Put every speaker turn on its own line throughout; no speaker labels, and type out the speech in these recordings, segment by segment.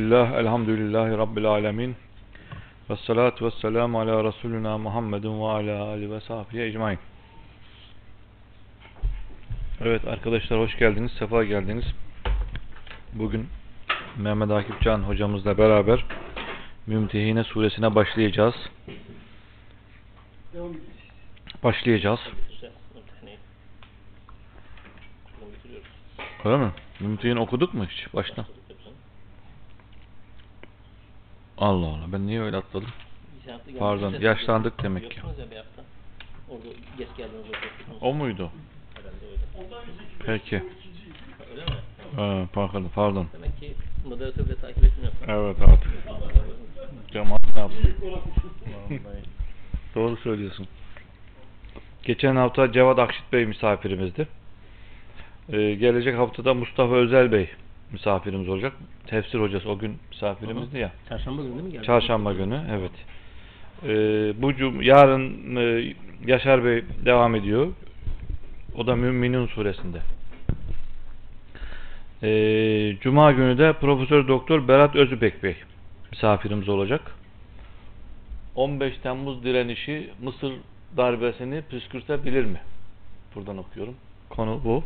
Bismillah, elhamdülillahi rabbil alemin. Ve salatu ve selamu ala Resulina Muhammedin ve ala Ali ve sahbihi ecmain. Evet arkadaşlar hoş geldiniz, sefa geldiniz. Bugün Mehmet Akif Can hocamızla beraber Mümtehine suresine başlayacağız. Başlayacağız. Öyle mi? Mümtehin okuduk mu hiç baştan? Allah Allah ben niye öyle atladım? Pardon, yaşlandık demek ki.
Ya. Orada geç geldiniz.
O muydu? Peki.
Öyle mi?
Ee, pardon, pardon.
Demek ki moderatör bile takip etmiyorsun.
Evet artık. Ne? Doğru söylüyorsun. Geçen hafta Cevat Akşit Bey misafirimizdi. Ee, gelecek haftada Mustafa Özel Bey misafirimiz olacak. Tefsir hocası o gün misafirimizdi ya.
Çarşamba günü değil mi geldi?
Çarşamba günü evet. Ee, bu cum yarın e, Yaşar Bey devam ediyor. O da Müminun suresinde. Ee, Cuma günü de Profesör Doktor Berat Özübek Bey misafirimiz olacak. 15 Temmuz direnişi Mısır darbesini püskürtebilir mi? Buradan okuyorum. Konu bu.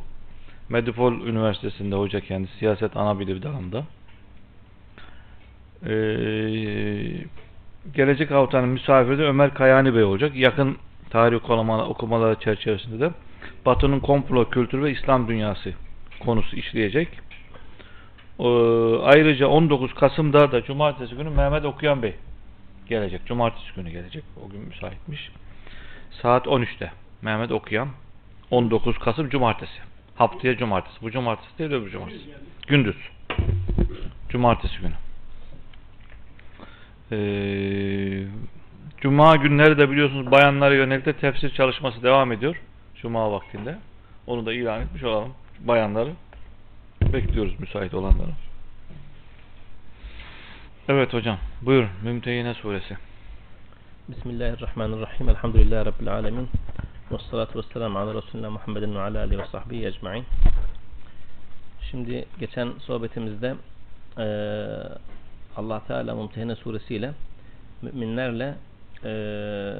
Medipol Üniversitesi'nde hoca kendisi siyaset ana bilim dalında. Ee, gelecek haftanın misafiri de Ömer Kayani Bey olacak. Yakın tarih okumala- okumaları çerçevesinde de Batı'nın komplo kültürü ve İslam dünyası konusu işleyecek. Ee, ayrıca 19 Kasım'da da Cumartesi günü Mehmet Okuyan Bey gelecek. Cumartesi günü gelecek. O gün müsaitmiş. Saat 13'te. Mehmet Okuyan. 19 Kasım Cumartesi. Haftaya Cumartesi. Bu Cumartesi değil öbür Cumartesi. Gündüz. Cumartesi günü. Ee, Cuma günleri de biliyorsunuz bayanlara yönelik de tefsir çalışması devam ediyor. Cuma vaktinde. Onu da ilan etmiş olalım. Bayanları bekliyoruz müsait olanları. Evet hocam. Buyur. Mümtehine suresi.
Bismillahirrahmanirrahim. Elhamdülillahi Rabbil alemin. Ve salatu ve selamu ala Resulina Muhammedin ve ala alihi ve sahbihi ecma'in. Şimdi geçen sohbetimizde eee Allah Teala Mumtehine suresiyle müminlerle eee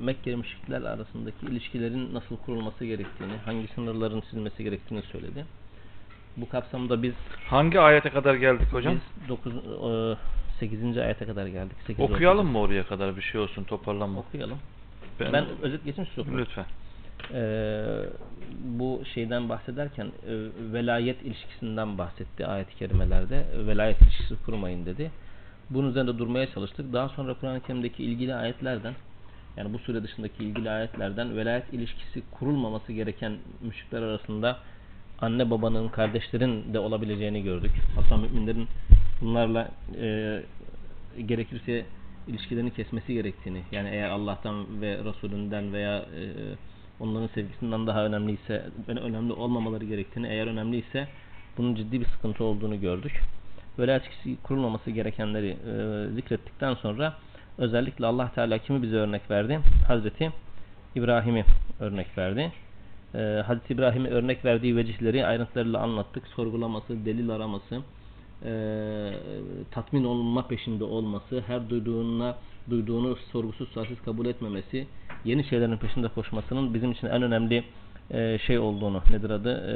Mekkeli müşrikler arasındaki ilişkilerin nasıl kurulması gerektiğini, hangi sınırların çizilmesi gerektiğini söyledi. Bu kapsamda biz
Hangi ayete kadar geldik hocam?
biz 9 8. ayete kadar geldik. 8
Okuyalım mı oraya kadar bir şey olsun toparlanma.
Okuyalım. Ben, özet geçeyim okuyun.
Lütfen.
Ee, bu şeyden bahsederken e, velayet ilişkisinden bahsetti ayet-i kerimelerde. Velayet ilişkisi kurmayın dedi. Bunun üzerinde durmaya çalıştık. Daha sonra Kur'an-ı Kerim'deki ilgili ayetlerden yani bu süre dışındaki ilgili ayetlerden velayet ilişkisi kurulmaması gereken müşrikler arasında anne babanın, kardeşlerin de olabileceğini gördük. Hatta müminlerin bunlarla e, gerekirse ilişkilerini kesmesi gerektiğini yani eğer Allah'tan ve Resulünden veya e, onların sevgisinden daha önemliyse önemli olmamaları gerektiğini eğer önemliyse bunun ciddi bir sıkıntı olduğunu gördük. Velayet ilişkisi kurulmaması gerekenleri e, zikrettikten sonra özellikle Allah Teala kimi bize örnek verdi? Hazreti İbrahim'i örnek verdi. Ee, Hazreti İbrahim'e örnek verdiği vecihleri ayrıntılarıyla anlattık. Sorgulaması, delil araması, e, tatmin olunma peşinde olması, her duyduğuna duyduğunu sorgusuz sualsiz kabul etmemesi, yeni şeylerin peşinde koşmasının bizim için en önemli e, şey olduğunu, nedir adı, e,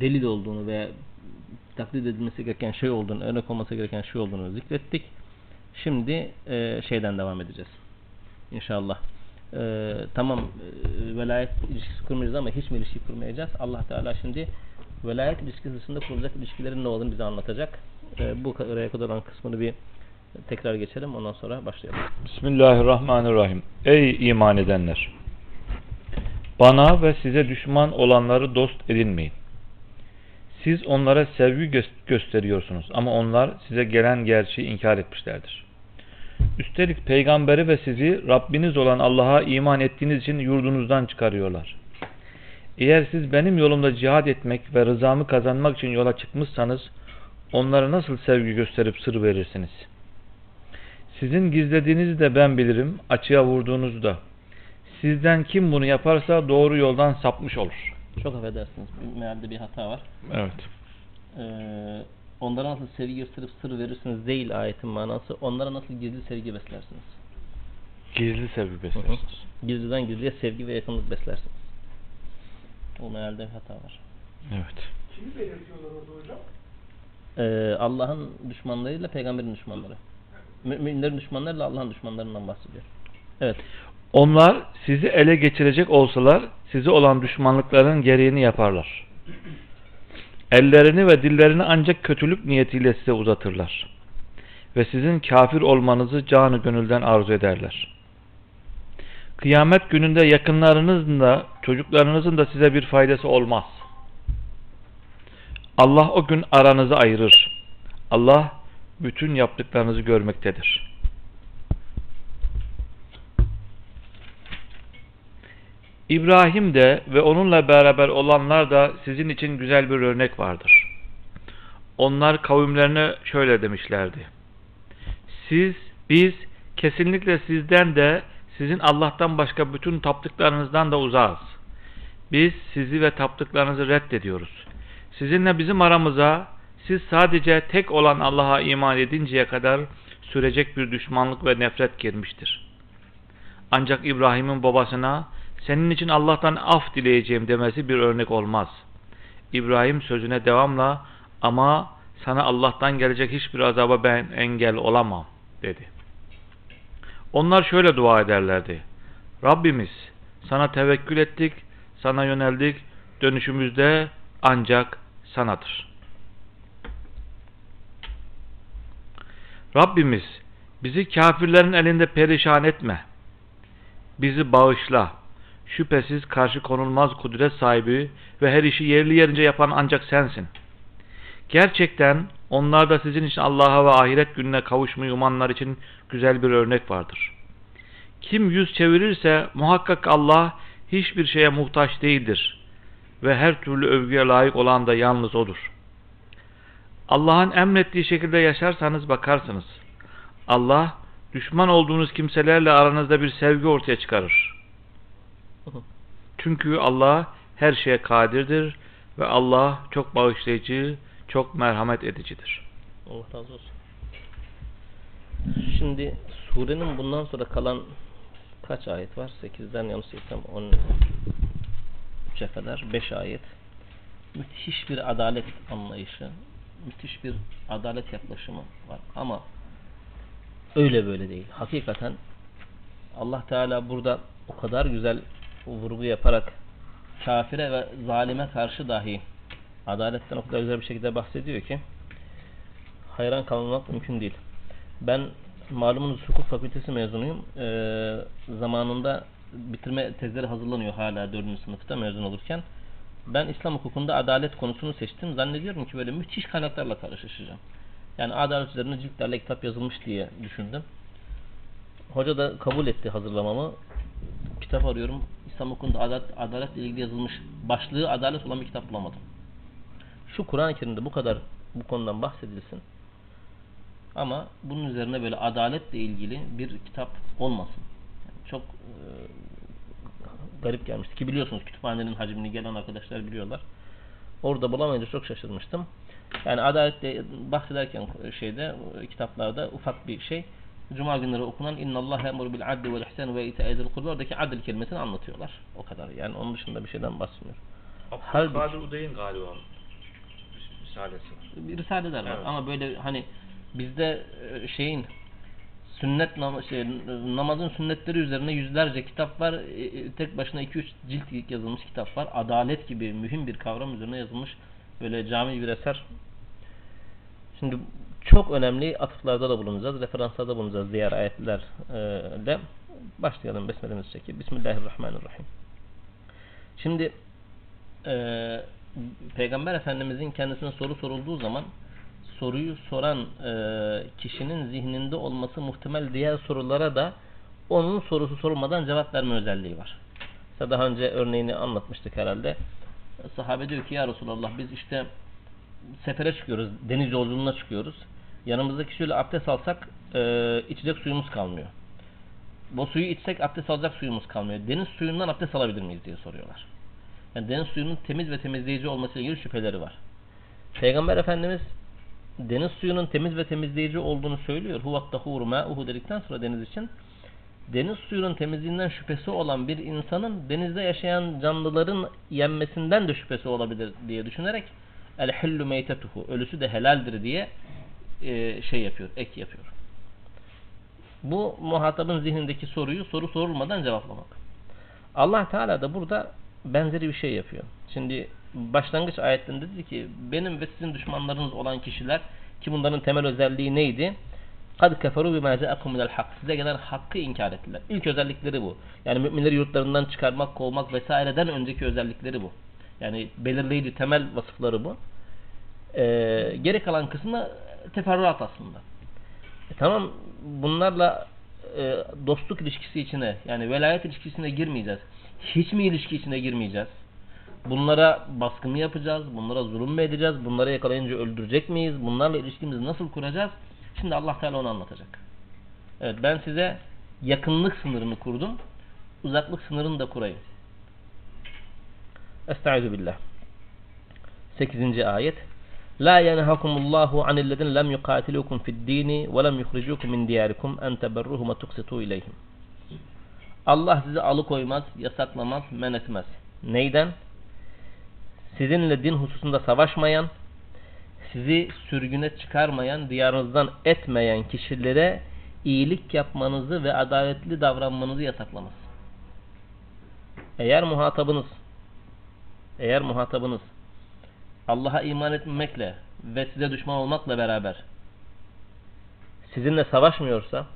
delil olduğunu ve taklit edilmesi gereken şey olduğunu, örnek olması gereken şey olduğunu zikrettik. Şimdi e, şeyden devam edeceğiz. İnşallah. E, tamam e, velayet ilişkisi kurmayacağız ama hiç mi ilişki kurmayacağız? Allah Teala şimdi velayet ilişkisi dışında kurulacak ilişkilerin ne olduğunu bize anlatacak. E, bu oraya kadar olan kısmını bir tekrar geçelim. Ondan sonra başlayalım.
Bismillahirrahmanirrahim. Ey iman edenler! Bana ve size düşman olanları dost edinmeyin. Siz onlara sevgi gö gösteriyorsunuz ama onlar size gelen gerçeği inkar etmişlerdir. Üstelik peygamberi ve sizi Rabbiniz olan Allah'a iman ettiğiniz için yurdunuzdan çıkarıyorlar. Eğer siz benim yolumda cihad etmek ve rızamı kazanmak için yola çıkmışsanız onlara nasıl sevgi gösterip sır verirsiniz? Sizin gizlediğinizi de ben bilirim, açığa vurduğunuzu da. Sizden kim bunu yaparsa doğru yoldan sapmış olur.
Çok affedersiniz. Mealde bir hata var.
Evet.
Ee, onlara nasıl sevgi gösterip sır verirsiniz değil ayetin manası. Onlara nasıl gizli sevgi beslersiniz.
Gizli sevgi beslersiniz.
Gizliden gizliye sevgi ve yakınlık beslersiniz. O mealde bir hata var.
Evet.
Kimi belirtiyorlar orada hocam?
Ee, Allah'ın düşmanlarıyla peygamberin düşmanları. Müminlerin düşmanlarıyla Allah'ın düşmanlarından bahsediyor. Evet.
Onlar sizi ele geçirecek olsalar size olan düşmanlıkların gereğini yaparlar. Ellerini ve dillerini ancak kötülük niyetiyle size uzatırlar. Ve sizin kafir olmanızı canı gönülden arzu ederler. Kıyamet gününde yakınlarınızın da çocuklarınızın da size bir faydası olmaz. Allah o gün aranızı ayırır. Allah bütün yaptıklarınızı görmektedir. İbrahim de ve onunla beraber olanlar da sizin için güzel bir örnek vardır. Onlar kavimlerine şöyle demişlerdi. Siz, biz kesinlikle sizden de sizin Allah'tan başka bütün taptıklarınızdan da uzağız. Biz sizi ve taptıklarınızı reddediyoruz. Sizinle bizim aramıza siz sadece tek olan Allah'a iman edinceye kadar sürecek bir düşmanlık ve nefret girmiştir. Ancak İbrahim'in babasına senin için Allah'tan af dileyeceğim demesi bir örnek olmaz. İbrahim sözüne devamla ama sana Allah'tan gelecek hiçbir azaba ben engel olamam dedi. Onlar şöyle dua ederlerdi. Rabbimiz sana tevekkül ettik, sana yöneldik, dönüşümüzde ancak sanadır. Rabbimiz bizi kafirlerin elinde perişan etme. Bizi bağışla. Şüphesiz karşı konulmaz kudret sahibi ve her işi yerli yerince yapan ancak sensin. Gerçekten onlar da sizin için Allah'a ve ahiret gününe kavuşmayı umanlar için güzel bir örnek vardır. Kim yüz çevirirse muhakkak Allah hiçbir şeye muhtaç değildir ve her türlü övgüye layık olan da yalnız O'dur. Allah'ın emrettiği şekilde yaşarsanız bakarsınız. Allah düşman olduğunuz kimselerle aranızda bir sevgi ortaya çıkarır. Çünkü Allah her şeye kadirdir ve Allah çok bağışlayıcı, çok merhamet edicidir.
Allah razı olsun. Şimdi surenin bundan sonra kalan kaç ayet var? 8'den yanlış değilsem 13'e kadar 5 ayet. Müthiş bir adalet anlayışı, müthiş bir adalet yaklaşımı var. Ama öyle böyle değil. Hakikaten Allah Teala burada o kadar güzel vurgu yaparak kafire ve zalime karşı dahi adaletten o kadar güzel bir şekilde bahsediyor ki hayran kalmamak mümkün değil. Ben malumunuz hukuk fakültesi mezunuyum. Ee, zamanında bitirme tezleri hazırlanıyor hala 4. sınıfta mezun olurken. Ben İslam hukukunda adalet konusunu seçtim. Zannediyorum ki böyle müthiş kaynaklarla karşılaşacağım. Yani adalet üzerine ciltlerle kitap yazılmış diye düşündüm. Hoca da kabul etti hazırlamamı. Kitap arıyorum. İslam hukukunda adalet, adaletle ilgili yazılmış başlığı adalet olan bir kitap bulamadım. Şu Kur'an-ı Kerim'de bu kadar bu konudan bahsedilsin. Ama bunun üzerine böyle adaletle ilgili bir kitap olmasın. Yani çok e, garip gelmişti ki biliyorsunuz kütüphanenin hacmini gelen arkadaşlar biliyorlar. Orada bulamayınca çok şaşırmıştım. Yani adaletle bahsederken şeyde kitaplarda ufak bir şey. Cuma günleri okunan İnna Allah emru bil adli vel ihsan ve ita'i zil kurba oradaki adil kelimesini anlatıyorlar. O kadar. Yani onun dışında bir şeyden bahsetmiyor. Halbuki-
Kadir Uday'ın galiba risalesi.
bir risaleler var
Evet.
ama böyle hani bizde e, şeyin sünnet nam şey, namazın sünnetleri üzerine yüzlerce kitap var. E, e, Tek başına 2-3 cilt yazılmış kitap var. Adalet gibi mühim bir kavram üzerine yazılmış böyle cami bir eser. Şimdi çok önemli atıflarda da bulunacağız, referanslarda bulunacağız diğer ayetlerle. Başlayalım besmelemizi çekip. Bismillahirrahmanirrahim. Şimdi e, Peygamber Efendimizin kendisine soru sorulduğu zaman soruyu soran e, kişinin zihninde olması muhtemel diğer sorulara da onun sorusu sorulmadan cevap verme özelliği var. Mesela daha önce örneğini anlatmıştık herhalde. Sahabe diyor ki ya Resulallah biz işte sefere çıkıyoruz, deniz yolculuğuna çıkıyoruz. Yanımızdaki şöyle abdest alsak e, içecek suyumuz kalmıyor. Bu suyu içsek abdest alacak suyumuz kalmıyor. Deniz suyundan abdest alabilir miyiz diye soruyorlar. Yani deniz suyunun temiz ve temizleyici olmasıyla ilgili şüpheleri var. Peygamber Efendimiz deniz suyunun temiz ve temizleyici olduğunu söylüyor. Huvat tahuru ma'uhu dedikten sonra deniz için deniz suyunun temizliğinden şüphesi olan bir insanın denizde yaşayan canlıların yenmesinden de şüphesi olabilir diye düşünerek el hillu meytetuhu ölüsü de helaldir diye e, şey yapıyor, ek yapıyor. Bu muhatabın zihnindeki soruyu soru sorulmadan cevaplamak. Allah Teala da burada benzeri bir şey yapıyor. Şimdi başlangıç ayetlerinde dedi ki benim ve sizin düşmanlarınız olan kişiler ki bunların temel özelliği neydi? Kad keferu bima ca'akum minel hak. Size gelen hakkı inkar ettiler. İlk özellikleri bu. Yani müminleri yurtlarından çıkarmak, kovmak vesaireden önceki özellikleri bu. Yani belirleyici temel vasıfları bu. Ee, geri kalan kısmı teferruat aslında. E, tamam bunlarla e, dostluk ilişkisi içine yani velayet ilişkisine girmeyeceğiz. Hiç mi ilişki içine girmeyeceğiz? Bunlara baskı mı yapacağız? Bunlara zulüm mü edeceğiz? Bunları yakalayınca öldürecek miyiz? Bunlarla ilişkimizi nasıl kuracağız? Şimdi Allah Teala onu anlatacak. Evet ben size yakınlık sınırını kurdum. Uzaklık sınırını da kurayım. Estaizu billah. 8. ayet. La yenhakumullahu anillezine lem yuqatilukum fid dini ve lem yukhrijukum min diyarikum en teberruhum ve tuksitu ileyhim. Allah sizi alıkoymaz, yasaklamaz, men etmez. Neyden? Sizinle din hususunda savaşmayan, sizi sürgüne çıkarmayan, diyarınızdan etmeyen kişilere iyilik yapmanızı ve adaletli davranmanızı yasaklamaz. Eğer muhatabınız eğer muhatabınız Allah'a iman etmekle ve size düşman olmakla beraber sizinle savaşmıyorsa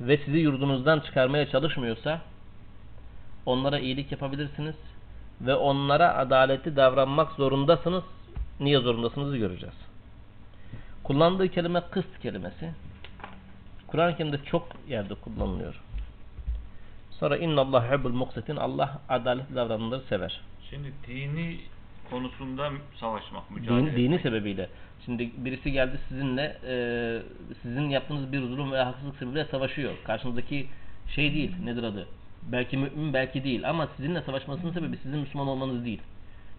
ve sizi yurdunuzdan çıkarmaya çalışmıyorsa onlara iyilik yapabilirsiniz ve onlara adaletli davranmak zorundasınız. Niye zorundasınız göreceğiz. Kullandığı kelime kıst kelimesi. Kur'an-ı Kerim'de çok yerde kullanılıyor. Sonra inna Allah hubbul muqsitin Allah adaletli davrananları sever.
Şimdi dini konusunda savaşmak,
Din,
mücadele
dini
etmek.
sebebiyle. Şimdi birisi geldi sizinle e, sizin yaptığınız bir zulüm veya haksızlık sebebiyle savaşıyor. Karşınızdaki şey değil. Nedir adı? Belki mümin belki değil ama sizinle savaşmasının sebebi sizin Müslüman olmanız değil.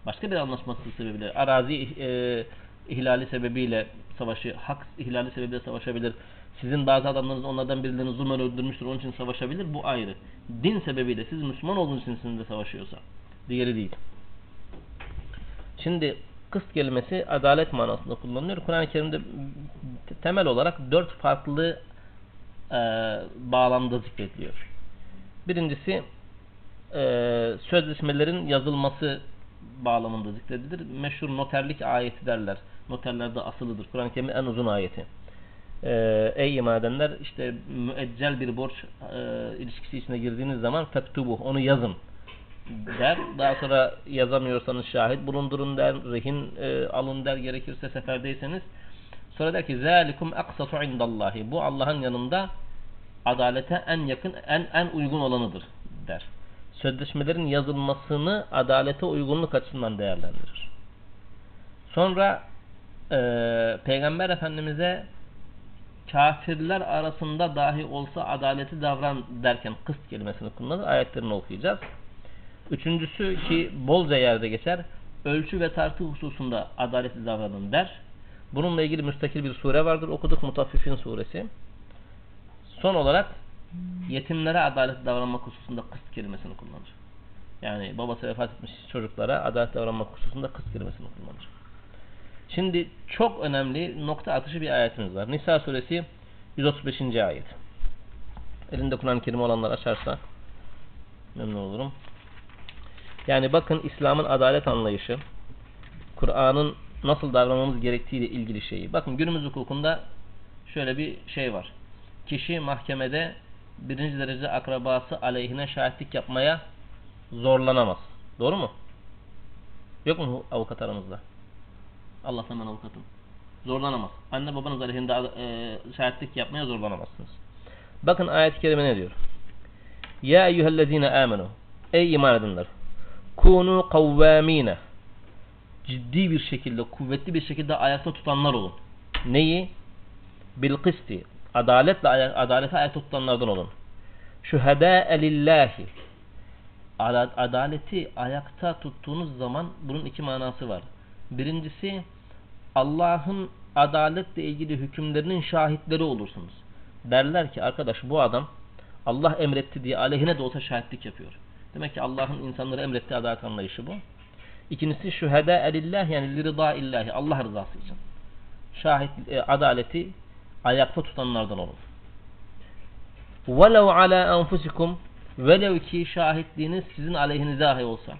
Başka bir anlaşması sebebiyle arazi e, ihlali sebebiyle savaşı, hak ihlali sebebiyle savaşabilir. Sizin bazı adamlarınız onlardan birilerini zulmen öldürmüştür onun için savaşabilir. Bu ayrı. Din sebebiyle siz Müslüman olduğunuz için sizinle savaşıyorsa. Diğeri değil. Şimdi kıst kelimesi adalet manasında kullanılıyor. Kur'an-ı Kerim'de temel olarak dört farklı e, bağlamda zikrediliyor. Birincisi e, sözleşmelerin yazılması bağlamında zikredilir. Meşhur noterlik ayeti derler. Noterlerde asılıdır. Kur'an-ı Kerim'in en uzun ayeti. E, ey iman işte müeccel bir borç e, ilişkisi içine girdiğiniz zaman fektubu onu yazın der. Daha sonra yazamıyorsanız şahit bulundurun der. Rehin e, alın der gerekirse seferdeyseniz. Sonra der ki zalikum aksatu indallahi. Bu Allah'ın yanında adalete en yakın en en uygun olanıdır der. Sözleşmelerin yazılmasını adalete uygunluk açısından değerlendirir. Sonra e, Peygamber Efendimiz'e kafirler arasında dahi olsa adaleti davran derken kıst kelimesini kullanır. Ayetlerini okuyacağız. Üçüncüsü ki bolca yerde geçer. Ölçü ve tartı hususunda adaletli davranın der. Bununla ilgili müstakil bir sure vardır. Okuduk Mutaffifin suresi. Son olarak yetimlere adaletli davranmak hususunda kıst kelimesini kullanır. Yani babası vefat etmiş çocuklara adaletli davranmak hususunda kıst kelimesini kullanır. Şimdi çok önemli nokta atışı bir ayetimiz var. Nisa suresi 135. ayet. Elinde Kur'an-ı Kerim olanlar açarsa memnun olurum. Yani bakın İslam'ın adalet anlayışı, Kur'an'ın nasıl davranmamız gerektiğiyle ilgili şeyi. Bakın günümüz hukukunda şöyle bir şey var. Kişi mahkemede birinci derece akrabası aleyhine şahitlik yapmaya zorlanamaz. Doğru mu? Yok mu avukat aramızda? Allah'tan ben avukatım. Zorlanamaz. Anne babanız aleyhinde e, şahitlik yapmaya zorlanamazsınız. Bakın ayet-i kerime ne diyor? Ya eyyühellezine amenu Ey iman edenler kunu kavvamine ciddi bir şekilde, kuvvetli bir şekilde ayakta tutanlar olun. Neyi? Bil kısti. Adaletle, adalete ayakta tutanlardan olun. Şühedâe lillahi. Adaleti ayakta tuttuğunuz zaman bunun iki manası var. Birincisi Allah'ın adaletle ilgili hükümlerinin şahitleri olursunuz. Derler ki arkadaş bu adam Allah emretti diye aleyhine de olsa şahitlik yapıyor. Demek ki Allah'ın insanlara emrettiği adalet anlayışı bu. İkincisi şühedâ elillah yani lirıdâ illahi Allah rızası için. Şahit e, adaleti ayakta tutanlardan olun. Velev ala enfusikum velev ki şahitliğiniz sizin aleyhinize dahi olsa.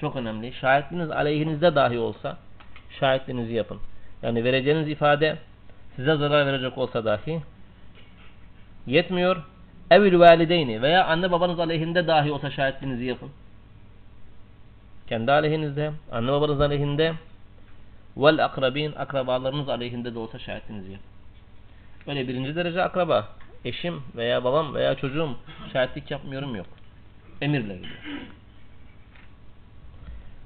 Çok önemli. Şahitliğiniz aleyhinizde dahi olsa şahitliğinizi yapın. Yani vereceğiniz ifade size zarar verecek olsa dahi yetmiyor Evil valideyni veya anne babanız aleyhinde dahi olsa şahitliğinizi yapın. Kendi aleyhinizde, anne babanız aleyhinde vel akrabin akrabalarınız aleyhinde de olsa şahitliğinizi yapın. Böyle birinci derece akraba, eşim veya babam veya çocuğum şahitlik yapmıyorum yok. Emirle gidiyor.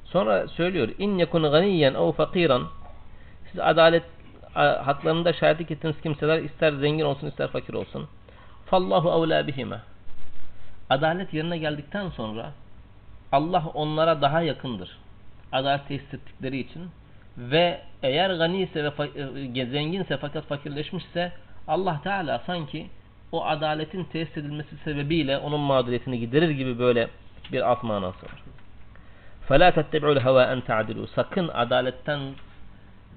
Sonra söylüyor in yekun ganiyen ev fakiran siz adalet haklarında şahitlik ettiğiniz kimseler ister zengin olsun ister fakir olsun. Fallahu evlâ bihime. Adalet yerine geldikten sonra Allah onlara daha yakındır. Adalet tesis ettikleri için ve eğer gani ise ve e, zenginse fakat fakirleşmişse Allah Teala sanki o adaletin tesis edilmesi sebebiyle onun mağduriyetini giderir gibi böyle bir alt manası var. فَلَا تَتَّبِعُوا الْهَوَا اَنْ تَعْدِلُوا Sakın adaletten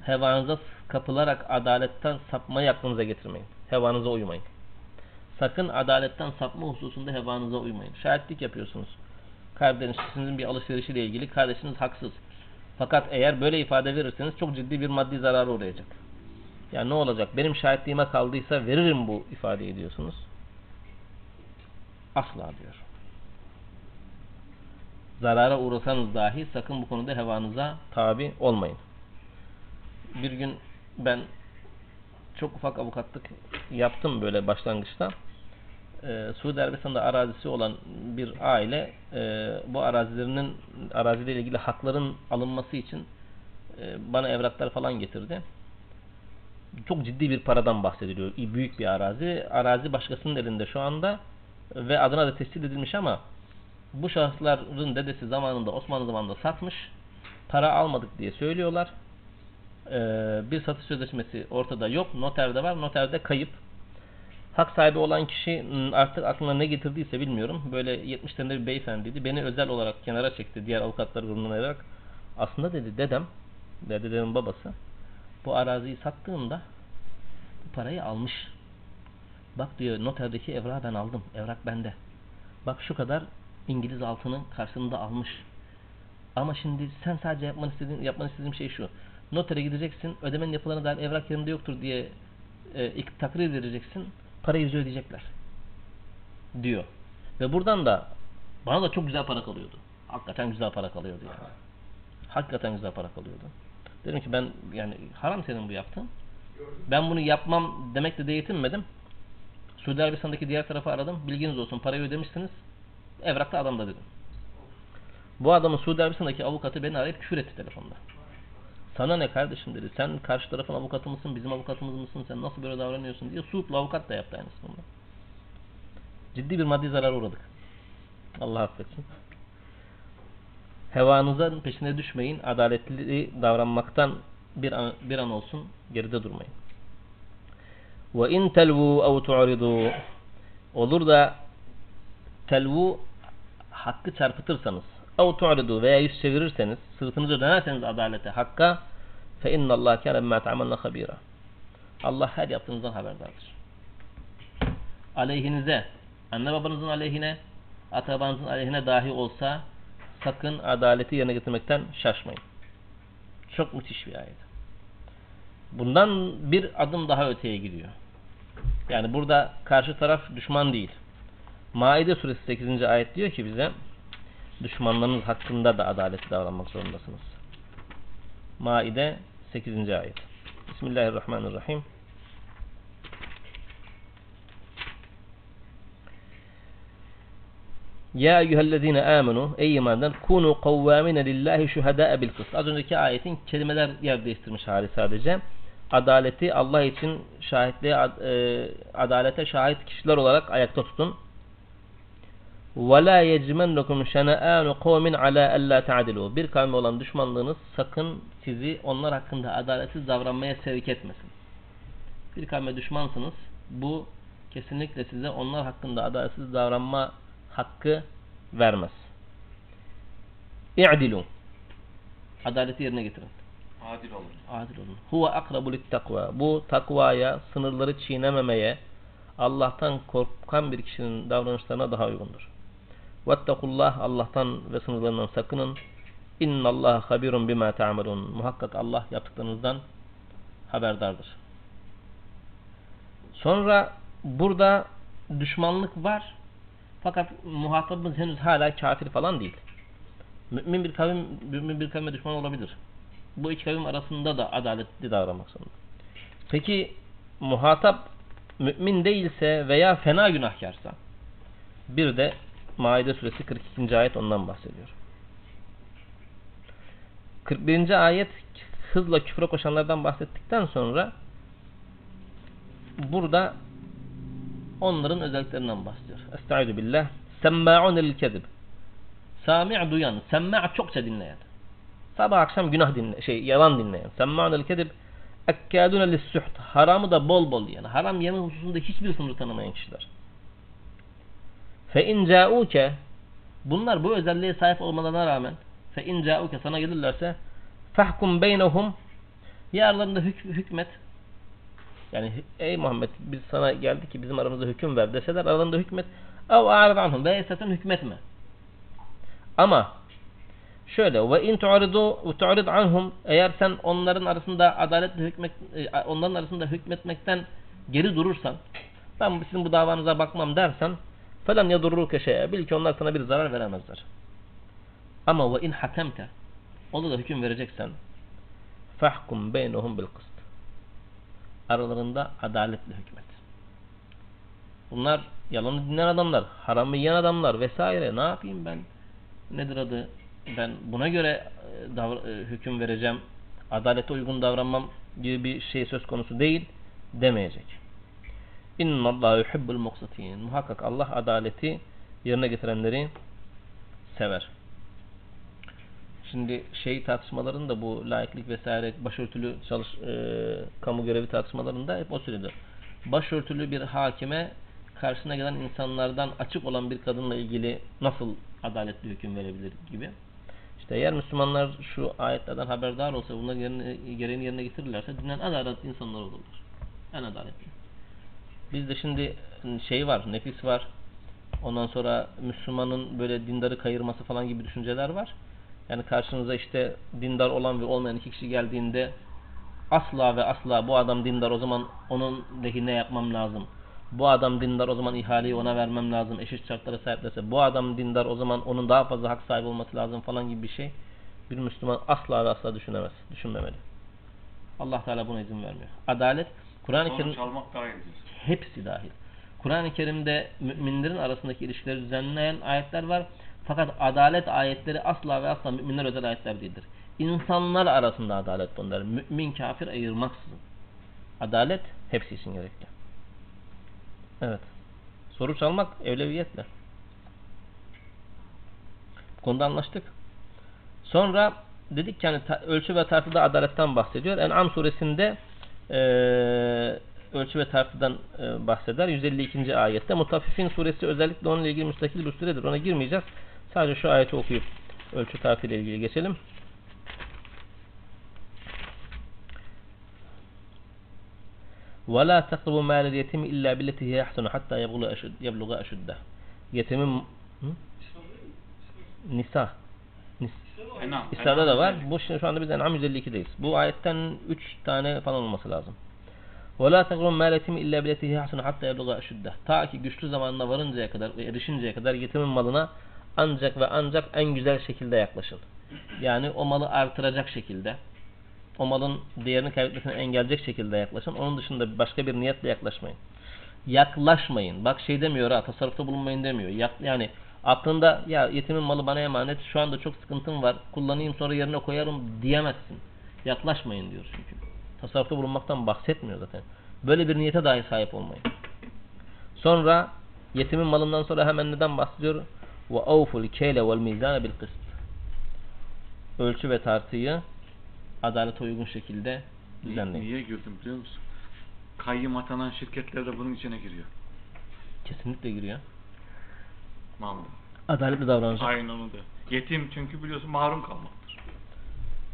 hevanıza kapılarak adaletten sapmayı aklınıza getirmeyin. Hevanıza uymayın. Sakın adaletten sapma hususunda hevanıza uymayın. Şahitlik yapıyorsunuz. Kardeşinizin bir alışverişiyle ilgili kardeşiniz haksız. Fakat eğer böyle ifade verirseniz çok ciddi bir maddi zararı uğrayacak. Yani ne olacak? Benim şahitliğime kaldıysa veririm bu ifade ediyorsunuz. Asla diyor. Zarara uğrasanız dahi sakın bu konuda hevanıza tabi olmayın. Bir gün ben çok ufak avukatlık yaptım böyle başlangıçta. Ee, Suudi Arabistan'da arazisi olan bir aile e, bu arazilerinin araziyle ilgili hakların alınması için e, bana evraklar falan getirdi. Çok ciddi bir paradan bahsediliyor. Büyük bir arazi. Arazi başkasının elinde şu anda ve adına da tescil edilmiş ama bu şahısların dedesi zamanında Osmanlı zamanında satmış. Para almadık diye söylüyorlar. Ee, bir satış sözleşmesi ortada yok. Noterde var. Noterde kayıp. Hak sahibi olan kişi artık aklına ne getirdiyse bilmiyorum. Böyle 70'lerinde bir beyefendiydi. Beni özel olarak kenara çekti diğer avukatlar grubundan ayırarak. Aslında dedi dedem, dedemin babası bu araziyi sattığımda bu parayı almış. Bak diyor noterdeki evrağı ben aldım. Evrak bende. Bak şu kadar İngiliz altını karşılığında almış. Ama şimdi sen sadece yapman istediğin, yapman istediğim şey şu. Notere gideceksin. Ödemenin yapılarına dair evrak yerinde yoktur diye e, takrir vereceksin. Parayı yüzü ödeyecekler. Diyor. Ve buradan da bana da çok güzel para kalıyordu. Hakikaten güzel para kalıyordu yani. Hakikaten güzel para kalıyordu. Dedim ki ben yani haram senin bu yaptığın. Ben bunu yapmam demekle de yetinmedim. Suudi Arabistan'daki diğer tarafı aradım. Bilginiz olsun parayı ödemişsiniz. Evrakta adamda dedim. Bu adamın Suudi Arabistan'daki avukatı beni arayıp küfür etti telefonda. Sana ne kardeşim dedi. Sen karşı tarafın avukatı mısın, bizim avukatımız mısın, sen nasıl böyle davranıyorsun diye Suudlu avukat da yaptı aynısını. Ciddi bir maddi zarar uğradık. Allah affetsin. Hevanızın peşine düşmeyin. Adaletli davranmaktan bir an, bir an olsun geride durmayın. Ve in telvu ev tu'ridu olur da telvu hakkı çarpıtırsanız ev tu'ridu veya yüz çevirirseniz sırtınızı dönerseniz adalete hakka fe innallâhe kâne bimâ ta'amalna habîrâ Allah her yaptığınızdan haberdardır. Aleyhinize, anne babanızın aleyhine, atabanızın aleyhine dahi olsa sakın adaleti yerine getirmekten şaşmayın. Çok müthiş bir ayet. Bundan bir adım daha öteye gidiyor. Yani burada karşı taraf düşman değil. Maide suresi 8. ayet diyor ki bize düşmanlarınız hakkında da adaletli davranmak zorundasınız. Maide 8. ayet. Bismillahirrahmanirrahim. Ya eyyühellezine amenu ey imandan kunu kavvamine lillahi şuhada'a bil kıst. Az önceki ayetin kelimeler yer değiştirmiş hali sadece. Adaleti Allah için şahitliğe, e, adalete şahit kişiler olarak ayakta tutun. وَلَا يَجْمَنَّكُمْ شَنَآنُ قَوْمٍ عَلَى أَلَّا تَعْدِلُوا Bir kavme olan düşmanlığınız sakın sizi onlar hakkında adaletsiz davranmaya sevk etmesin. Bir kavme düşmansınız. Bu kesinlikle size onlar hakkında adaletsiz davranma hakkı vermez. İ'dilu. Adaleti yerine getirin.
Adil olun.
Adil olun. Huve akrabu takva. Bu takvaya, sınırları çiğnememeye, Allah'tan korkan bir kişinin davranışlarına daha uygundur. Vettakullah Allah'tan ve sınırlarından sakının. İnnallaha habirun bima ta'malun. Muhakkak Allah yaptıklarınızdan haberdardır. Sonra burada düşmanlık var. Fakat muhatabımız henüz hala kafir falan değil. Mümin bir kavim, mümin bir kavme düşman olabilir. Bu iki kavim arasında da adaletli davranmak zorunda. Peki muhatap mümin değilse veya fena günahkarsa bir de Maide suresi 42. ayet ondan bahsediyor. 41. ayet hızla küfre koşanlardan bahsettikten sonra burada onların özelliklerinden bahsediyor. Estaizu billah. Semma'un el kezib. Sami' duyan, semma' çokça dinleyen. Sabah akşam günah dinle, şey yalan dinleyen. Semma'un el kezib. Ekkâdûne lissuht. Haramı da bol bol yiyen. Haram yeme hususunda hiçbir sınır tanımayan kişiler. Fe in ca'uke Bunlar bu özelliğe sahip olmalarına rağmen fe in ca'uke sana gelirlerse fahkum beynehum ya aralarında hük hükmet yani ey Muhammed biz sana geldik ki bizim aramızda hüküm ver deseler aralarında hükmet ev a'rid anhum ve esasen hükmetme. Ama şöyle ve in tu'ridu ve tu'rid anhum eğer sen onların arasında adaletle hükmet e, onların arasında hükmetmekten geri durursan ben sizin bu davanıza bakmam dersen falan yadurruke şeye bil ki onlar sana bir zarar veremezler. Ama ve in hakemte onda da hüküm vereceksen fahkum beynehum bil kıst. Aralarında adaletle hükmet. Bunlar yalanı dinleyen adamlar, haramı yiyen adamlar vesaire. Ne yapayım ben? Nedir adı? Ben buna göre e, e, hüküm vereceğim. Adalete uygun davranmam gibi bir şey söz konusu değil demeyecek. İnna Allah yuhibbul muqsitin. Muhakkak Allah adaleti yerine getirenleri sever. Şimdi şey tartışmalarında bu laiklik vesaire başörtülü çalış e, kamu görevi tartışmalarında hep o söyledi. Başörtülü bir hakime karşısına gelen insanlardan açık olan bir kadınla ilgili nasıl adaletli hüküm verebilir gibi. İşte eğer Müslümanlar şu ayetlerden haberdar olsa bunların yerine, gereğini yerine getirirlerse dünyanın en adaletli insanlar olurlar. En adaletli. Bizde şimdi şey var, nefis var. Ondan sonra Müslümanın böyle dindarı kayırması falan gibi düşünceler var. Yani karşınıza işte dindar olan ve olmayan iki kişi geldiğinde asla ve asla bu adam dindar o zaman onun lehine yapmam lazım. Bu adam dindar o zaman ihaleyi ona vermem lazım. Eşit şartlara sahiplerse bu adam dindar o zaman onun daha fazla hak sahibi olması lazım falan gibi bir şey bir Müslüman asla ve asla düşünemez. Düşünmemeli. Allah Teala buna izin vermiyor. Adalet Kur'an-ı Kerim
Sonuç almak daha iyidir.
Hepsi dahil. Kur'an-ı Kerim'de müminlerin arasındaki ilişkileri düzenleyen ayetler var. Fakat adalet ayetleri asla ve asla müminler özel ayetler değildir. İnsanlar arasında adalet bunlar. Mümin kafir ayırmaksızın. Adalet hepsi için gerekli. Evet. Soru çalmak evleviyetle. Bu konuda anlaştık. Sonra dedik ki yani ta- ölçü ve tartıda adaletten bahsediyor. En'am suresinde eee ölçü ve tartıdan e, bahseder. 152. ayette. Mutaffifin suresi özellikle onunla ilgili müstakil bir suredir. Ona girmeyeceğiz. Sadece şu ayeti okuyup ölçü tartı ile ilgili geçelim. وَلَا تَقْرَبُوا مَالَ الْيَتِيمِ إِلَّا بِالَّتِي هِيَ أَحْسَنُ حَتَّى يَبْلُغَ أَشُدَّ- يَبْلُغَ أَشُدَّهُ Yetimin Hı? Nisa. Nis
Enam.
İsra'da da
Enam
var.
güzellik.
Bu şimdi şu anda biz En'am 152'deyiz. Bu ayetten 3 tane falan olması lazım. وَلَا تَقْرُمْ مَا الْيَتِيمِ إِلَّا بِلَتِهِ حَسَنُ حَتَّى يَبْلُغَ أَشُدَّهُ Ta ki güçlü zamanına varıncaya kadar ve erişinceye kadar yetimin malına ancak ve ancak en güzel şekilde yaklaşın. Yani o malı artıracak şekilde o malın değerini kaybetmesine engelleyecek şekilde yaklaşın. Onun dışında başka bir niyetle yaklaşmayın. Yaklaşmayın. Bak şey demiyor ha tasarrufta bulunmayın demiyor. Yak, yani aklında ya yetimin malı bana emanet şu anda çok sıkıntım var kullanayım sonra yerine koyarım diyemezsin. Yaklaşmayın diyor çünkü. Tasarrufta bulunmaktan bahsetmiyor zaten. Böyle bir niyete dahi sahip olmayın. Sonra yetimin malından sonra hemen neden bahsediyor? Ve avful keyle vel mizane bil kıst. Ölçü ve tartıyı adalete uygun şekilde düzenleyin.
Niye güldüm biliyor musun? Kayyım atanan şirketler de bunun içine giriyor.
Kesinlikle giriyor.
Mahmut.
Adaletli davranacak.
Aynen onu da. Yetim çünkü biliyorsun mahrum kalmaktır.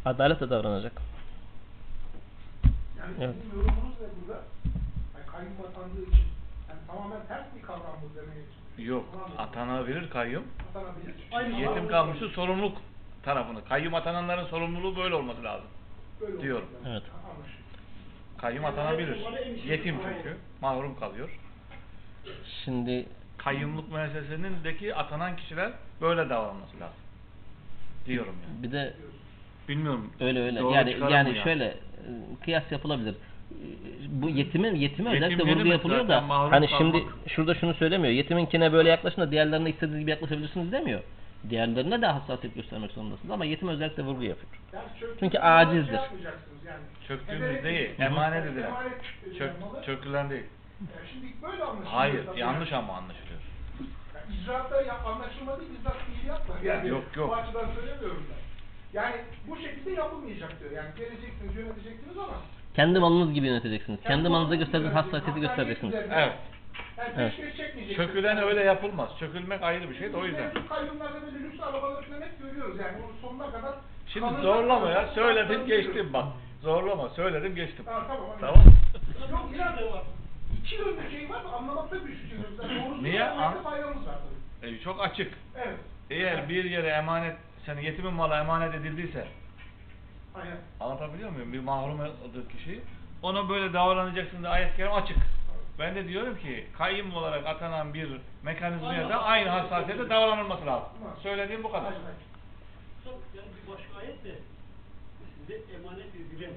Adaletle davranacak.
Yani
Evet.
sizin yorumunuz ne burada? Yani kayyum atandığı için. Yani tamamen ters bir kavram bu demeye
Yok. Atanabilir kayyum.
atanabilir.
Yetim kalmışı sorumluluk tarafını. Kayyum atananların sorumluluğu böyle olması lazım.
Böyle olması
diyorum.
lazım.
Evet.
Kayyum atanabilir. Yetim çünkü. Mahrum kalıyor.
Şimdi
Kayyumluk müessesesindeki atanan kişiler böyle davranması lazım. Diyorum yani.
bir de
Bilmiyorum.
öyle öyle.
Doğru
yani yani
mı ya?
şöyle kıyas yapılabilir. E, Bu yetimin yetime
Yetim
özellikle vurgu yapılıyor
zaten?
da hani
kalmak.
şimdi şurada şunu söylemiyor. Yetiminkine böyle yaklaşın da diğerlerine istediğiniz gibi yaklaşabilirsiniz demiyor. Diğerlerine de hassasiyet göstermek zorundasınız ama yetim özellikle vurgu yapıyor.
Yani çöktüğünüz
Çünkü acizdir.
Yani.
Çöktüğümüz
Ederek
değil. Emanet edilen. Çök, çökülen değil.
Yani şimdi böyle anlaşılıyor.
Hayır.
tabii.
Yanlış ama anlaşılıyor.
Yani icraatta ya, anlaşılmadı, bizzat fiil yapma. Yani
Yok, yok.
Bu açıdan söylemiyorum ben. Yani bu şekilde yapılmayacak diyor. Yani geleceksiniz, yöneteceksiniz ama
Kendi malınız gibi yöneteceksiniz. Kendi malınıza
malınız
gösterdiğiniz hassasiyeti göstereceksiniz.
Evet.
Yani
Evet.
çekmeyeceksiniz.
Çökülen öyle yapılmaz. Çökülmek ayrı bir şey de o yüzden.
Biz kayyumlarda böyle lüks arabaları falan hep görüyoruz yani. Onun sonuna kadar
Şimdi zorlama ya. Söyledim geçtim bak. Zorlama. Söyledim geçtim.
Ha, tamam.
Tamam.
Yok inan de var. İki yönlü şey var da anlamakta güçlüyüz. Yani
Niye?
anlamakta
An-
faydamız var tabii.
E, çok açık.
Evet.
Eğer bir yere emanet, senin yetimin malı emanet edildiyse
Aynen.
anlatabiliyor muyum? Bir mahrum olduğu kişi ona böyle davranacaksın da ayet-i kerime açık. Ben de diyorum ki kayyum olarak atanan bir mekanizmaya da aynı hassasiyete davranılması lazım. Söylediğim bu kadar.
Aynen.
Yani bir başka ayet de size emanet edilen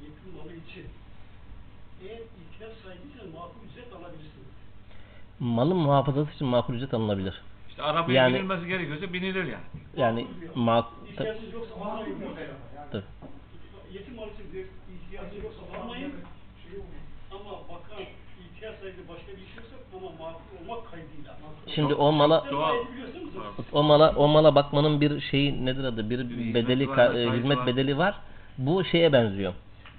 yetim malı için eğer ihtiyaç sahibiysen makul ücret alabilirsiniz.
Malın muhafazası için makul ücret alınabilir.
İşte arabaya
Yani-
binilmesi gerekiyorsa binilir yani.
Yani mak
İhtiyacınız yoksa almayın.
Tabii.
Yetim malı için bir ihtiyacınız yoksa almayın. Ama bakan ihtiyaç sahibi başka bir şey yoksa ama makul olmak kaydıyla.
Şimdi o mala o mala o mala bakmanın bir şeyi nedir adı? Bir bedeli hizmet bedeli var. Bu şeye benziyor.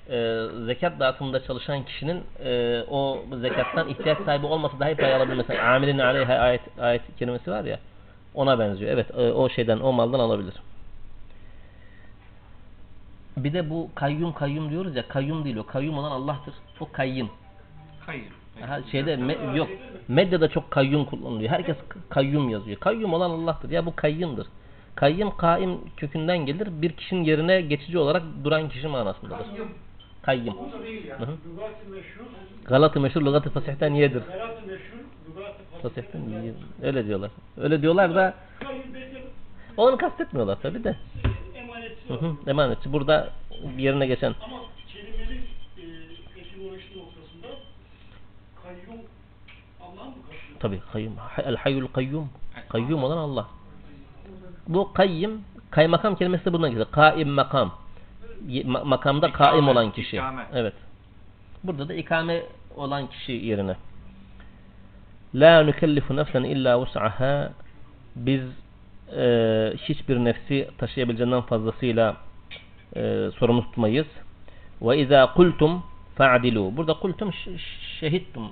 Ee, zekat dağıtımında çalışan kişinin e, o zekattan ihtiyaç sahibi olmasa dahi pay alabilmesi. Amilin aleyha ayet ayet kelimesi var ya. Ona benziyor. Evet, e, o şeyden o maldan alabilir. Bir de bu kayyum kayyum diyoruz ya. Kayyum değil o. Kayyum olan Allah'tır. O kayyum.
Kayyum.
Ha, şeyde me- yok. Medyada çok kayyum kullanılıyor. Herkes kayyum yazıyor. Kayyum olan Allah'tır. Ya bu kayyımdır. Kayyım kaim kökünden gelir. Bir kişinin yerine geçici olarak duran kişi manasındadır.
Kayyum.
Kayyım.
Lügat-ı meşhur,
lügat-ı fasihten yedir.
berat-ı meşhur, lügat-ı
Fasihten yedir. Öyle diyorlar. Öyle diyorlar da onu kastetmiyorlar tabi de.
emanetçi
Hı. Emanetçi. Burada yerine geçen.
Ama kelimenin e, etimolojisi noktasında kayyum Allah'ın mı?
Tabi kayyum. El hayyul kayyum. Kayyum olan Allah. Bu kayyim kaymakam kelimesi de bundan geliyor. Kaim makam. Makamda
İkame,
kaim olan kişi.
ikame.
Evet. Burada da ikame olan kişi yerine. La nukellifu nefsen illa vus'aha. Biz e, hiçbir nefsi taşıyabileceğinden fazlasıyla e, sorumlu tutmayız. Ve izâ kultum fa'dilu. Burada kultum şehittum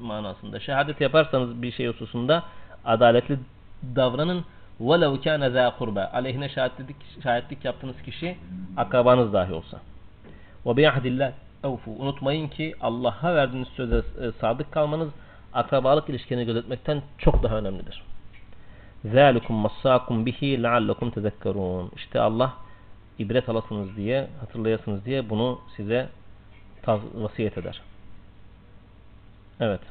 manasında. Şehadet yaparsanız bir şey hususunda adaletli davranın. وَلَوْ كَانَ ذَا قُرْبَى Aleyhine şahitlik, şahitlik yaptığınız kişi akrabanız dahi olsa. وَبِيَعْدِ اللّٰهِ اَوْفُوا Unutmayın ki Allah'a verdiğiniz söze e, sadık kalmanız akrabalık ilişkini gözetmekten çok daha önemlidir. ذَٰلِكُمْ مَصَّاكُمْ بِهِ لَعَلَّكُمْ تَذَكَّرُونَ İşte Allah ibret alasınız diye, hatırlayasınız diye bunu size taz- vasiyet eder. Evet.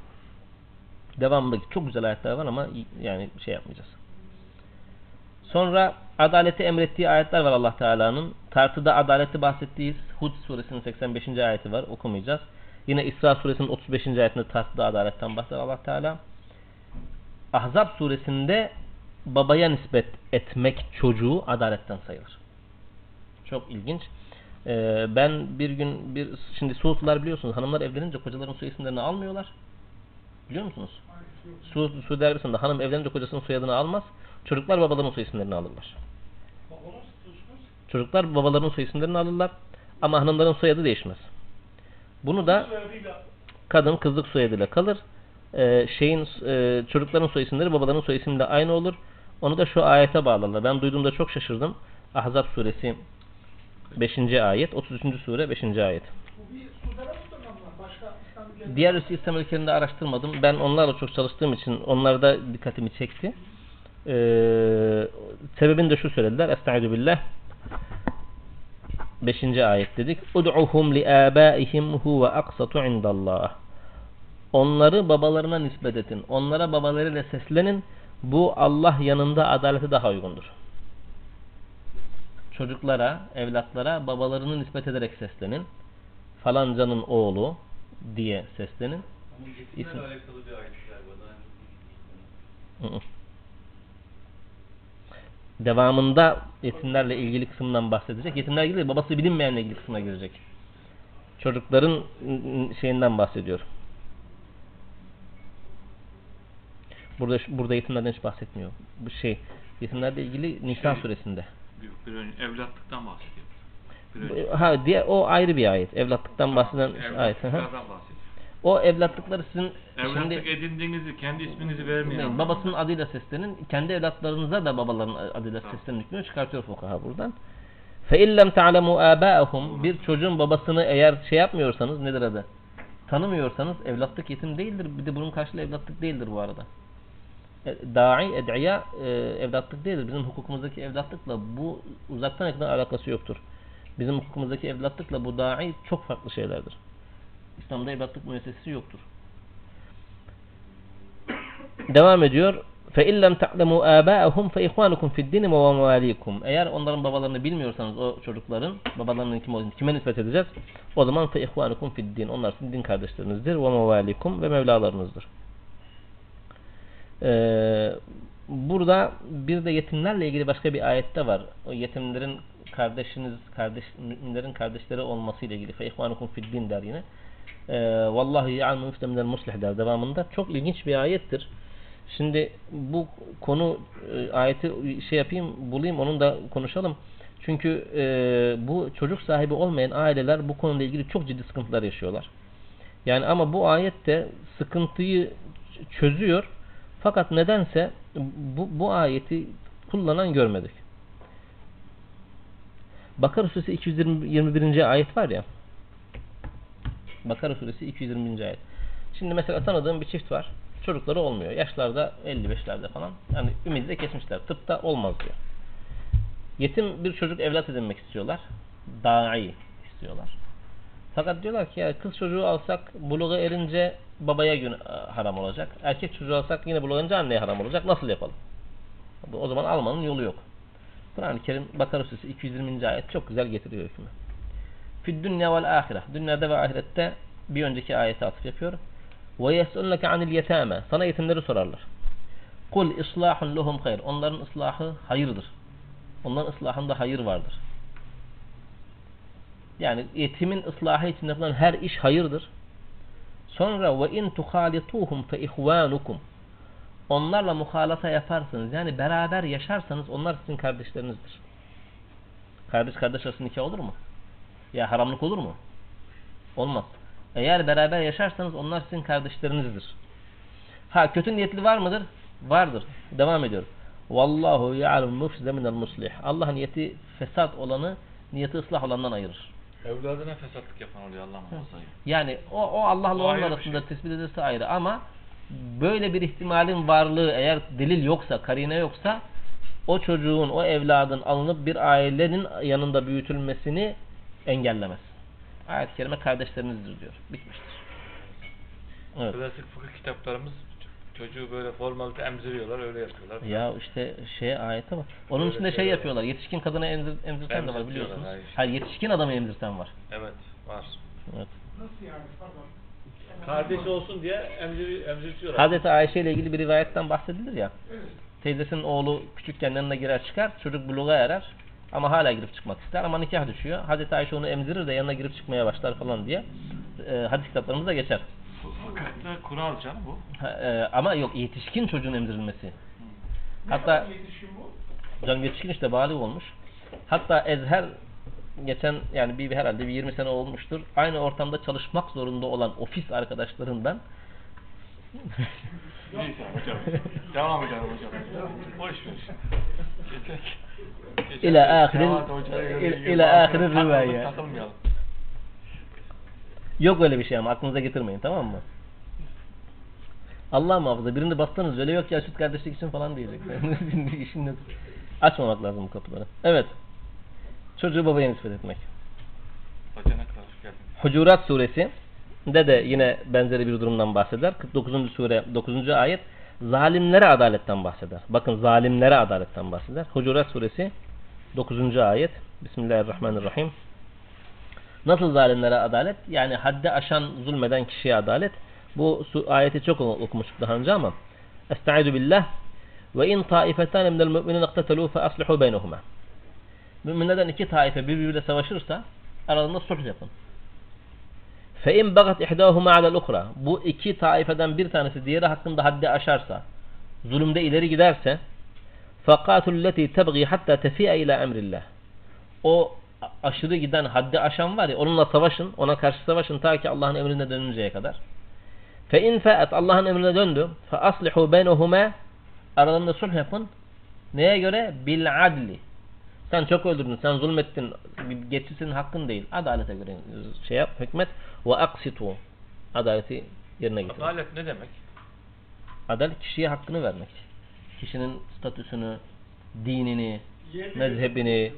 Devamındaki çok güzel ayetler var ama yani şey yapmayacağız. Sonra adaleti emrettiği ayetler var Allah Teala'nın. Tartıda adaleti bahsettiği Hud suresinin 85. ayeti var. Okumayacağız. Yine İsra suresinin 35. ayetinde tartıda adaletten bahseder Allah Teala. Ahzab suresinde babaya nispet etmek çocuğu adaletten sayılır. Çok ilginç. Ee, ben bir gün bir şimdi Suudlular biliyorsunuz hanımlar evlenince kocaların soy isimlerini almıyorlar. Biliyor musunuz? Su, Suudi Arabistan'da hanım evlenince kocasının soyadını almaz. Çocuklar babalarının soy isimlerini alırlar.
Çocuklar
babalarının soy isimlerini alırlar. Ama hanımların soyadı değişmez. Bunu da kadın kızlık soyadıyla kalır. Ee, şeyin e, çocukların soy isimleri babalarının soy isimle aynı olur. Onu da şu ayete bağlarlar. Ben duyduğumda çok şaşırdım. Ahzab suresi 5. ayet, 33. sure 5. ayet. Diğer üst İslam ülkelerinde araştırmadım. Ben onlarla çok çalıştığım için onlarda dikkatimi çekti. Ee, sebebini de şu söylediler. Estaizu billah. 5. ayet dedik. Ud'uhum li abaihim huve aqsatu indallah. Onları babalarına nispet edin. Onlara babalarıyla seslenin. Bu Allah yanında adalete daha uygundur. Çocuklara, evlatlara babalarını nispet ederek seslenin. Falancanın oğlu diye seslenin.
Ama
İsim.
yetimlerle alakalı bir ayet galiba.
Hı hı. Devamında yetimlerle ilgili kısımdan bahsedecek. Yetimlerle ilgili babası bilinmeyenle ilgili kısmına girecek. Çocukların şeyinden bahsediyor. Burada burada yetimlerden hiç bahsetmiyor. Bu şey yetimlerle ilgili Nisa
Şey-
suresinde.
Bir, bir önce evlatlıktan bahsediyor.
Ha diye o ayrı bir ayet. Evlatlıktan bahseden ayet.
Evlatlıklardan bahsediyor.
O evlatlıkları sizin
Evlatlık
şimdi,
edindiğinizi, kendi isminizi vermeyin.
Babasının adıyla seslenin. Kendi evlatlarınıza da babaların adıyla
tamam.
seslenin hükmünü çıkartıyor fukaha buradan. Fe illem ta'lemu aba'ahum bir çocuğun babasını eğer şey yapmıyorsanız nedir adı? Tanımıyorsanız evlatlık yetim değildir. Bir de bunun karşılığı evlatlık değildir bu arada. E, da'i, ed'iya e, evlatlık değildir. Bizim hukukumuzdaki evlatlıkla bu uzaktan yakından alakası yoktur. Bizim hukukumuzdaki evlatlıkla bu da'i çok farklı şeylerdir. İslam'da evlatlık müessesesi yoktur. Devam ediyor. Fe illem ta'lemu aba'ahum fe ihwanukum fi'd-din ve mevalikum. Eğer onların babalarını bilmiyorsanız o çocukların babalarının kim olduğunu kime nispet edeceğiz? O zaman fe ihvanukum fi'd-din. Onlar sizin din kardeşlerinizdir ve mevalikum ve mevlalarınızdır. Ee, burada bir de yetimlerle ilgili başka bir ayette var. O yetimlerin kardeşiniz, kardeş, müminlerin kardeşleri olması ile ilgili. Fe ihvanukum fi'd-din der yine. Ee, Vallahu ya'lemu müfteminen muslih der devamında. Çok ilginç bir ayettir. Şimdi bu konu e, ayeti şey yapayım bulayım onun da konuşalım. Çünkü e, bu çocuk sahibi olmayan aileler bu konuyla ilgili çok ciddi sıkıntılar yaşıyorlar. Yani ama bu ayette sıkıntıyı çözüyor. Fakat nedense bu, bu ayeti kullanan görmedik. Bakara suresi 221. ayet var ya. Bakara suresi 220. ayet. Şimdi mesela tanıdığım bir çift var. Çocukları olmuyor. Yaşlarda 55'lerde falan. Yani ümidi de kesmişler. Tıpta olmaz diyor. Yetim bir çocuk evlat edinmek istiyorlar. Da'i istiyorlar. Fakat diyorlar ki ya kız çocuğu alsak buluğa erince babaya gün haram olacak. Erkek çocuğu alsak yine buluğa erince anneye haram olacak. Nasıl yapalım? O zaman almanın yolu yok. Kur'an-ı Kerim Bakara Suresi 220. ayet çok güzel getiriyor hükmü. Fid dünya vel ahire. Dünyada ve ahirette bir önceki ayete atıf yapıyor. Ve yes'alunke anil yetame. Sana yetimleri sorarlar. Kul islahun lehum hayr. Onların ıslahı hayırdır. Onların ıslahında hayır vardır. Yani yetimin ıslahı için yapılan her iş hayırdır. Sonra ve in tuhalituhum fe ihvanukum. Onlarla muhalata yaparsınız. Yani beraber yaşarsanız onlar sizin kardeşlerinizdir. Kardeş kardeş arasında nikah olur mu? Ya haramlık olur mu? Olmaz. Eğer beraber yaşarsanız onlar sizin kardeşlerinizdir. Ha kötü niyetli var mıdır? Vardır. Devam ediyor. Vallahu ya'lemu mufside minel muslih. Allah niyeti fesat olanı niyeti ıslah olandan ayırır.
Evladına fesatlık yapan oluyor Allah muhafaza.
Yani o, o Allah'la onun arasında
şey.
tespit edilse ayrı ama böyle bir ihtimalin varlığı eğer delil yoksa, karine yoksa o çocuğun, o evladın alınıp bir ailenin yanında büyütülmesini engellemez. Ayet-i kerime kardeşlerinizdir diyor. Bitmiştir. Evet.
Klasik fıkıh kitaplarımız çocuğu böyle formalite emziriyorlar öyle yapıyorlar.
Ya işte şey ayete bak. Onun
Öyle
içinde şey
şeyler var.
yapıyorlar. Yetişkin kadına emzir, emzirten de var biliyorsunuz.
hayır.
Hayır yetişkin adamı emzirten var.
Evet var.
Evet.
Nasıl yani? Pardon.
Kardeş olsun diye emzir, emzirtiyorlar.
Hazreti Ayşe ile ilgili bir rivayetten bahsedilir ya.
Evet.
Teyzesinin oğlu küçükken yanına girer çıkar. Çocuk buluğa erer. Ama hala girip çıkmak ister. Ama nikah düşüyor. Hazreti Ayşe onu emzirir de yanına girip çıkmaya başlar falan diye. E, hadis kitaplarımızda geçer.
Fakat yaptığı kural canım bu.
Ha, e, ama yok yetişkin çocuğun emzirilmesi.
Ne
Hatta
yetişkin bu?
can yetişkin işte bali olmuş. Hatta Ezher geçen yani bir herhalde bir 20 sene olmuştur. Aynı ortamda çalışmak zorunda olan ofis arkadaşlarından
Neyse hocam. Devam edelim hocam. Boş ver. Yeter. Geçen
İle
de
ahirin-
bazı
ahirin.
Takılmayalım.
Yok öyle bir şey ama aklınıza getirmeyin tamam mı? Allah muhafaza birini bastınız öyle yok ya süt kardeşlik için falan diyecek. İşin yok. Açmamak lazım bu kapıları. Evet. Çocuğu babaya nispet etmek.
Hocana.
Hucurat suresi de de yine benzeri bir durumdan bahseder. 49. sure 9. ayet zalimlere adaletten bahseder. Bakın zalimlere adaletten bahseder. Hucurat suresi 9. ayet Bismillahirrahmanirrahim. Nasıl zalimlere adalet? Yani haddi aşan zulmeden kişiye adalet. Bu ayeti çok okumuştuk daha önce ama Estaizu billah ve in taifetan minel mu'minin iqtetelu fe aslihu beynehuma. Müminlerden iki taife birbiriyle savaşırsa aralarında sulh yapın. فَاِنْ بَغَتْ اِحْدَاهُمَا عَلَى الْاُخْرَى Bu iki taifeden bir tanesi diğeri hakkında haddi aşarsa, zulümde ileri giderse فَقَاتُ الَّتِي تَبْغِي حَتَّى تَفِيَ اِلَى اَمْرِ اللّٰهِ O aşırı giden, haddi aşan var ya, onunla savaşın, ona karşı savaşın ta ki Allah'ın emrine dönünceye kadar. فَاِنْ فَاَتْ Allah'ın emrine döndü. فَأَصْلِحُوا بَيْنَهُمَا Aralarında sulh yapın. Neye göre? Bil adli. Sen çok öldürdün, sen zulmettin. Geçti senin hakkın değil. Adalete göre şey yap, hükmet. Ve aksitu. Adaleti yerine getir.
Adalet ne demek?
Adalet kişiye hakkını vermek. Kişinin statüsünü, dinini, mezhebini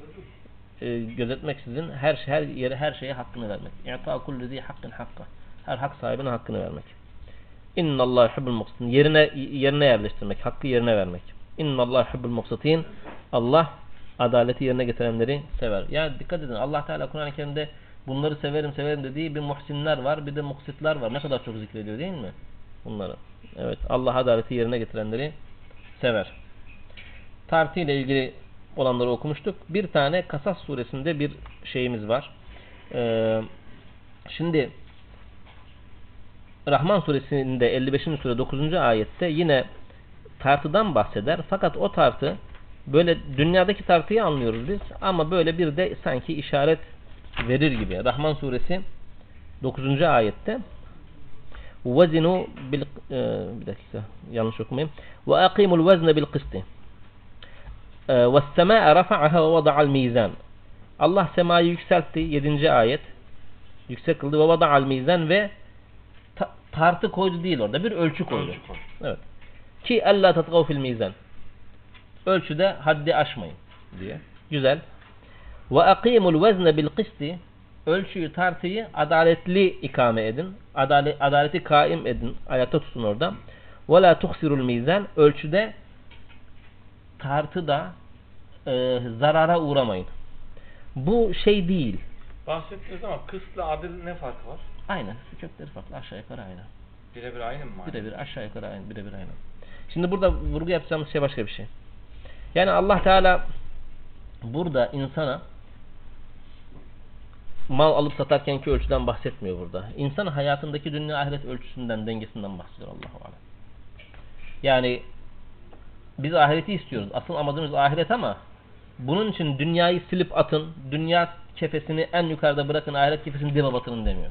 e, gözetmeksizin her her yere her şeye hakkını vermek. İ'ta kulli zi hakkın hakka. Her hak sahibine hakkını vermek. İnna Allah yuhibbul muqsitin. Yerine yerine yerleştirmek, hakkı yerine vermek. İnna Allah yuhibbul muqsitin. Allah adaleti yerine getirenleri sever. Yani dikkat edin Allah Teala Kur'an-ı Kerim'de bunları severim severim dediği bir muhsinler var, bir de muksitler var. Ne kadar çok zikrediyor değil mi? Bunları. Evet, Allah adaleti yerine getirenleri sever. Tartı ile ilgili olanları okumuştuk. Bir tane Kasas suresinde bir şeyimiz var. Ee, şimdi Rahman suresinde 55. sure 9. ayette yine tartıdan bahseder. Fakat o tartı böyle dünyadaki tartıyı anlıyoruz biz ama böyle bir de sanki işaret verir gibi. Rahman suresi 9. ayette vezinu bil e, bir dakika yanlış okumayayım. Ve akimul vezne bil kısti. E, ve semâe rafa'aha ve vada'al mizan. Allah semayı yükseltti 7. ayet. Yüksek kıldı ve vada'al mizan ve ta tartı koydu değil orada bir ölçü koydu.
Ölçü koydu.
Evet. Ki alla tatgav fil mizan. Ölçüde haddi aşmayın diye. Güzel. Ve akimul vezne bil kısti. Ölçüyü tartıyı adaletli ikame edin. Adalet, adaleti kaim edin. Ayakta tutun orada. Ve la tuhsirul mizan. Ölçüde tartıda e, zarara uğramayın. Bu şey değil.
Bahsettiniz ama kısla adil ne farkı var?
Aynen. Kökleri farklı. Aşağı yukarı aynı.
Birebir aynı mı?
Birebir aşağı yukarı aynı. Birebir aynı. Şimdi burada vurgu yapacağımız şey başka bir şey. Yani Allah Teala burada insana mal alıp satarkenki ölçüden bahsetmiyor burada. İnsan hayatındaki dünya ahiret ölçüsünden, dengesinden bahsediyor Allahu. Yani biz ahireti istiyoruz. Asıl amacımız ahiret ama bunun için dünyayı silip atın, dünya kefesini en yukarıda bırakın, ahiret kefesini dibe batırın demiyor.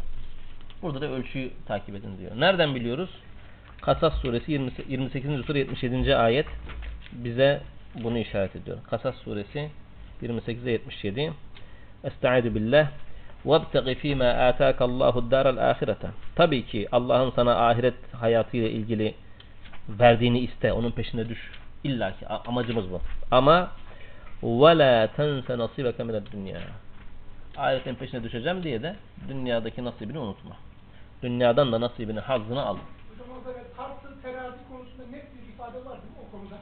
Burada da ölçüyü takip edin diyor. Nereden biliyoruz? Kasas suresi 20 28. sure 77. ayet bize bunu işaret ediyor. Kasas suresi 28'e 77. Estaizu billah. وَابْتَغِ ف۪ي مَا آتَاكَ اللّٰهُ الدَّارَ الْآخِرَةَ Tabii ki Allah'ın sana ahiret hayatıyla ilgili verdiğini iste. Onun peşine düş. İlla ki a- amacımız bu. Ama وَلَا تَنْسَ نَصِيبَكَ مِنَ الدُّنْيَا Ahiretin peşine düşeceğim diye de dünyadaki nasibini unutma. Dünyadan da nasibini, hazzını al.
Hocam orada evet, tartı, terazi konusunda net bir ifade var değil mi o konuda?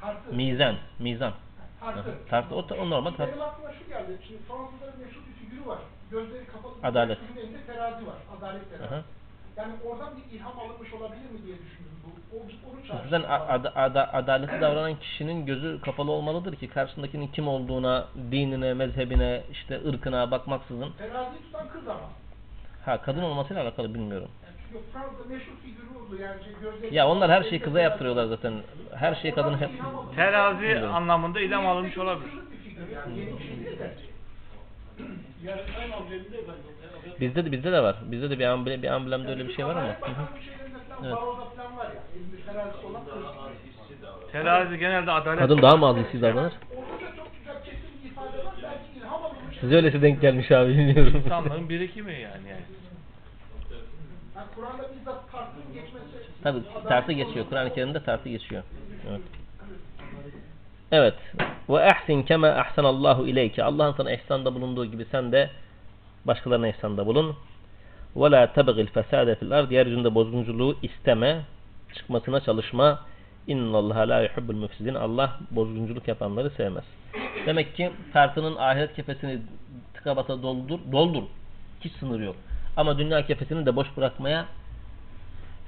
Tartı.
Mizan, mizan.
Tartı.
Tartı, o, o normal tartı.
Benim aklıma şu geldi. Şimdi Fransızların meşhur bir figürü var. Gözleri kapalı.
Adalet.
figürün elinde terazi var. Adalet terazi.
Aha.
Yani oradan bir ilham alınmış olabilir mi diye düşündüm. Bu, o, onu çağrıştırdı.
Zaten a- ada- ada- adaletli davranan kişinin gözü kapalı olmalıdır ki karşısındakinin kim olduğuna, dinine, mezhebine, işte ırkına bakmaksızın.
Terazi tutan kız ama.
Ha kadın olmasıyla alakalı bilmiyorum.
Yani çünkü Yok Fransa'da meşhur figürü oldu yani şey, gözleri...
Ya onlar her şeyi kıza yaptırıyorlar zaten. Her şeyi kadın hep...
Terazi anlamında ilham alınmış olabilir.
Bir figür yani yeni bir şey değil de.
Yani aynı ambleminde galiba.
Bizde de bizde de var. Bizde de bir amblem, bir amblemde öyle bir şey var ama. Hı hı. Evet.
Terazi genelde adalet...
Kadın daha mı az hissi davranır? Size öylesi denk gelmiş abi bilmiyorum.
İnsanların birikimi yani. yani.
Kur'an'da bizzat tartının geçmesi...
Tabi
adalet
tartı geçiyor. Kur'an-ı Kerim'de tartı geçiyor. Evet. Evet. Ve ahsin kema ahsanallahu ileyke. Allah'ın sana ihsanda bulunduğu gibi sen de başkalarına ihsanda bulun. Ve la tabgil fesade fil ard. Yeryüzünde bozgunculuğu isteme. Çıkmasına çalışma. İnnallaha la yuhibbul müfsidin. Allah bozgunculuk yapanları sevmez. Demek ki tartının ahiret kefesini tıka basa doldur. Doldur. Hiç sınır yok. Ama dünya kefesini de boş bırakmaya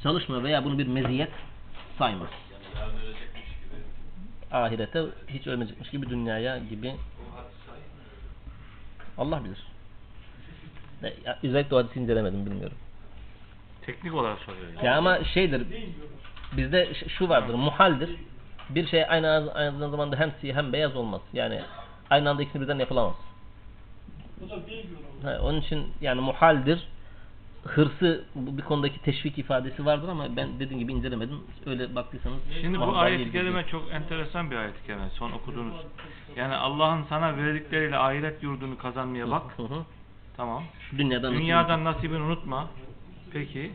çalışma veya bunu bir meziyet sayma.
Yani.
Ahirete hiç ölmeyecekmiş gibi dünyaya gibi? Allah bilir. Ne- ya, Özellikle o hadisi incelemedim bilmiyorum.
Teknik olarak soruyor. yani.
Ya ama şeydir bizde şu vardır muhaldir. Bir şey aynı, aynı zamanda hem siyah hem beyaz olmaz. Yani aynı anda ikisini birden yapılamaz. Onun için yani muhaldir. Hırsı bu bir konudaki teşvik ifadesi vardır ama ben dediğim gibi incelemedim. Öyle baktıysanız
Şimdi bu ayet-i kerime çok enteresan bir ayet-i kerime. Son okuduğunuz. Yani Allah'ın sana verdikleriyle ahiret yurdunu kazanmaya bak.
Hı hı.
Tamam.
Dünyadan
Dünyadan nasibini unutma. Peki.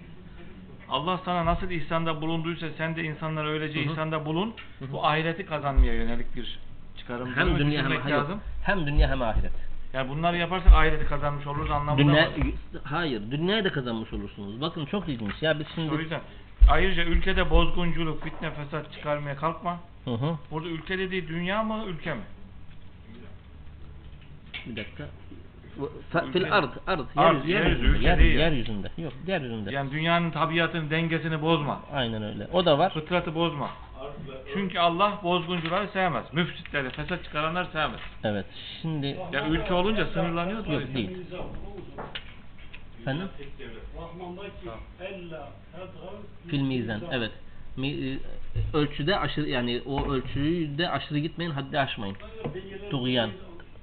Allah sana nasıl ihsanda bulunduysa sen de insanlara öylece
Hı hı.
ihsanda bulun.
Hı hı.
Bu ahireti kazanmaya yönelik bir çıkarım.
hem dünya hem,
lazım.
hem dünya hem ahiret.
Yani bunları yaparsak ahireti kazanmış oluruz anlamında
Dünya, hayır, dünyayı da kazanmış olursunuz. Bakın çok ilginç. Ya biz şimdi
O yüzden ayrıca ülkede bozgunculuk, fitne, fesat çıkarmaya kalkma.
Hı hı.
Burada ülke dediği dünya mı, ülke mi?
Bir dakika. Fa- Fil ard, ard,
Ard,
yer,
yeryüzü,
yeryüzünde,
ülke
yer,
değil.
yeryüzünde. Yok, yeryüzünde.
Yani dünyanın tabiatını, dengesini bozma.
Aynen öyle. O da var.
Fıtratı bozma. Çünkü Allah bozguncuları sevmez. Müfsitleri, fesat çıkaranları sevmez.
Evet. Şimdi
Ya ülke olunca sınırlanıyor da.
yok değil.
O uzun.
Efendim? Fil mizan. Evet. Mi, e, ölçüde aşırı yani o ölçüde aşırı gitmeyin, haddi aşmayın. Tuğyan.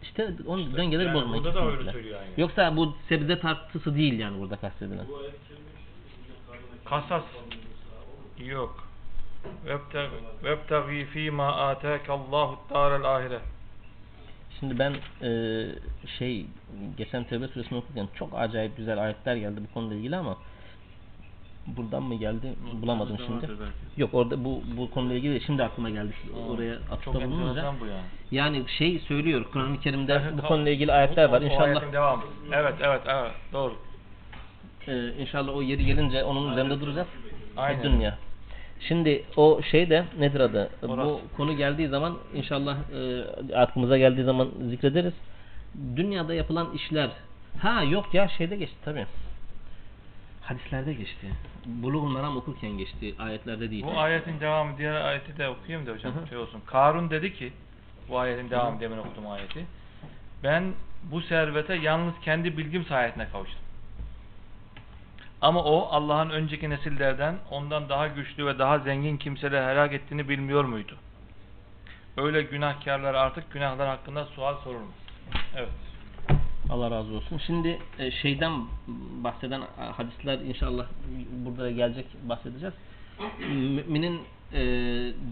İşte onun dengeleri
yani
bozmayın.
burada da öyle söylüyor yani.
Yoksa bu sebze tartısı değil yani burada kastedilen.
Kasas yok. Vebtagi fîmâ âtâkallâhu dârel ahire.
Şimdi ben e, şey geçen Tevbe suresini okurken çok acayip güzel ayetler geldi bu konuyla ilgili ama buradan mı geldi bulamadım şimdi. Yok orada bu bu konuyla ilgili değil. şimdi aklıma geldi. Oraya atıfta bulununca.
bu yani.
Yani şey söylüyor Kur'an-ı Kerim'de
Evet,
bu konuyla ilgili ayetler var.
O-
İnşallah
devamı. Evet, evet, evet. Doğru.
e, inşallah o yeri gelince onun üzerinde duracağız.
Aynen.
Dünya. Şimdi o şey de nedir adı?
Orası.
Bu konu geldiği zaman inşallah e, aklımıza geldiği zaman zikrederiz. Dünyada yapılan işler ha yok ya şeyde geçti tabi. Hadislerde geçti. Buluğun Meram okurken geçti. Ayetlerde değil.
Bu ayetin devamı diğer ayeti de okuyayım da hocam
Hı hı.
şey olsun. Karun dedi ki bu ayetin devamı demin okudum ayeti. Ben bu servete yalnız kendi bilgim sayesinde kavuştum. Ama o Allah'ın önceki nesillerden ondan daha güçlü ve daha zengin kimseler helak ettiğini bilmiyor muydu? Öyle günahkarlar artık günahlar hakkında sual sorulmaz. Evet.
Allah razı olsun. Şimdi e, şeyden bahseden e, hadisler inşallah burada gelecek bahsedeceğiz. Müminin e,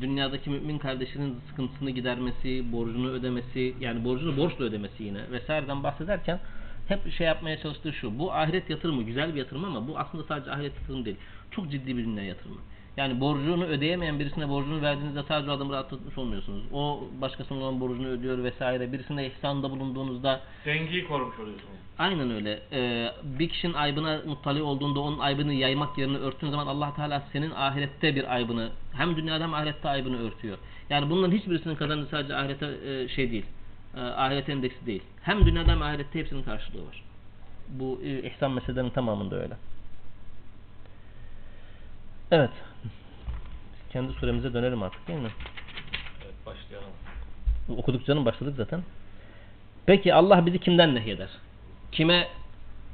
dünyadaki mümin kardeşinin sıkıntısını gidermesi, borcunu ödemesi, yani borcunu borçla ödemesi yine vesaireden bahsederken hep şey yapmaya çalıştığı şu. Bu ahiret yatırımı güzel bir yatırım ama bu aslında sadece ahiret yatırımı değil. Çok ciddi bir dünya yatırımı. Yani borcunu ödeyemeyen birisine borcunu verdiğinizde sadece adamı rahatlatmış olmuyorsunuz. O başkasının olan borcunu ödüyor vesaire. Birisine ihsanda bulunduğunuzda
Dengeyi korumuş oluyorsunuz.
Aynen öyle. Ee, bir kişinin aybına muttali olduğunda onun aybını yaymak yerine örttüğün zaman Allah Teala senin ahirette bir aybını hem dünyada hem ahirette aybını örtüyor. Yani bunların hiçbirisinin kazancı sadece ahirete e, şey değil. E, ahiret endeksi değil. Hem dünyada hem ahirette hepsinin karşılığı var. Bu e, ihsan meselelerinin tamamında öyle. Evet. Kendi suremize dönelim artık değil mi?
Evet, başlayalım.
Okuduk canım başladık zaten. Peki Allah bizi kimden nehyeder? Kime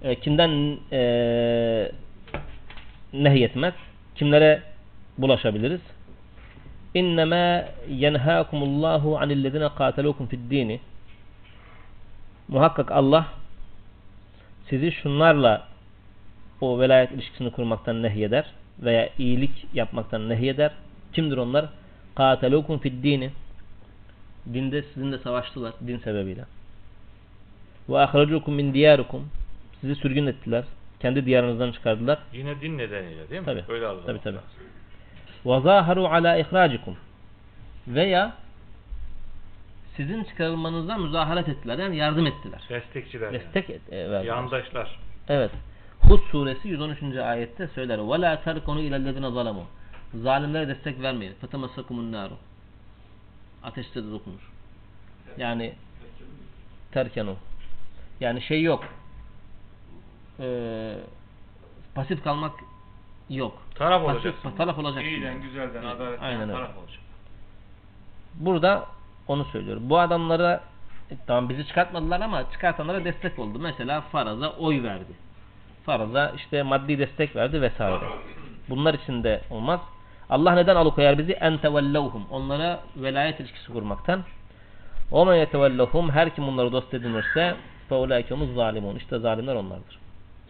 e, kimden e, nehyetmez? Kimlere bulaşabiliriz? İnnemâ yenhâkumullâhu anillezine kâtelûkum fid-dîni Muhakkak Allah sizi şunlarla o velayet ilişkisini kurmaktan nehyeder veya iyilik yapmaktan nehyeder. Kimdir onlar? Katelukum fid dini. Dinde sizinle savaştılar din sebebiyle. Ve ahracukum min diyarukum. Sizi sürgün ettiler. Kendi diyarınızdan çıkardılar.
Yine din nedeniyle değil mi?
Tabii.
Öyle anlamak
tabii, tabii.
Ve
zaharu ala ihracikum. Veya sizin çıkarılmanıza müzaharet ettiler. Yani yardım ettiler.
Destekçiler yani.
Destek et, e, verdiler.
Yandaşlar.
Evet. Hud suresi 113. ayette söyler. وَلَا تَرْكُنُوا اِلَى الَّذِينَ ظَلَمُوا Zalimlere destek vermeyin. فَتَمَسَّكُمُ النَّارُ Ateşte de dokunur. Yani terkenu. Yani şey yok. Ee, pasif kalmak yok.
Taraf
Pasif-
olacaksın.
taraf olacaksın.
İyiden, güzelden,
Evet,
adaletten
aynen öyle.
taraf olacaksın.
Burada onu söylüyorum. Bu adamlara e, tamam bizi çıkartmadılar ama çıkartanlara destek oldu. Mesela Faraz'a oy verdi. Faraz'a işte maddi destek verdi vesaire. Bunlar için de olmaz. Allah neden alıkoyar bizi? En tevellevhum. Onlara velayet ilişkisi kurmaktan. O men yetevellehum her kim bunları dost edinirse feulaikemuz zalimun. İşte zalimler onlardır.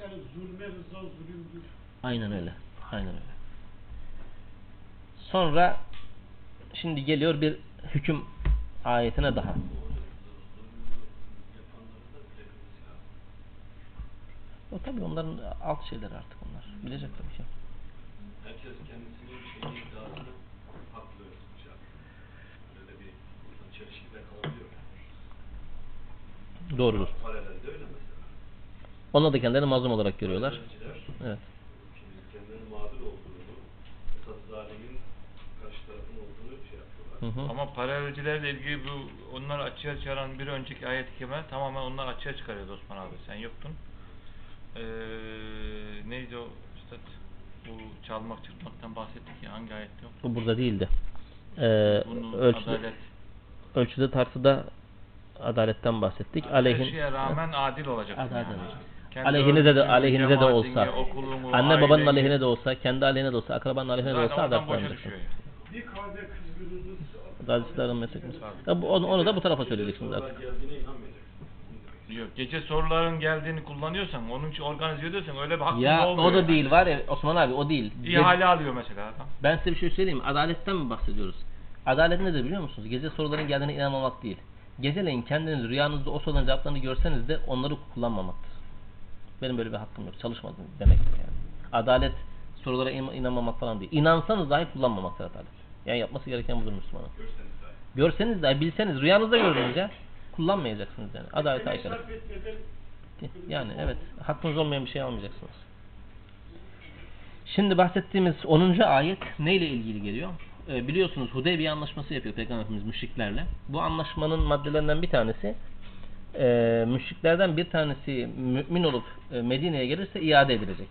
Yani zulme rıza zulümdür.
Aynen öyle. Aynen öyle. Sonra şimdi geliyor bir hüküm ayetine daha. O tabii onların alt şeyleri artık onlar. Bilecek tabii ki.
Herkes iddiasını haklı şey yapıyor. Böyle bir insan çelişkide kalabiliyor.
Doğrudur.
Paralelde öyle mesela.
Onlar da kendilerini mazlum olarak görüyorlar. Evet.
şimdi kendilerinin mağdur olduğunu, esas zalimin karşı tarafın olduğunu şey yapıyorlar.
Hı hı.
Ama paralelcilerle ilgili bu onları açığa çıkaran bir önceki ayet-i kerime tamamen onlar açığa çıkarıyordu Osman abi. Sen yoktun. Ee, neydi o üstad? Bu çalmak çırpmaktan bahsettik ya hangi ayette o?
Bu burada değildi. Ee,
Bunun
ölçüde,
adalet.
ölçüde tartıda adaletten bahsettik.
Her
Aleyhin,
şeye rağmen adil.
Adalet
yani.
olacak.
Kendi
aleyhinize de aleyhinize de olsa,
okulunu,
anne babanın aleyhine de olsa, kendi aleyhine de olsa, akrabanın aleyhine de olsa
boşa
olacaksın.
yani.
Bir kahve kızgınınız
Adaletsizlerin meslekimiz. Ya bu- onu, onu da bu tarafa
Sorular
artık.
Yok, gece soruların geldiğini kullanıyorsan, onun için organize ediyorsan öyle bir hakkın
Ya
olmuyor.
o da
yani.
değil var ya Osman abi o değil.
İhale alıyor mesela adam.
Ben size bir şey söyleyeyim? Adaletten mi bahsediyoruz? Adalet nedir biliyor musunuz? Gece soruların geldiğine inanmamak değil. Geceleyin kendiniz rüyanızda o soruların cevaplarını görseniz de onları kullanmamaktır. Benim böyle bir hakkım yok. Çalışmadım demektir yani. Adalet sorulara in- inanmamak falan değil. İnansanız dahi kullanmamaktır adalet. Yani yapması gereken budur Müslümanın.
Görseniz dahi
bilseniz rüyanızda gördüğünüz ya kullanmayacaksınız yani. Adalete aykırı. Yani evet hakkınız olmayan bir şey almayacaksınız. Şimdi bahsettiğimiz 10. ayet neyle ilgili geliyor? Ee, biliyorsunuz Hudeybiye anlaşması yapıyor Peygamber Efendimiz müşriklerle. Bu anlaşmanın maddelerinden bir tanesi e, müşriklerden bir tanesi mümin olup e, Medine'ye gelirse iade edilecek.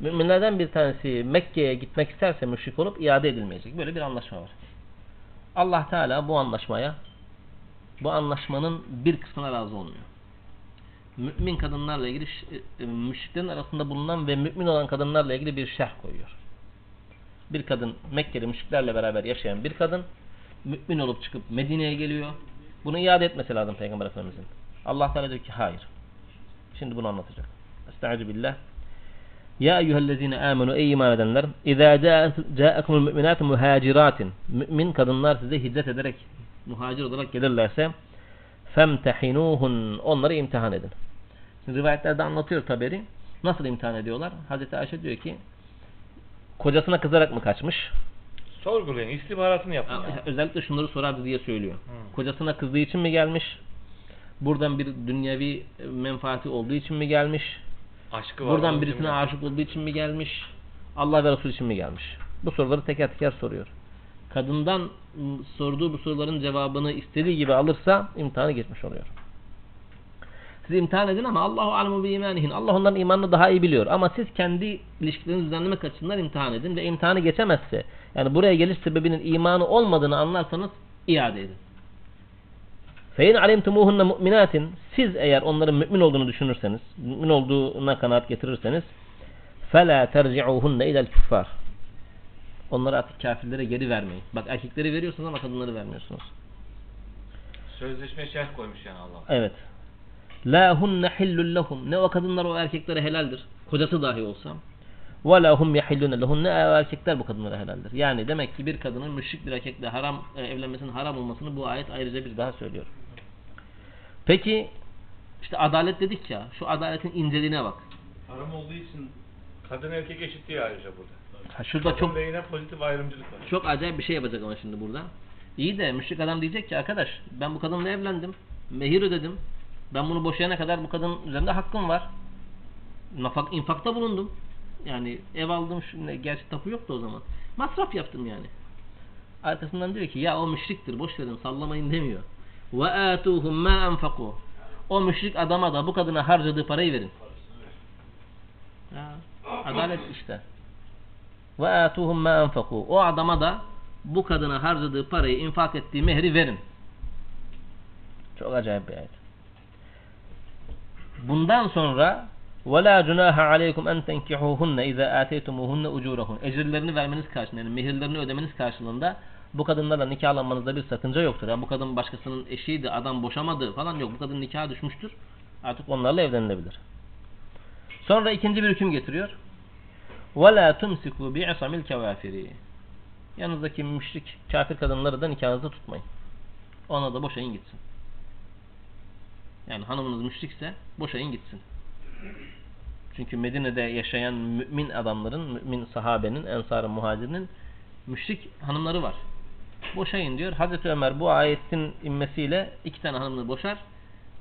Müminlerden bir tanesi Mekke'ye gitmek isterse müşrik olup iade edilmeyecek. Böyle bir anlaşma var. Allah Teala bu anlaşmaya bu anlaşmanın bir kısmına razı olmuyor mümin kadınlarla ilgili e, e, müşriklerin arasında bulunan ve mümin olan kadınlarla ilgili bir şerh koyuyor. Bir kadın Mekke'li müşriklerle beraber yaşayan bir kadın mümin olup çıkıp Medine'ye geliyor. Bunu iade etmesi lazım Peygamber Efendimizin. Allah Teala diyor ki hayır. Şimdi bunu anlatacak. Estaizu billah. Ya eyyühellezine amenu ey iman edenler İzâ câekumul müminâtu muhaciratin Mümin kadınlar size hicret ederek muhacir olarak gelirlerse femtehinuhun onları imtihan edin. Şimdi rivayetlerde anlatıyor taberi. Nasıl imtihan ediyorlar? Hazreti Ayşe diyor ki kocasına kızarak mı kaçmış?
Sorgulayın, istihbaratını yapın. yani.
Özellikle şunları sorardı diye söylüyor.
Hı.
Kocasına kızdığı için mi gelmiş? Buradan bir dünyevi menfaati olduğu için mi gelmiş?
Aşkı var.
Buradan birisine
mi?
aşık olduğu için mi gelmiş? Allah ve Resul için mi gelmiş? Bu soruları teker teker soruyor. Kadından sorduğu bu soruların cevabını istediği gibi alırsa imtihanı geçmiş oluyor. Siz imtihan edin ama Allahu alemu bi imanihin. Allah onların imanını daha iyi biliyor. Ama siz kendi ilişkilerinizi düzenlemek açısından imtihan edin ve imtihanı geçemezse yani buraya geliş sebebinin imanı olmadığını anlarsanız iade edin. Fein alimtumuhunna mu'minatin siz eğer onların mümin olduğunu düşünürseniz, mümin olduğuna kanaat getirirseniz fela terci'uhunna ila'l küffar. Onları artık kafirlere geri vermeyin. Bak erkekleri veriyorsunuz ama kadınları vermiyorsunuz.
Sözleşme şerh koymuş yani Allah.
Evet. La hunne hillul lehum. Ne o kadınlar o erkeklere helaldir. Kocası dahi olsa. Ve la hum yahillune lehum. Ne erkekler bu kadınlara helaldir. Yani demek ki bir kadının müşrik bir erkekle haram e, evlenmesinin haram olmasını bu ayet ayrıca bir daha söylüyor. Peki işte adalet dedik ya. Şu adaletin inceliğine bak.
Haram olduğu için kadın erkek eşitliği ayrıca burada.
Ha, şurada
Kadın
çok
lehine pozitif ayrımcılık var.
çok acayip bir şey yapacak ama şimdi burada. İyi de müşrik adam diyecek ki arkadaş ben bu kadınla evlendim. Mehir ödedim. Ben bunu boşayana kadar bu kadın üzerinde hakkım var. Nafak, infakta bulundum. Yani ev aldım. Şimdi, gerçi tapu yoktu o zaman. Masraf yaptım yani. Arkasından diyor ki ya o müşriktir boş verin sallamayın demiyor. Ve atuhum ma anfaku. O müşrik adama da bu kadına harcadığı parayı verin. Ya, adalet işte. Ve atuhum ma anfaku. O adama da bu kadına harcadığı parayı infak ettiği mehri verin. Çok acayip bir ayet. Bundan sonra وَلَا جُنَاهَ عَلَيْكُمْ اَنْ تَنْكِحُوهُنَّ اِذَا آتَيْتُمُوهُنَّ اُجُورَهُنْ Ecirlerini vermeniz karşılığında, yani mehirlerini ödemeniz karşılığında bu kadınlarla nikahlanmanızda bir sakınca yoktur. Ya bu kadın başkasının eşiydi, adam boşamadı falan yok. Bu kadın nikaha düşmüştür. Artık onlarla evlenilebilir. Sonra ikinci bir hüküm getiriyor. وَلَا تُمْسِكُوا بِعِصَمِ الْكَوَافِرِ Yanınızdaki müşrik, kafir kadınları da nikahınızda tutmayın. Ona da boşayın gitsin. Yani hanımınız müşrikse boşayın gitsin. Çünkü Medine'de yaşayan mümin adamların, mümin sahabenin, ensarın, muhacirinin müşrik hanımları var. Boşayın diyor. Hazreti Ömer bu ayetin inmesiyle iki tane hanımını boşar.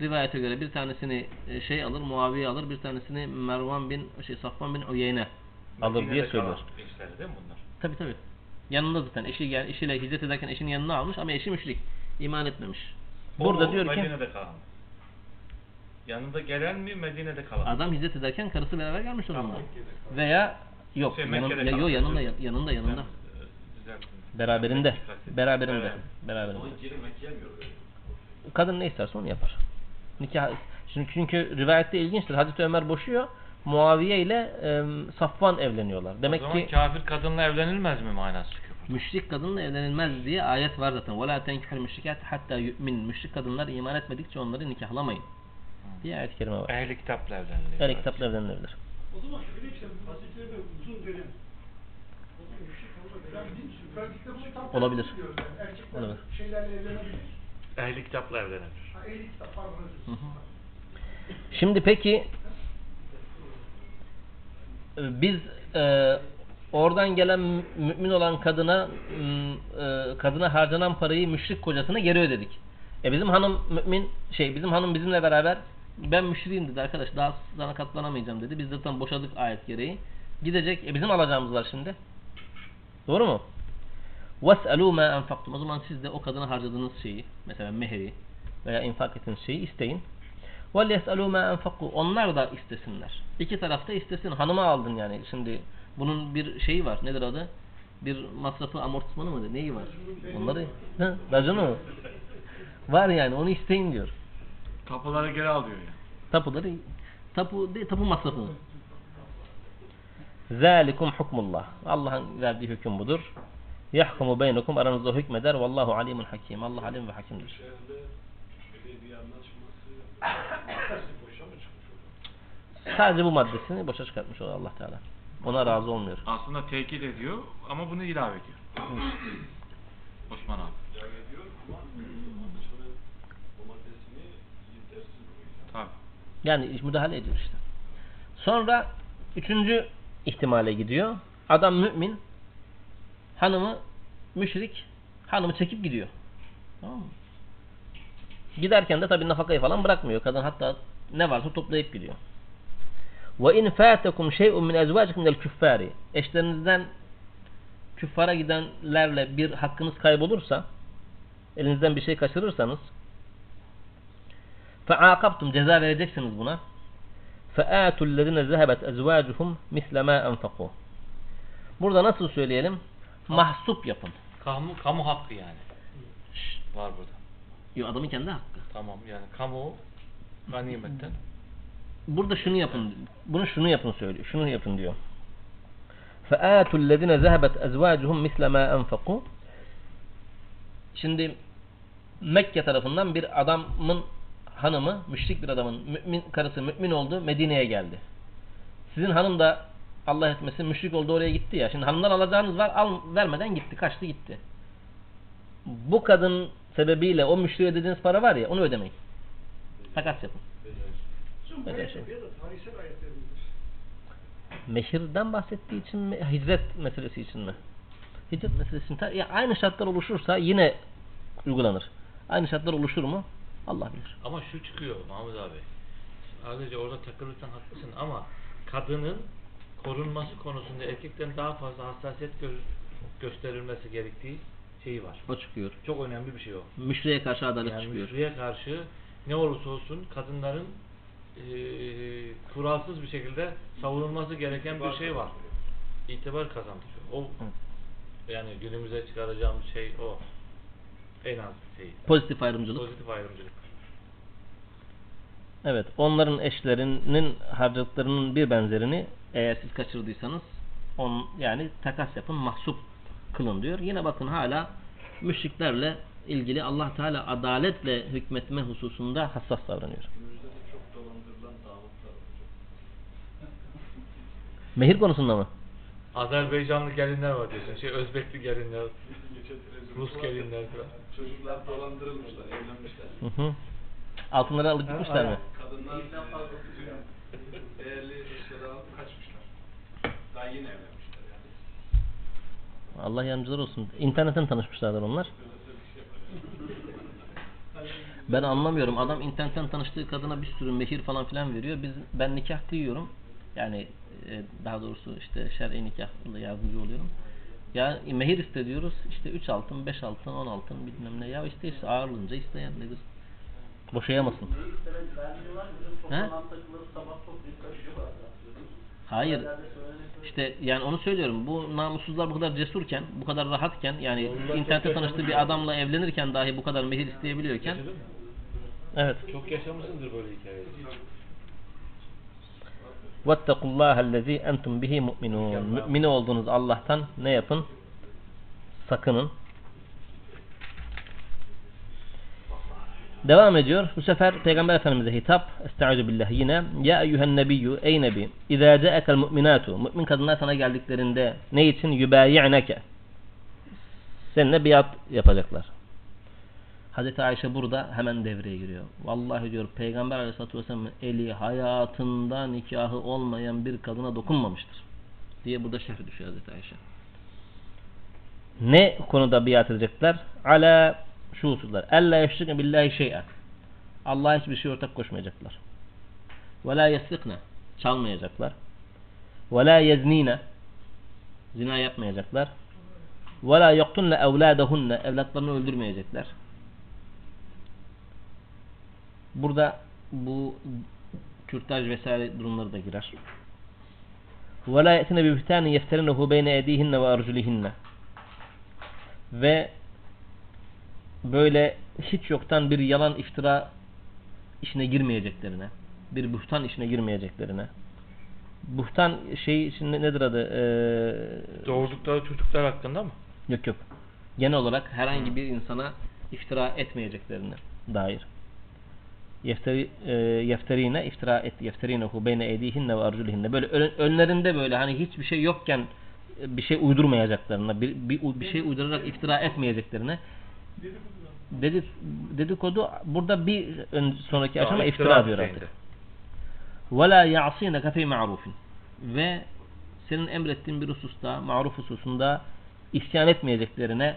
Rivayete göre bir tanesini e, şey alır, Muaviye alır, bir tanesini Mervan bin, şey Safvan bin Uyeyne alır diye söylüyor.
eşleri değil mi bunlar?
Yanında zaten eşi gel, eşiyle hicret ederken eşinin yanına almış ama eşi müşrik. İman etmemiş. Burada
O
diyor ki
Medine'de kalan. Yanında gelen mi Medine'de kalan?
adam hicret ederken karısı beraber gelmiş onunla.
Tamam.
Veya yok
Şey,
yanın,
Mekke'de
ya, yo,
kalan.
yanında yanında yanında.
Ben, e, düzelttim.
Beraberinde.
Mekke
Beraberinde.
Evet.
Beraberinde.
Ama girmek gelmiyor öyle.
Kadın ne isterse onu yapar. Nikah çünkü, çünkü rivayette ilginçtir. Hazreti Ömer boşuyor. Muaviye ile e, Safvan evleniyorlar. Demek
o zaman
ki
kafir kadınla evlenilmez mi manası çıkıyor?
müşrik kadınla evlenilmez diye ayet var zaten. وَلَا تَنْكِحُ الْمُشْرِكَاتِ hatta yu'min. Müşrik kadınlar iman etmedikçe onları nikahlamayın. diye ayet-i kerime var.
Ehli kitapla evleniliyor.
Ehli kitapla evlenilebilir.
O zaman şöyle işte bu Hazreti Ömer uzun dönem.
Olabilir. Olabilir.
evlenebilir.
Ehli kitapla
hı. Şimdi peki biz e, oradan gelen mü- mümin olan kadına e, kadına harcanan parayı müşrik kocasına geri ödedik. E bizim hanım mümin şey bizim hanım bizimle beraber ben müşriğim dedi arkadaş daha sana katlanamayacağım dedi. Biz zaten boşadık ayet gereği. Gidecek. E bizim alacağımız var şimdi. Doğru mu? وَاسْأَلُوا مَا أَنْفَقْتُمْ O zaman siz de o kadına harcadığınız şeyi mesela mehri veya infak ettiğiniz şeyi isteyin. وَلْيَسْأَلُوا مَا أَنْفَقُوا Onlar da istesinler. İki tarafta istesin. Hanıma aldın yani. Şimdi bunun bir şeyi var. Nedir adı? Bir masrafı amortismanı mı? Neyi var? Onları Hı, raconu mu? Var yani. Onu isteyin diyor.
Kapıları geri alıyor yani.
Tapuları tapu değil, tapu masrafı. Zalikum hukmullah. Allah'ın verdiği hüküm budur. Yahkumu beynukum aranızda hükmeder. Vallahu alimun hakim. Allah alim ve hakimdir. Sadece bu maddesini boşa çıkartmış o Allah Teala. Ona razı olmuyor.
Aslında tekit ediyor ama bunu ilave ediyor. Osman abi. Tabii.
Yani müdahale ediyor işte. Sonra üçüncü ihtimale gidiyor. Adam mümin, hanımı müşrik, hanımı çekip gidiyor. Tamam mı? Giderken de tabii nafakayı falan bırakmıyor. Kadın hatta ne varsa toplayıp gidiyor. Ve in fatakum şey'un min ezvacikum minel küffari. Eşlerinizden küffara gidenlerle bir hakkınız kaybolursa, elinizden bir şey kaçırırsanız fe'akabtum ceza vereceksiniz buna. فَآتُوا الَّذِينَ ذَهَبَتْ اَزْوَاجُهُمْ مِثْلَ مَا أَنْفَقُوا Burada nasıl söyleyelim? Mahsup yapın.
Kamu, kamu hakkı yani. Var burada.
Yo, adamın kendi hakkı.
Tamam yani kamu ganimetten.
Burada şunu yapın. Bunu şunu yapın söylüyor. Şunu yapın diyor. فَآتُوا الَّذِينَ ذَهَبَتْ أَزْوَاجُهُمْ مِثْلَ مَا أَنْفَقُوا Şimdi Mekke tarafından bir adamın hanımı, müşrik bir adamın mümin, karısı mümin oldu, Medine'ye geldi. Sizin hanım da Allah etmesin müşrik oldu oraya gitti ya. Şimdi hanımdan alacağınız var, al, vermeden gitti, kaçtı gitti. Bu kadın sebebiyle o müşriye ödediğiniz para var ya, onu ödemeyin. Takas yapın. Mehirden bahsettiği için mi, hicret meselesi için mi? Hicret meselesi için ta- ya aynı şartlar oluşursa yine uygulanır. Aynı şartlar oluşur mu? Allah bilir.
Ama şu çıkıyor Mahmut abi. Sadece orada takılırsan haklısın ama kadının korunması konusunda erkekten daha fazla hassasiyet gö- gösterilmesi gerektiği şeyi var.
O çıkıyor.
Çok önemli bir şey o.
Müşriye karşı adalet
Yani
çıkıyor.
müşriye karşı ne olursa olsun kadınların eee kuralsız bir şekilde savunulması gereken bir şey var. İtibar kazandırıyor. O yani günümüze çıkaracağımız şey o. En az şey.
Pozitif ayrımcılık.
Pozitif ayrımcılık.
Evet. Onların eşlerinin harcadıklarının bir benzerini eğer siz kaçırdıysanız on, yani takas yapın mahsup kılın diyor. Yine bakın hala müşriklerle ilgili Allah Teala adaletle hükmetme hususunda hassas davranıyor. Mehir konusunda mı?
Azerbaycanlı gelinler var diyorsun. Şey Özbekli gelinler, Rus gelinler falan.
Çocuklar dolandırılmışlar, evlenmişler.
Hı hı. Altınları alıp gitmişler mi?
Kadınlar bütün değerli eşyaları alıp kaçmışlar. Daha yeni evlenmişler yani.
Allah yardımcılar olsun. İnternetten tanışmışlardır onlar. Ben anlamıyorum. Adam internetten tanıştığı kadına bir sürü mehir falan filan veriyor. Biz ben nikah kıyıyorum. Yani e, daha doğrusu işte şer'i nikahla yardımcı oluyorum. Ya mehir iste diyoruz. İşte 3 altın, 5 altın, 10 altın bilmem ne. Ya işte, işte ağırlığınca isteyen nedir? Boşayamasın. He? Hayır. İşte yani onu söylüyorum. Bu namussuzlar bu kadar cesurken, bu kadar rahatken yani internette tanıştığı bir adamla evlenirken dahi bu kadar mehir isteyebiliyorken
Yaşadın mı?
Evet.
Çok yaşamışsındır böyle hikayeyi.
وَاتَّقُوا اللّٰهَ الَّذ۪ي اَنْتُمْ بِهِ مُؤْمِنُونَ Mümini olduğunuz Allah'tan ne yapın? Sakının. Devam ediyor. Bu sefer Peygamber Efendimiz'e hitap. Estaizu billah yine. Ya eyyühen nebiyyü ey nebi. İzâ ce'ekel mu'minâtu. Mümin kadınlar sana geldiklerinde ne için? Yübâyi'neke. Seninle biat yapacaklar. Hazreti Ayşe burada hemen devreye giriyor. Vallahi diyor Peygamber Aleyhisselatü Vesselam'ın eli hayatında nikahı olmayan bir kadına dokunmamıştır. Diye burada şerh düşüyor Hazreti Ayşe. Ne konuda biat edecekler? Ala şu hususlar. Ella yeşrikne billahi şey'en. Allah'a hiçbir şey ortak koşmayacaklar. Ve la yesrikne. Çalmayacaklar. Ve la yeznine. Zina yapmayacaklar. Ve la yaktunne evladahunne. Evlatlarını öldürmeyecekler. Burada bu kürtaj vesaire durumları da girer. Bi buhtanin yefterinehu beyne edihinne ve arculihinne. Ve böyle hiç yoktan bir yalan iftira işine girmeyeceklerine, bir buhtan işine girmeyeceklerine. Buhtan şey ne- nedir adı? Ee,
Doğurdukları çocuklar hakkında mı?
Yok yok. Genel olarak herhangi bir insana iftira etmeyeceklerine dair. Yefteri, e, yefterine iftira et yefterinehu beyne eydihinne ve arculihinne. Böyle ön- önlerinde böyle hani hiçbir şey yokken bir şey uydurmayacaklarına, bir, bir, bir şey uydurarak iftira etmeyeceklerine Dedi, dedikodu burada bir ön, sonraki
Daha
aşama
iftira
iftira diyor
düzeyinde.
artık. وَلَا يَعْصِينَكَ فِي مَعْرُوفٍ Ve senin emrettiğin bir hususta, maruf hususunda isyan etmeyeceklerine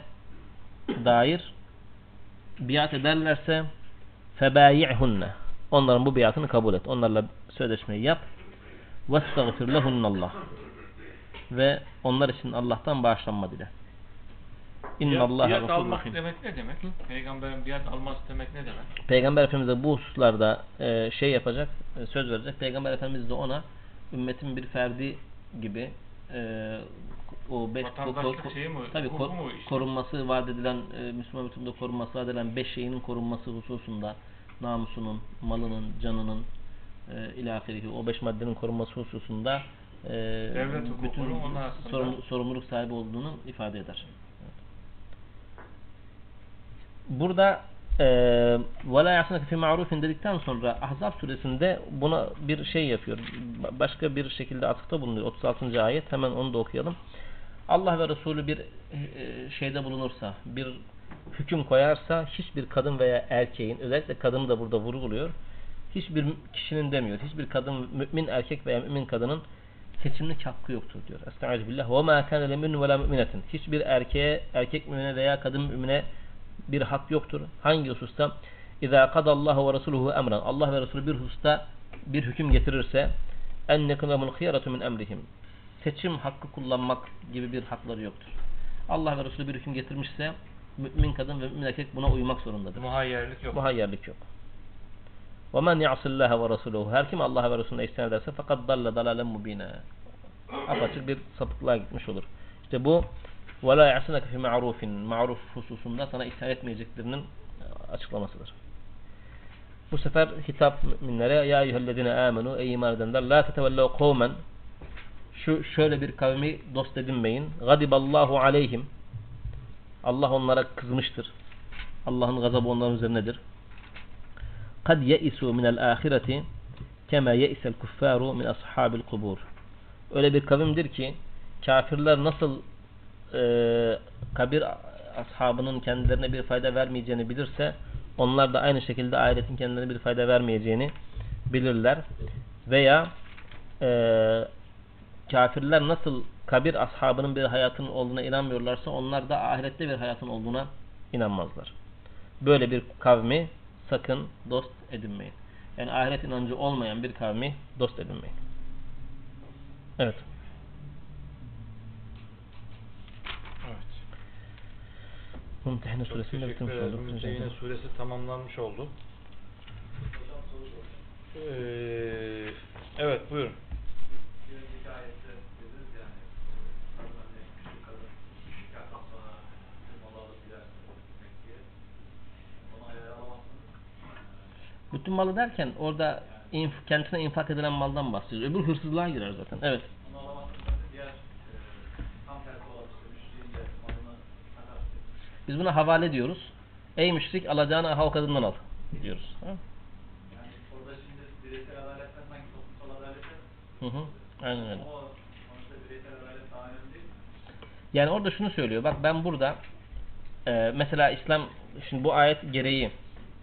dair biat ederlerse فَبَايِعْهُنَّ Onların bu biatını kabul et. Onlarla sözleşmeyi yap. وَاسْتَغْفِرْ لَهُنَّ Allah Ve onlar için Allah'tan bağışlanma dile. İnna
Biat, almak demek ne demek? Peygamberin biat alması demek ne demek?
Peygamber Efendimiz de bu hususlarda e, şey yapacak, e, söz verecek. Peygamber Efendimiz de ona ümmetin bir ferdi gibi e, o beş
Vatandaşlık şeyi mi,
tabii
mu işte?
korunması vaat edilen e, Müslüman hükümde korunması vaat edilen beş şeyinin korunması hususunda namusunun, malının, canının e, ilahirihi o beş maddenin korunması hususunda e,
Devlet
bütün sorumluluk sahibi olduğunu ifade eder Burada eee وَلَا يَعْصَنَكَ فِي مَعْرُوفٍ dedikten sonra Ahzab suresinde buna bir şey yapıyor. Ba- Başka bir şekilde atıfta bulunuyor. 36. ayet. Hemen onu da okuyalım. Allah ve Resulü bir e, şeyde bulunursa, bir hüküm koyarsa hiçbir kadın veya erkeğin, özellikle kadını da burada vurguluyor. Hiçbir kişinin demiyor. Hiçbir kadın, mümin erkek veya mümin kadının seçimlik hakkı yoktur diyor. Estağfirullah. Ve ma kana lemin ve la müminetin. Hiçbir erkeğe, erkek mümine veya kadın mümine bir hak yoktur. Hangi hususta? İza kadallahu ve resuluhu emran. Allah ve Resulü bir hususta bir hüküm getirirse ennekum emul khiyaratu min emrihim. Seçim hakkı kullanmak gibi bir hakları yoktur. Allah ve Resulü bir hüküm getirmişse mümin kadın ve mümin erkek buna uymak zorundadır.
Muhayyerlik yok.
Muhayyerlik yok. Ve men ya'sillaha ve resuluhu. Her kim Allah ve Resulüne isyan ederse fakat dalle dalalen mubine. Apaçık bir sapıklığa gitmiş olur. İşte bu وَلَا يَعْصِنَكَ فِي مَعْرُوفٍ Maruf hususunda sana isyan etmeyeceklerinin açıklamasıdır. Bu sefer hitap müminlere ya eyyühellezine amenu ey iman edenler la tetevellev kavmen şu şöyle bir kavmi dost edinmeyin. Gadiballahu aleyhim Allah onlara kızmıştır. Allah'ın gazabı onların üzerinedir. Kad ye'isu minel ahireti kema ye'isel kuffaru min ashabil kubur. Öyle bir kavimdir ki kafirler nasıl e, kabir ashabının kendilerine bir fayda vermeyeceğini bilirse onlar da aynı şekilde ahiretin kendilerine bir fayda vermeyeceğini bilirler. Veya e, kafirler nasıl kabir ashabının bir hayatının olduğuna inanmıyorlarsa onlar da ahirette bir hayatın olduğuna inanmazlar. Böyle bir kavmi sakın dost edinmeyin. Yani ahiret inancı olmayan bir kavmi dost edinmeyin. Evet. Mumtehine
Çok
suresinde
teşekkür
bitirmiş olduk.
Müteyine suresi tamamlanmış oldu. Ee, evet buyurun.
Bütün malı derken orada inf- kendisine infak edilen maldan bahsediyor. Öbür hırsızlığa girer zaten. Evet. Biz buna havale diyoruz. Ey müşrik alacağını aha o kadından al diyoruz. Ha?
Yani orada şimdi bireysel adaletten sanki toplumsal adalete
Hı hı. Aynen öyle.
mi?
Yani orada şunu söylüyor. Bak ben burada e, mesela İslam şimdi bu ayet gereği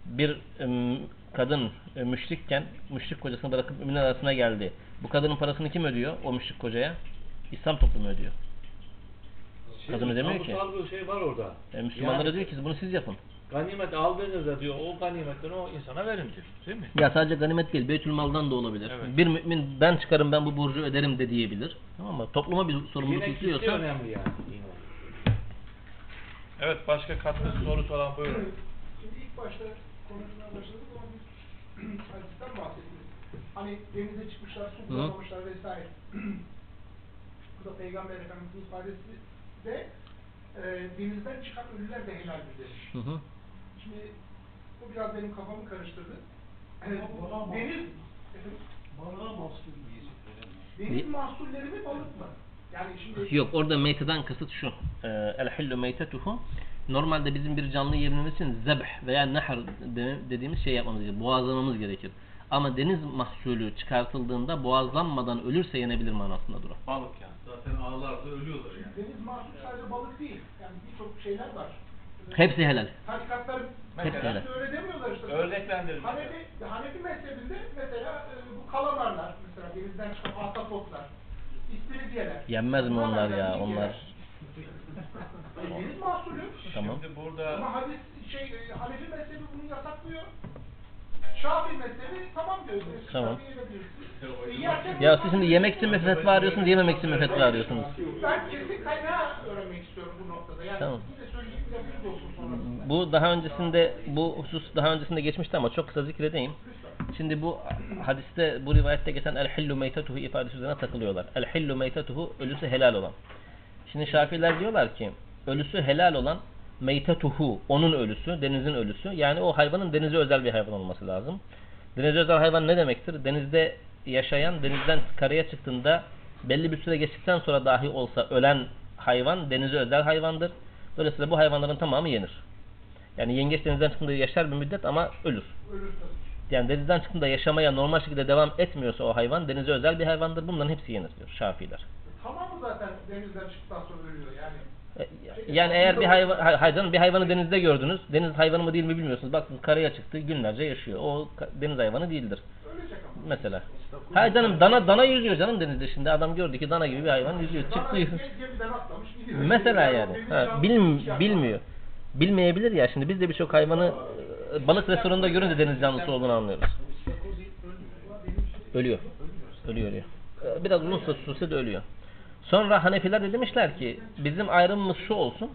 bir e, kadın e, müşrikken müşrik kocasını bırakıp mümin arasına geldi. Bu kadının parasını kim ödüyor o müşrik kocaya? İslam toplumu ödüyor. Kadın ödemiyor ki.
Kamusal bir şey var orada.
E, Müslümanlara
Yani
diyor ki bunu siz yapın.
ganimet aldığınızda diyor o ganimetten o insana verin diyor. Değil mi?
Ya sadece ganimet değil, Beytül Mal'dan da olabilir.
Evet.
Bir mümin ben çıkarım ben bu borcu öderim de diyebilir. Tamam mı? Topluma bir sorumluluk
Yine kitle
yüklüyorsa
önemli yani.
Evet başka katkısı sorusu olan buyurun.
Şimdi ilk başta konuşmaya başladık ama biz hadisten bahsettiniz. Hani denize çıkmışlar, su bulamamışlar vesaire. Bu da Peygamber Efendimiz'in ifadesi de e, denizden çıkan ölüler de helaldir demiş.
Hı hı.
Şimdi bu biraz benim kafamı karıştırdı. Deniz, efendim,
Balığa mahsul.
deniz mahsulleri mi balık mı? Yani şimdi
Yok orada meyteden kasıt şu. Ee, El hillu meytetuhu normalde bizim bir canlı yememiz için zebh veya nahr de- dediğimiz şey yapmamız gerekir. Boğazlamamız gerekir. Ama deniz mahsulü çıkartıldığında boğazlanmadan ölürse yenebilir manasında durur.
Balık yani.
Zaten ağlarsa ölüyorlar yani.
deniz mahsul sadece balık değil. Yani birçok şeyler var.
Hepsi helal.
Tarikatlar
Hepsi helal.
öyle demiyorlar işte.
Örneklendirin.
Hanefi, Hanefi mezhebinde mesela e, bu kalamarlar, mesela denizden çıkan ahtapotlar, istiridyeler.
Yenmez mi onlar ya onlar?
E, Deniz mahsulü.
Tamam.
Şimdi burada
Ama hadis şey, e, Hanefi mezhebi bunu yasaklıyor. Şafii mezhebi tamam diyor. Deniz
Tamam. Ya siz şimdi yemek için mi fetva arıyorsunuz, yememek için mi fetva arıyorsunuz?
Ben kesin kaynağı öğrenmek istiyorum bu noktada. Yani
Tamam. Bu daha öncesinde bu husus daha öncesinde geçmişti ama çok kısa zikredeyim. Şimdi bu hadiste bu rivayette geçen el hillu meytetuhu ifadesi üzerine takılıyorlar. El hillu meytetuhu ölüsü helal olan. Şimdi Şafiler diyorlar ki ölüsü helal olan meytetuhu onun ölüsü, denizin ölüsü. Yani o hayvanın denize özel bir hayvan olması lazım. Denize özel hayvan ne demektir? Denizde yaşayan, denizden karaya çıktığında belli bir süre geçtikten sonra dahi olsa ölen hayvan denize özel hayvandır. Dolayısıyla bu hayvanların tamamı yenir. Yani yengeç denizden çıktığında yaşar bir müddet ama ölür. Yani denizden çıktığında yaşamaya normal şekilde devam etmiyorsa o hayvan denize özel bir hayvandır. Bunların hepsi yenir diyor Şafiiler.
Tamamı zaten denizden çıktıktan sonra ölüyor yani.
Yani eğer bir hayvan, hay- hayvanın bir hayvanı denizde gördünüz, deniz hayvanı mı değil mi bilmiyorsunuz. Bakın karaya çıktı, günlerce yaşıyor. O deniz hayvanı değildir. Mesela. Hayır canım dana dana yüzüyor canım denizde şimdi. Adam gördü ki dana gibi bir hayvan yüzüyor. Çıktı. Mesela
Yani
Ha, bilim, bilmiyor. Bilmeyebilir ya. Şimdi biz de birçok hayvanı e, balık restoranında görünce deniz canlısı olduğunu anlıyoruz. Ölüyor. Ölüyor ölüyor. E, Biraz uzun süre de ölüyor. Sonra Hanefiler de demişler ki bizim ayrımımız şu olsun.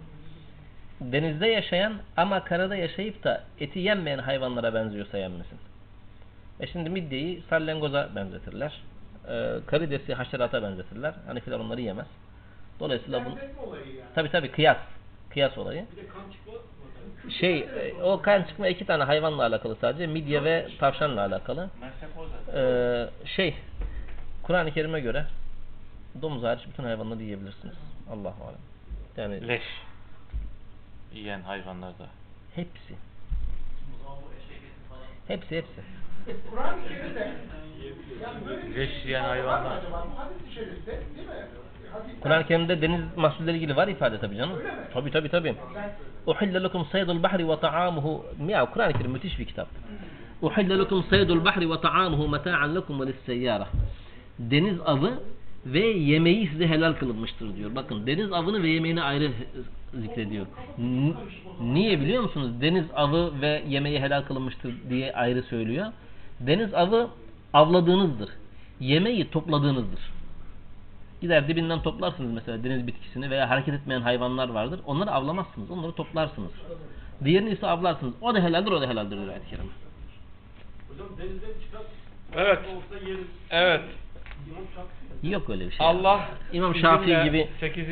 Denizde yaşayan ama karada yaşayıp da eti yenmeyen hayvanlara benziyorsa yenmesin. E şimdi midyeyi salyangoza benzetirler. E, karidesi haşerata benzetirler. Hanefiler onları yemez. Dolayısıyla bu
Benzetme olayı yani.
tabi tabi kıyas. Kıyas olayı.
Bir de kan çıkma var.
Şey e, o kan çıkma iki tane hayvanla alakalı sadece. Midye ve tavşanla alakalı. Ee, şey Kur'an-ı Kerim'e göre domuz hariç bütün hayvanları yiyebilirsiniz. Allahu alem. Yani
Leş yiyen hayvanlarda.
hepsi. Hepsi hepsi.
Böyle bir
Leş yiyen hayvanlar.
Kur'an-ı Kerim'de deniz mahsulleriyle ilgili var ifade tabi canım.
Öyle mi?
Tabi tabi tabi.
Ben-
Uhille lekum saydul bahri ve ta'amuhu. Ya Kur'an-ı Kerim müthiş bir kitap. Uhille lekum saydul bahri ve ta'amuhu meta'an lekum ve lisseyyara. Deniz avı ve yemeği size helal kılınmıştır diyor. Bakın deniz avını ve yemeğini ayrı zikrediyor. N- niye biliyor musunuz? Deniz avı ve yemeği helal kılınmıştır diye ayrı söylüyor. Deniz avı avladığınızdır. Yemeği topladığınızdır. Gider dibinden toplarsınız mesela deniz bitkisini veya hareket etmeyen hayvanlar vardır. Onları avlamazsınız. Onları toplarsınız. Diğerini ise avlarsınız. O da helaldir, o da helaldir diyor ayet-i kerime.
Hocam denizden çıkan
Evet.
olsa yeriz.
Evet.
Yok öyle bir şey.
Allah
İmam Şafii gibi
8.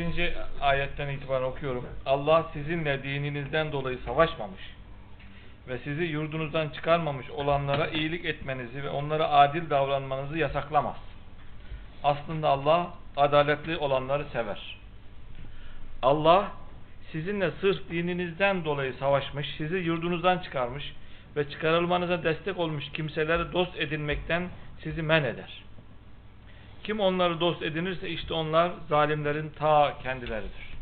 ayetten itibaren okuyorum. Allah sizinle dininizden dolayı savaşmamış ve sizi yurdunuzdan çıkarmamış olanlara iyilik etmenizi ve onlara adil davranmanızı yasaklamaz. Aslında Allah adaletli olanları sever. Allah sizinle sırf dininizden dolayı savaşmış, sizi yurdunuzdan çıkarmış ve çıkarılmanıza destek olmuş kimseleri dost edinmekten sizi men eder. Kim onları dost edinirse işte onlar zalimlerin ta kendileridir.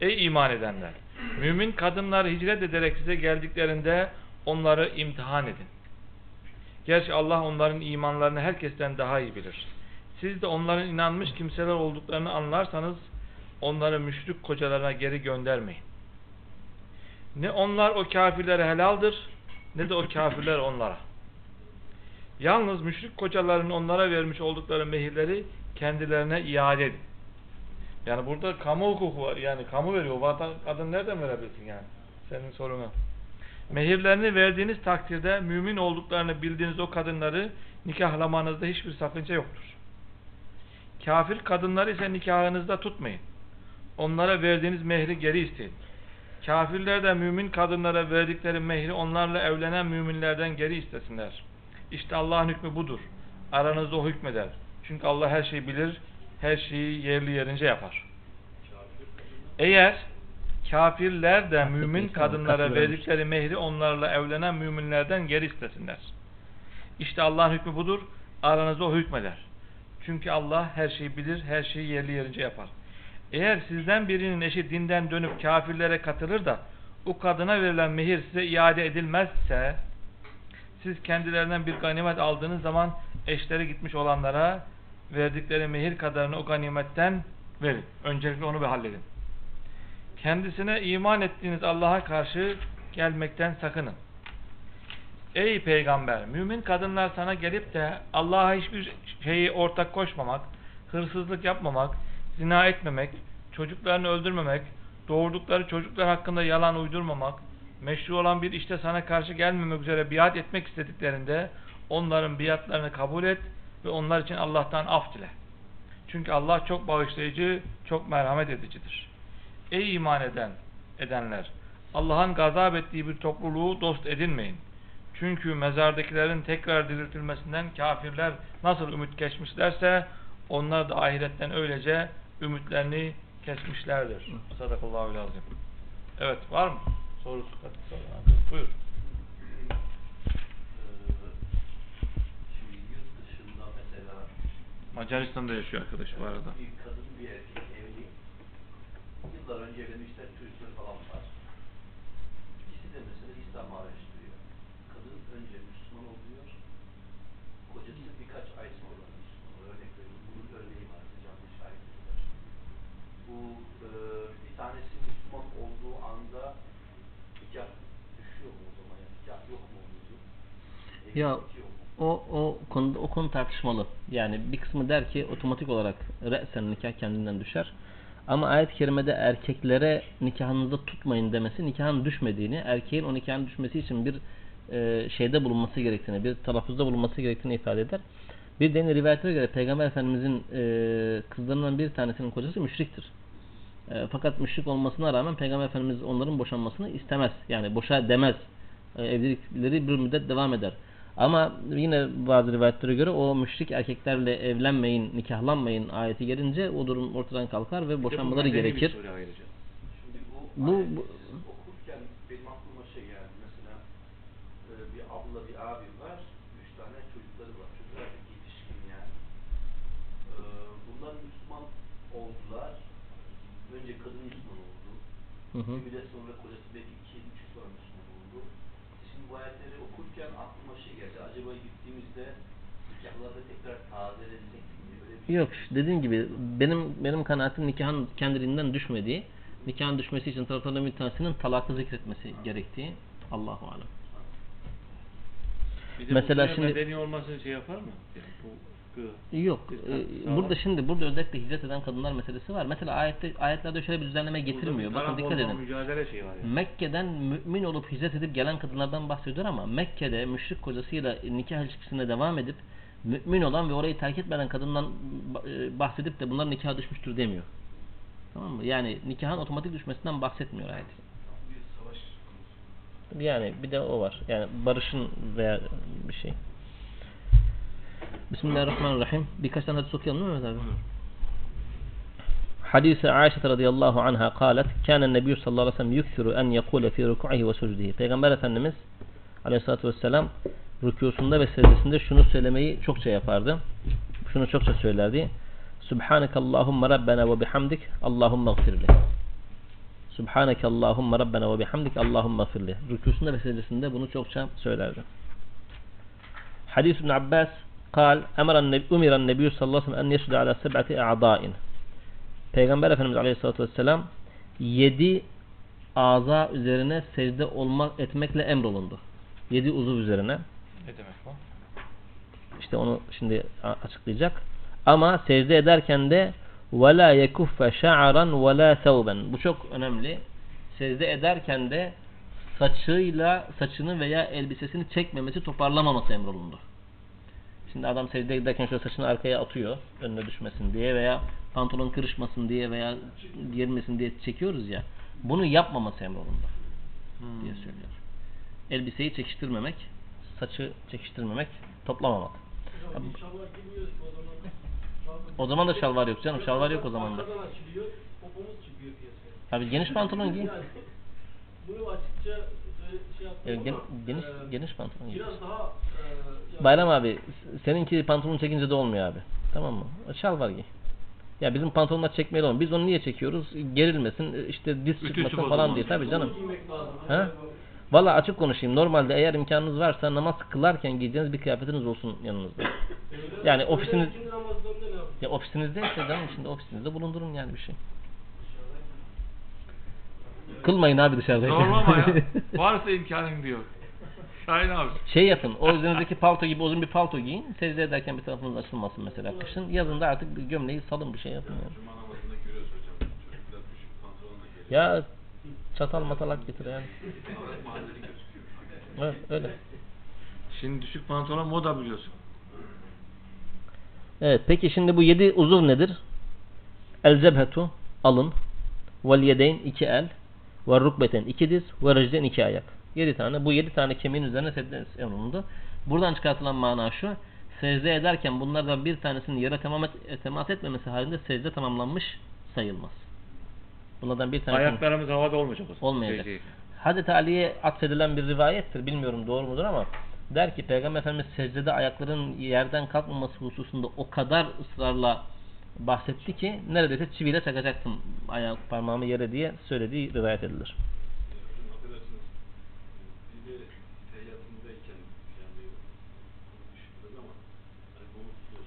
Ey iman edenler! Mümin kadınlar hicret ederek size geldiklerinde onları imtihan edin. Gerçi Allah onların imanlarını herkesten daha iyi bilir. Siz de onların inanmış kimseler olduklarını anlarsanız onları müşrik kocalarına geri göndermeyin. Ne onlar o kafirlere helaldir ne de o kafirler onlara. Yalnız müşrik kocaların onlara vermiş oldukları mehirleri kendilerine iade edin. Yani burada kamu hukuku var. Yani kamu veriyor. Vatan, kadın nereden verebilsin yani? Senin soruna. Mehirlerini verdiğiniz takdirde mümin olduklarını bildiğiniz o kadınları nikahlamanızda hiçbir sakınca yoktur. Kafir kadınları ise nikahınızda tutmayın. Onlara verdiğiniz mehri geri isteyin. Kafirler de mümin kadınlara verdikleri mehri onlarla evlenen müminlerden geri istesinler. İşte Allah'ın hükmü budur. Aranızda o hükmeder. Çünkü Allah her şeyi bilir, her şeyi yerli yerince yapar. Eğer kafirler de mümin kadınlara verdikleri mehri onlarla evlenen müminlerden geri istesinler. İşte Allah'ın hükmü budur. Aranızda o hükmeder. Çünkü Allah her şeyi bilir, her şeyi yerli yerince yapar. Eğer sizden birinin eşi dinden dönüp kafirlere katılır da o kadına verilen mehir size iade edilmezse siz kendilerinden bir ganimet aldığınız zaman eşleri gitmiş olanlara verdikleri mehir kadarını o ganimetten verin. Öncelikle onu bir halledin. Kendisine iman ettiğiniz Allah'a karşı gelmekten sakının. Ey peygamber, mümin kadınlar sana gelip de Allah'a hiçbir şeyi ortak koşmamak, hırsızlık yapmamak, zina etmemek, çocuklarını öldürmemek, doğurdukları çocuklar hakkında yalan uydurmamak, meşru olan bir işte sana karşı gelmemek üzere biat etmek istediklerinde onların biatlarını kabul et ve onlar için Allah'tan af dile. Çünkü Allah çok bağışlayıcı, çok merhamet edicidir. Ey iman eden edenler! Allah'ın gazap ettiği bir topluluğu dost edinmeyin. Çünkü mezardakilerin tekrar diriltilmesinden kafirler nasıl ümit geçmişlerse
Onlar da ahiretten öylece ümitlerini kesmişlerdir. Sadakallahu lazım. Evet var mı? Sorusu Buyur.
Dışında mesela
Macaristan'da yaşıyor arkadaş bu arada.
bir kadın bir erkek evli. Yıllar önce evlenmişler, çocukları falan var. İkisi de mesela İslam araştırıyor. Kadın önce Müslüman oluyor. Kocası birkaç ay sonra Müslüman oluyor. Örnek veriyorum. Bunun örneği var. Canlı şahitleri var. Bu e, bir tanesi Müslüman olduğu anda nikah düşüyor mu o zaman? Yani nikah yok mu oluyor?
Ya o o konuda o konu tartışmalı. Yani bir kısmı der ki otomatik olarak re'sen nikah kendinden düşer. Ama ayet-i kerimede erkeklere nikahınızda tutmayın demesi nikahın düşmediğini, erkeğin o nikahın düşmesi için bir e, şeyde bulunması gerektiğini, bir telaffuzda bulunması gerektiğini ifade eder. Bir de rivayetlere göre Peygamber Efendimizin e, kızlarından bir tanesinin kocası müşriktir. E, fakat müşrik olmasına rağmen Peygamber Efendimiz onların boşanmasını istemez. Yani boşa demez. E, evlilikleri bir müddet devam eder. Ama yine bazı rivayetlere göre o müşrik erkeklerle evlenmeyin, nikahlanmayın ayeti gelince o durum ortadan kalkar ve boşanmaları gerekir.
Bu,
Bu-
okurken benim aklıma şey geldi. Mesela e, bir abla bir abi var. Üç tane çocukları var. Çocuklar da yetişkin yani. E, bunlar Müslüman oldular. Önce kadın Müslüman oldu.
Hı hı.
Bir müddet sonra kocası belki iki, üç yıl sonra Müslüman oldu. Şimdi bu ayetleri okurken aklıma şey geldi. Acaba gittiğimizde nikahlarda tekrar tazelesek mi? Böyle bir
Yok dediğim gibi benim benim kanaatim nikahın kendiliğinden düşmediği, nikahın düşmesi için taraflardan bir tanesinin talakı zikretmesi gerektiği. Allahu alem.
Bir de
Mesela şimdi-
medeni olmasını şey yapar mı? Yani bu
Yok. E, burada şimdi burada özellikle hicret eden kadınlar meselesi var. Mesela ayette ayetlerde şöyle bir düzenleme getirmiyor. Bakın dikkat edin.
Mücadele şeyi var yani.
Mekke'den mümin olup hicret edip gelen kadınlardan bahsediyor ama Mekke'de müşrik kocasıyla nikah ilişkisine devam edip mümin olan ve orayı terk etmeden kadından e, bahsedip de bunlar nikaha düşmüştür demiyor. Tamam mı? Yani nikahın otomatik düşmesinden bahsetmiyor ayet. Yani bir de o var. Yani barışın veya bir şey. Bismillahirrahmanirrahim. Birkaç tane hadis okuyalım değil mi Mehmet abi? حديث عائشة رضي الله عنها قالت كان النبي صلى الله عليه وسلم يكثر أن يقول في ركوعه وسجده Peygamber Efendimiz Aleyhisselatü Vesselam rükûsunda ve secdesinde şunu söylemeyi çokça yapardı. Şunu çokça söylerdi. Subhaneke Allahumma Rabbena ve bihamdik Allahumma gfirli. Subhaneke Allahumma Rabbena ve bihamdik Allahumma gfirli. Rükûsunda ve secdesinde bunu çokça söylerdi. Hadis İbn Abbas قال أمر النبي أمر النبي صلى الله عليه وسلم أن يسجد على سبعة أعضاء Peygamber Efendimiz Aleyhisselatü Vesselam yedi aza üzerine secde olmak etmekle emrolundu. Yedi uzuv üzerine.
Ne demek bu?
İşte onu şimdi a- açıklayacak. Ama secde ederken de وَلَا يَكُفَّ شَعَرًا وَلَا ثَوْبًا Bu çok önemli. Secde ederken de saçıyla saçını veya elbisesini çekmemesi, toparlamaması emrolundu. Şimdi adam secde ederken şöyle saçını arkaya atıyor önüne düşmesin diye veya pantolon kırışmasın diye veya girmesin diye çekiyoruz ya. Bunu yapmaması emrolundu diye söylüyor. Elbiseyi çekiştirmemek, saçı çekiştirmemek, toplamamak.
Hocam o zaman.
Da şalvar yok canım. Şalvar yok o zaman da. Tabii geniş pantolon giy.
Bunu açıkça şey
gen- geniş
e,
geniş pantolon giy.
Biraz daha e,
Bayram abi seninki pantolon çekince de olmuyor abi. Tamam mı? Şalvar giy. Ya bizim pantolonlar çekmeli olmuyor. Biz onu niye çekiyoruz? Gerilmesin, işte diz çıkmasın falan diye. Tabii canım. Ha? Valla açık konuşayım. Normalde eğer imkanınız varsa namaz kılarken giyeceğiniz bir kıyafetiniz olsun yanınızda. Yani ofisiniz ya ofisinizde ise canım şimdi ofisinizde bulundurun yani bir şey. Kılmayın abi dışarıda.
Zorlama ya. Varsa imkanın diyor. Şahin abi.
Şey yapın, o üzerinizdeki palto gibi uzun bir palto giyin. Secde ederken bir tarafınız açılmasın mesela kışın. Yazın da artık bir gömleği salın bir şey yapın yani. Ya çatal matalak getir yani. Evet öyle.
Şimdi düşük pantolon moda biliyorsun.
Evet peki şimdi bu yedi uzuv nedir? El cebhetu alın. Vel yedeyn iki el. Ve rukbeten iki diz. Ve recden iki ayak. Yedi tane. Bu yedi tane kemiğin üzerine secde emrolundu. Buradan çıkartılan mana şu. secde ederken bunlardan bir tanesinin yere temas etmemesi halinde secde tamamlanmış sayılmaz. Bunlardan bir tanesi
Ayaklarımız havada olmayacak o zaman.
olmayacak.
Secdeye.
Hazreti Ali'ye atfedilen bir rivayettir. Bilmiyorum doğru mudur ama der ki Peygamber Efendimiz secdede ayakların yerden kalkmaması hususunda o kadar ısrarla bahsetti ki neredeyse çiviyle çakacaktım ayak parmağımı yere diye söylediği rivayet edilir.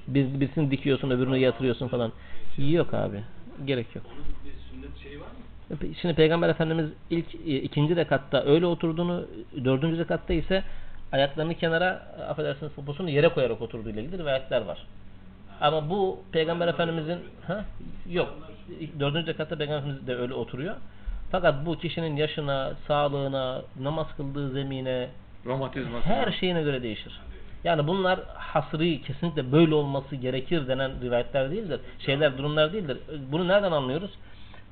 Bir,
birisini dikiyorsun öbürünü yatırıyorsun falan. Yok abi. Gerek yok.
Şeyi var mı?
Şimdi Peygamber Efendimiz ilk e, ikinci rekatta öyle oturduğunu, dördüncü rekatta ise ayaklarını kenara, affedersiniz poposunu yere koyarak oturduğu ile ilgili rivayetler var. Ama bu Peygamber Efendimizin ha yok. Dördüncü rekatta Peygamber Efendimiz de öyle oturuyor. Fakat bu kişinin yaşına, sağlığına, namaz kıldığı zemine,
Romatizması.
her şeyine göre değişir. Yani bunlar hasri kesinlikle böyle olması gerekir denen rivayetler değildir. Şeyler, durumlar değildir. Bunu nereden anlıyoruz?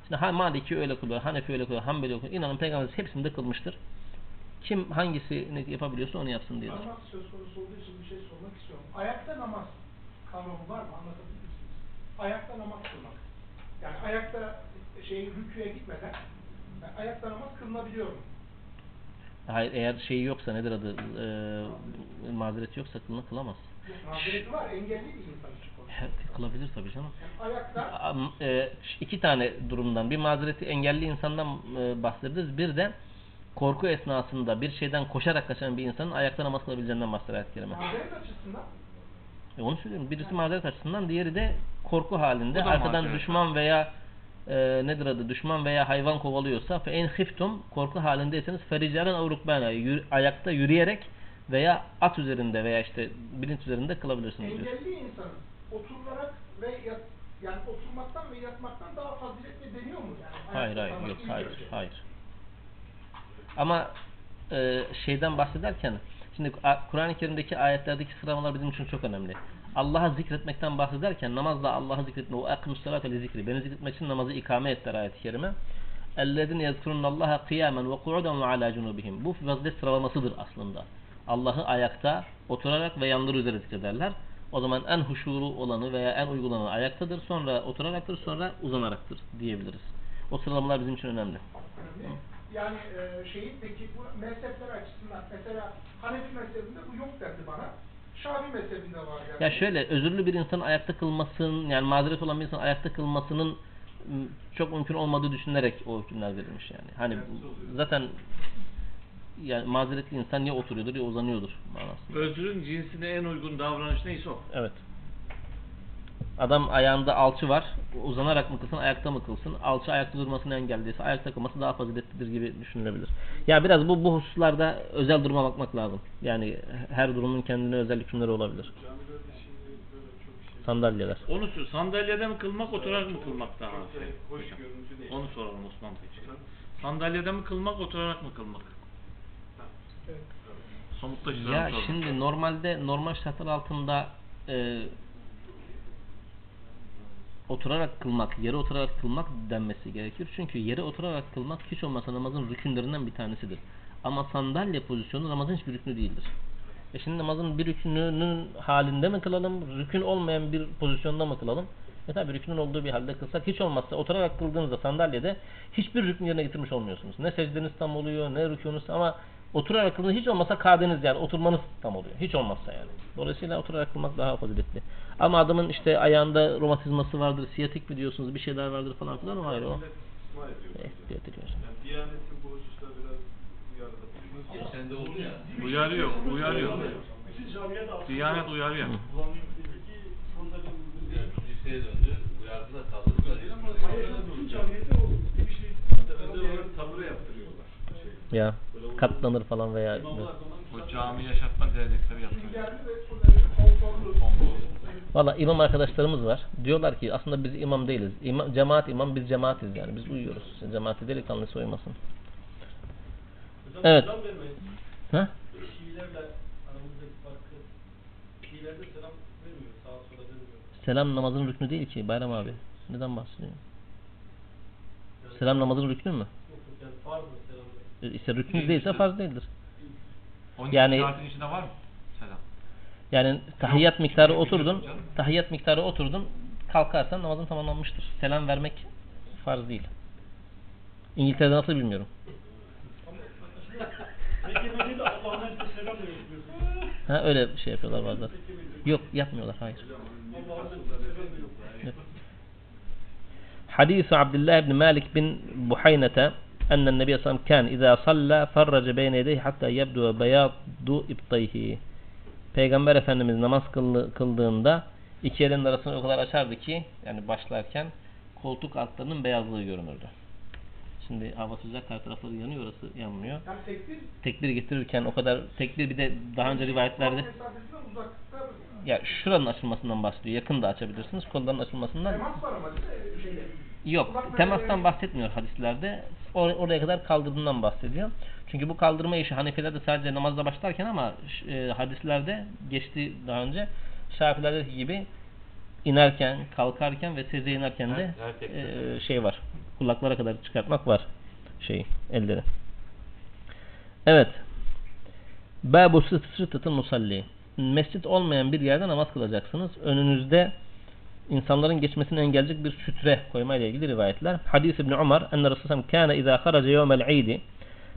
Şimdi ha, Maliki öyle kılıyor, Hanefi öyle kılıyor, Hanbeli öyle kılıyor. İnanın Peygamberimiz hepsinde kılmıştır. Kim hangisini yapabiliyorsa onu yapsın diyedir.
Namaz söz konusu olduğu için bir şey sormak istiyorum. Ayakta namaz kavramı var mı? Anlatabilir misiniz? Ayakta namaz kılmak. Yani ayakta şey rüküye gitmeden yani ayakta namaz kılınabiliyor mu?
Hayır eğer şeyi yoksa nedir adı? Ee, mazereti yoksa kılını kılamaz.
Mazereti var. Engelli bir insan için
Kılabilir tabii canım.
Ayakta
e, iki tane durumdan bir mazereti engelli insandan e, bahsederiz. Bir de korku esnasında bir şeyden koşarak kaçan bir insanın ayakta namaz kılabileceğinden bahseder ayet-i kerime.
mazeret açısından
E onu söylüyorum. Birisi mazeret açısından diğeri de korku halinde. Arkadan
mazeret.
düşman veya e, nedir adı? Düşman veya hayvan kovalıyorsa fe en khiftum korku halindeyseniz fericaren avrukbana ayakta yürüyerek veya at üzerinde veya işte bilinç üzerinde kılabilirsiniz
engelli insanın oturarak ve yat, yani oturmaktan ve yatmaktan daha faziletli deniyor mu? Yani
hayır hayır yok hayır
şey.
hayır. Ama e, şeyden bahsederken şimdi Kur'an-ı Kerim'deki ayetlerdeki sıralamalar bizim için çok önemli. Allah'a zikretmekten bahsederken namazla Allah'a zikretme. O akimus salate li zikri. Beni zikretmek için namazı ikame ettiler ayet-i kerime. Ellezine yezkurunallaha kıyamen ve ku'uden ve ala cunubihim. Bu vaziyet sıralamasıdır aslında. Allah'ı ayakta, oturarak ve yanları üzere zikrederler. O zaman en huşuru olanı veya en uygulananı ayaktadır, sonra oturaraktır, sonra uzanaraktır diyebiliriz. O sıralamalar bizim için önemli.
Önemli. Yani e, şeyin peki bu mezhepler açısından mesela Hanefi mezhebinde bu yok derdi bana. Şafii mezhebinde var yani.
Ya şöyle özürlü bir insanın ayakta kılmasının yani mazeret olan bir insanın ayakta kılmasının çok mümkün olmadığı düşünülerek o hükümler verilmiş yani. Hani zaten yani mazeretli insan ya oturuyordur ya uzanıyordur manasında.
Özrün cinsine en uygun davranış neyse o.
Evet. Adam ayağında alçı var. Uzanarak mı kılsın, ayakta mı kılsın? Alçı ayakta durmasını engelliyse ayakta kılması daha faziletlidir gibi düşünülebilir. Ya biraz bu bu hususlarda özel duruma bakmak lazım. Yani her durumun kendine özel hükümleri olabilir.
Şey.
Sandalyeler.
Onu sor. Sandalyede mi kılmak, oturarak mı kılmak daha şey? Onu soralım Osman Bey. Sandalyede mi kılmak, oturarak mı kılmak?
Evet.
Somutlaştıralım
Ya
soralım.
şimdi normalde normal şartlar altında e, oturarak kılmak, yere oturarak kılmak denmesi gerekir. Çünkü yere oturarak kılmak hiç olmazsa namazın rükünlerinden bir tanesidir. Ama sandalye pozisyonu namazın hiçbir rükünü değildir. E şimdi namazın bir rükününün halinde mi kılalım, rükün olmayan bir pozisyonda mı kılalım? E tabi rükünün olduğu bir halde kılsak hiç olmazsa oturarak kıldığınızda sandalyede hiçbir rükün yerine getirmiş olmuyorsunuz. Ne secdeniz tam oluyor, ne rükûnuz ama oturarak kıldığınız hiç olmazsa kadeniz yani oturmanız tam oluyor. Hiç olmazsa yani. Dolayısıyla oturarak kılmak daha faziletli. Ama adamın işte ayağında romatizması vardır, siyatik mi diyorsunuz, bir şeyler vardır falan filan ama hayır o. Ehtiyat ediyor.
Yani Diyanetin bu hususta biraz uyarıda.
Geçen de oldu ya.
Uyarıyor, Diyanet uyarıyor.
Yani liseye döndü. Uyardı da kaldırdılar. ya.
Hayır, bütün camiyede o bir şey.
Özel olarak tabure yaptırıyorlar. Şey.
Ya katlanır falan veya
O cami yaşatma dernekleri yapıyor.
Valla imam arkadaşlarımız var. Diyorlar ki aslında biz imam değiliz. İmam, cemaat imam biz cemaatiz yani. Biz uyuyoruz. Cemaati delikanlı soymasın.
Hocam
Evet. Ha?
Şiilerle aramızdaki farkı. Şiilerde selam vermiyor. Sağa sola dönmüyor.
Selam namazın rüknü değil ki Bayram abi. Neden bahsediyorsun? Selam namazın rüknü mü?
Yok yok yani farz mı
ise rüknü değilse farz değildir. Yani
içinde var mı? Selam.
Yani tahiyyat miktarı oturdun, tahiyyat miktarı oturdun, kalkarsan namazın tamamlanmıştır. Selam vermek farz değil. İngiltere'de nasıl bilmiyorum. ha öyle bir şey yapıyorlar bazen. Yok yapmıyorlar hayır.
Hadis Abdullah bin Malik
bin Buhaynete الله بن مالك بن بحينة أن النبي صلى الله عليه وسلم كان إذا صلى فرج بين يديه حتى يبدو بياض إبطيه Peygamber Efendimiz namaz kıldı- kıldığında iki elinin arasını o kadar açardı ki yani başlarken koltuk altlarının beyazlığı görünürdü. Şimdi hava sıcak her tarafları yanıyor orası yanmıyor.
Yani tekbir
Tekbir getirirken o kadar tekbir bir de daha önce rivayetlerde
mesafesinden uzakta
ya şuranın açılmasından bahsediyor. Yakın da açabilirsiniz. Kolların açılmasından
temas var ama değil mi? Şeyde.
Yok. Temastan bahsetmiyor hadislerde. Or- oraya kadar kaldırdığından bahsediyor. Çünkü bu kaldırma işi Hanefilerde sadece namazda başlarken ama e, hadislerde geçti daha önce Şafilerdeki gibi inerken, kalkarken ve secde inerken de e, şey var. Kulaklara kadar çıkartmak var. Şey, elleri. Evet. Babu sıtıtın musalli. Mescit olmayan bir yerde namaz kılacaksınız. Önünüzde insanların geçmesini engelleyecek bir sütre koyma ile ilgili rivayetler. Hadis İbn Umar enne Resulullah kâne izâ haraca yevmel idi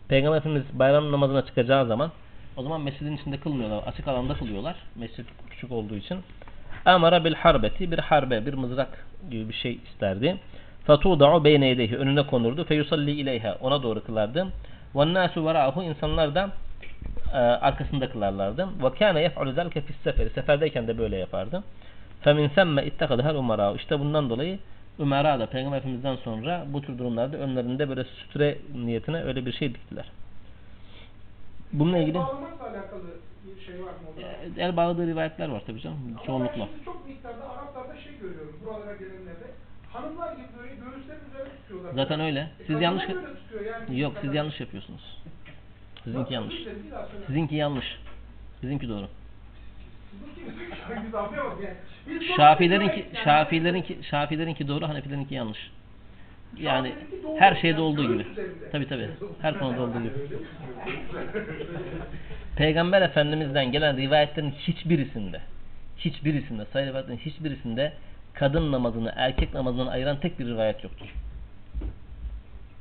Peygamber Efendimiz bayram namazına çıkacağı zaman o zaman mescidin içinde kılmıyorlar. Açık alanda kılıyorlar. Mescit küçük olduğu için. Amara bil harbeti bir harbe, bir mızrak gibi bir şey isterdi. Fatuda'u beyne yedeyhi önüne konurdu. Feyusalli ileyha ona doğru kılardı. Ve nasu vera'ahu insanlar da e, arkasında kılarlardı. Ve kâne yef'alu zelke fis seferi. Seferdeyken de böyle yapardı. Femin semme ittekadehel umara. İşte bundan dolayı Umara da Peygamber Efendimiz'den sonra bu tür durumlarda önlerinde böyle sütre niyetine öyle bir şey diktiler. Bununla ilgili
Bağlamakla alakalı bir şey var mı orada?
el bağladığı rivayetler var tabii canım.
Ama
Çoğunlukla.
ben çok miktarda Araplarda şey görüyorum buralara gelenlerde. Hanımlar gibi böyle göğüslerin üzerine tutuyorlar.
Zaten öyle.
E,
Siz
kadınlar
yanlış
yani.
Yok siz yanlış yapıyorsunuz. Sizinki yanlış. Sizinki yanlış.
Sizinki- doğru
Şafilerinki Şafilerinki Şafilerinki doğru, Hanefilerinki yanlış. Yani her şeyde olduğu gibi. Tabi tabi. Her konuda olduğu gibi. Peygamber Efendimiz'den gelen rivayetlerin hiçbirisinde hiçbirisinde, sayı rivayetlerin hiçbirisinde kadın namazını erkek namazından ayıran tek bir rivayet yoktur.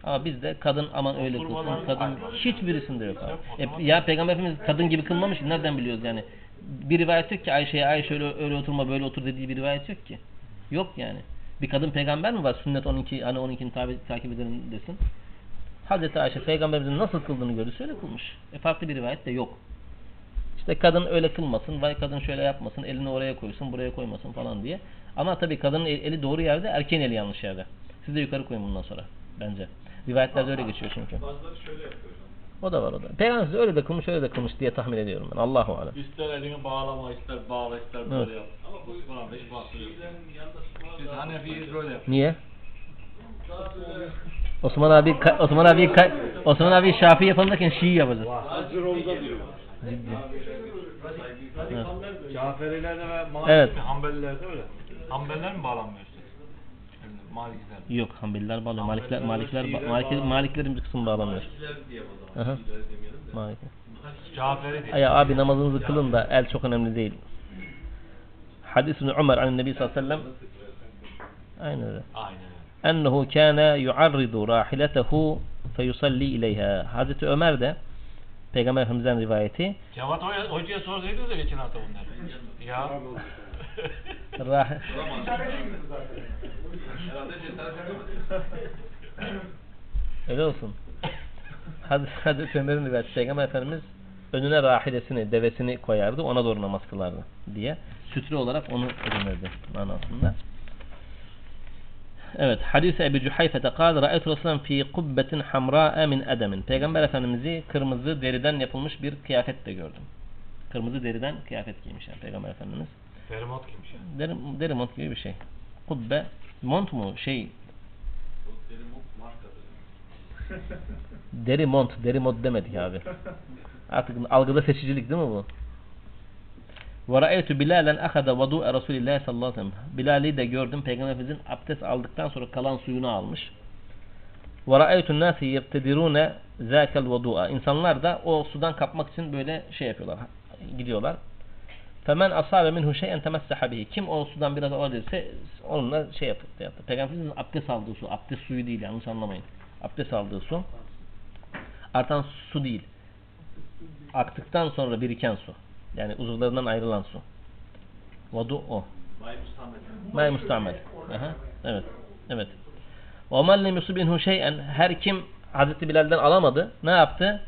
Ama bizde kadın aman öyle kılsın, kadın hiçbirisinde yok abi. E, ya Peygamber Efendimiz kadın gibi kılmamış nereden biliyoruz yani? Bir rivayet yok ki Ayşe'ye Ayşe öyle, öyle oturma böyle otur dediği bir rivayet yok ki. Yok yani. Bir kadın peygamber mi var? Sünnet 12 hani 12'ni tabi, takip edelim desin. Hazreti Ayşe peygamberimizin nasıl kıldığını gördü öyle kılmış. E farklı bir rivayet de yok. İşte kadın öyle kılmasın, vay kadın şöyle yapmasın, elini oraya koysun, buraya koymasın falan diye. Ama tabii kadının el- eli doğru yerde, erkeğin eli yanlış yerde. Siz de yukarı koyun bundan sonra bence. Rivayetlerde öyle geçiyor çünkü.
Bazıları şöyle yapıyor.
O da var o da. Peygamberimiz öyle de kılmış, öyle de kılmış diye tahmin ediyorum ben. Allahu alem.
İster elini bağlama, ister bağla, ister
Evet.
böyle yap.
Ama bu
Kur'an'da hiç bahsediyor. Biz Hanefiyiz böyle yap.
Niye? Osman abi Osman abi Osman abi Şafii yapalımken Şii yapacağız.
Hazır olda diyor.
Evet.
Caferilerde ve Maliki
Evet.
Hanbelilerde öyle. Hanbeliler mi bağlanmıyor Malikler.
Yok Hanbeliler bağlıyor. Malikler, Malikler, Malikler,
bağlamıyor.
Maliklerin bir kısmı bağlamıyor.
Şiiler diye o zaman.
Aha.
Şiiler demeyelim de.
Malik.
Caferi diye.
Ya abi namazınızı kılın da el çok önemli değil. Hadis İbn Ömer an Nebi sallallahu aleyhi ve sellem Aynen öyle.
Aynen.
Ennehu kana yu'arridu rahiletehu feyusalli ileyha. Hazreti Ömer de Peygamber Efendimiz'den rivayeti
Cevat Hoca, hocaya sorsaydınız da geçen hafta bunları. Ya.
rah
İşarete girdi zaten.
Herhalde cesaret edemez.
öyle olsun. Hazreti, Hazreti Ömer'in rivayeti Peygamber Efendimiz önüne rahilesini, devesini koyardı, ona doğru namaz kılardı diye. Sütre olarak onu edinirdi manasında. Evet, hadis Ebu Cuhayfe'te kal, Ra'aytu Resulullah fi kubbetin hamra'a min edemin. Peygamber Efendimiz'i kırmızı deriden yapılmış bir kıyafetle gördüm. Kırmızı deriden kıyafet giymiş yani Peygamber Efendimiz.
Fermat kimmiş ya?
Deri, deri mont gibi bir şey. Kubbe, mont mu? Şey,
Bu benim o markadır.
deri mont, deri mod demedik abi. Artık algıda seçicilik değil mi bu? وَرَأَيْتُ بِلَالًا أَخَذَ وَضُوءَ رَسُولِ اللّٰهِ sallallahu aleyhi ve sellem. Bilal'i de gördüm. Peygamber Efendimiz'in abdest aldıktan sonra kalan suyunu almış. وَرَأَيْتُ النَّاسِ يَبْتَدِرُونَ ذَاكَ الْوَضُوءَ İnsanlar da o sudan kapmak için böyle şey yapıyorlar. Gidiyorlar. Femen asabe minhu şey'en temessaha bihi. Kim o sudan biraz alabilirse onunla şey yaptı. yaptı. Peygamberimizin abdest aldığı su. Abdest suyu değil yanlış anlamayın. Abdest aldığı su. Artan su değil. Aktıktan sonra biriken su. Yani uzuvlarından ayrılan su. Vadu o.
May
mustamel. Evet. Evet. O men lem yusibinhu şey'en her kim Hazreti Bilal'den alamadı. Ne yaptı?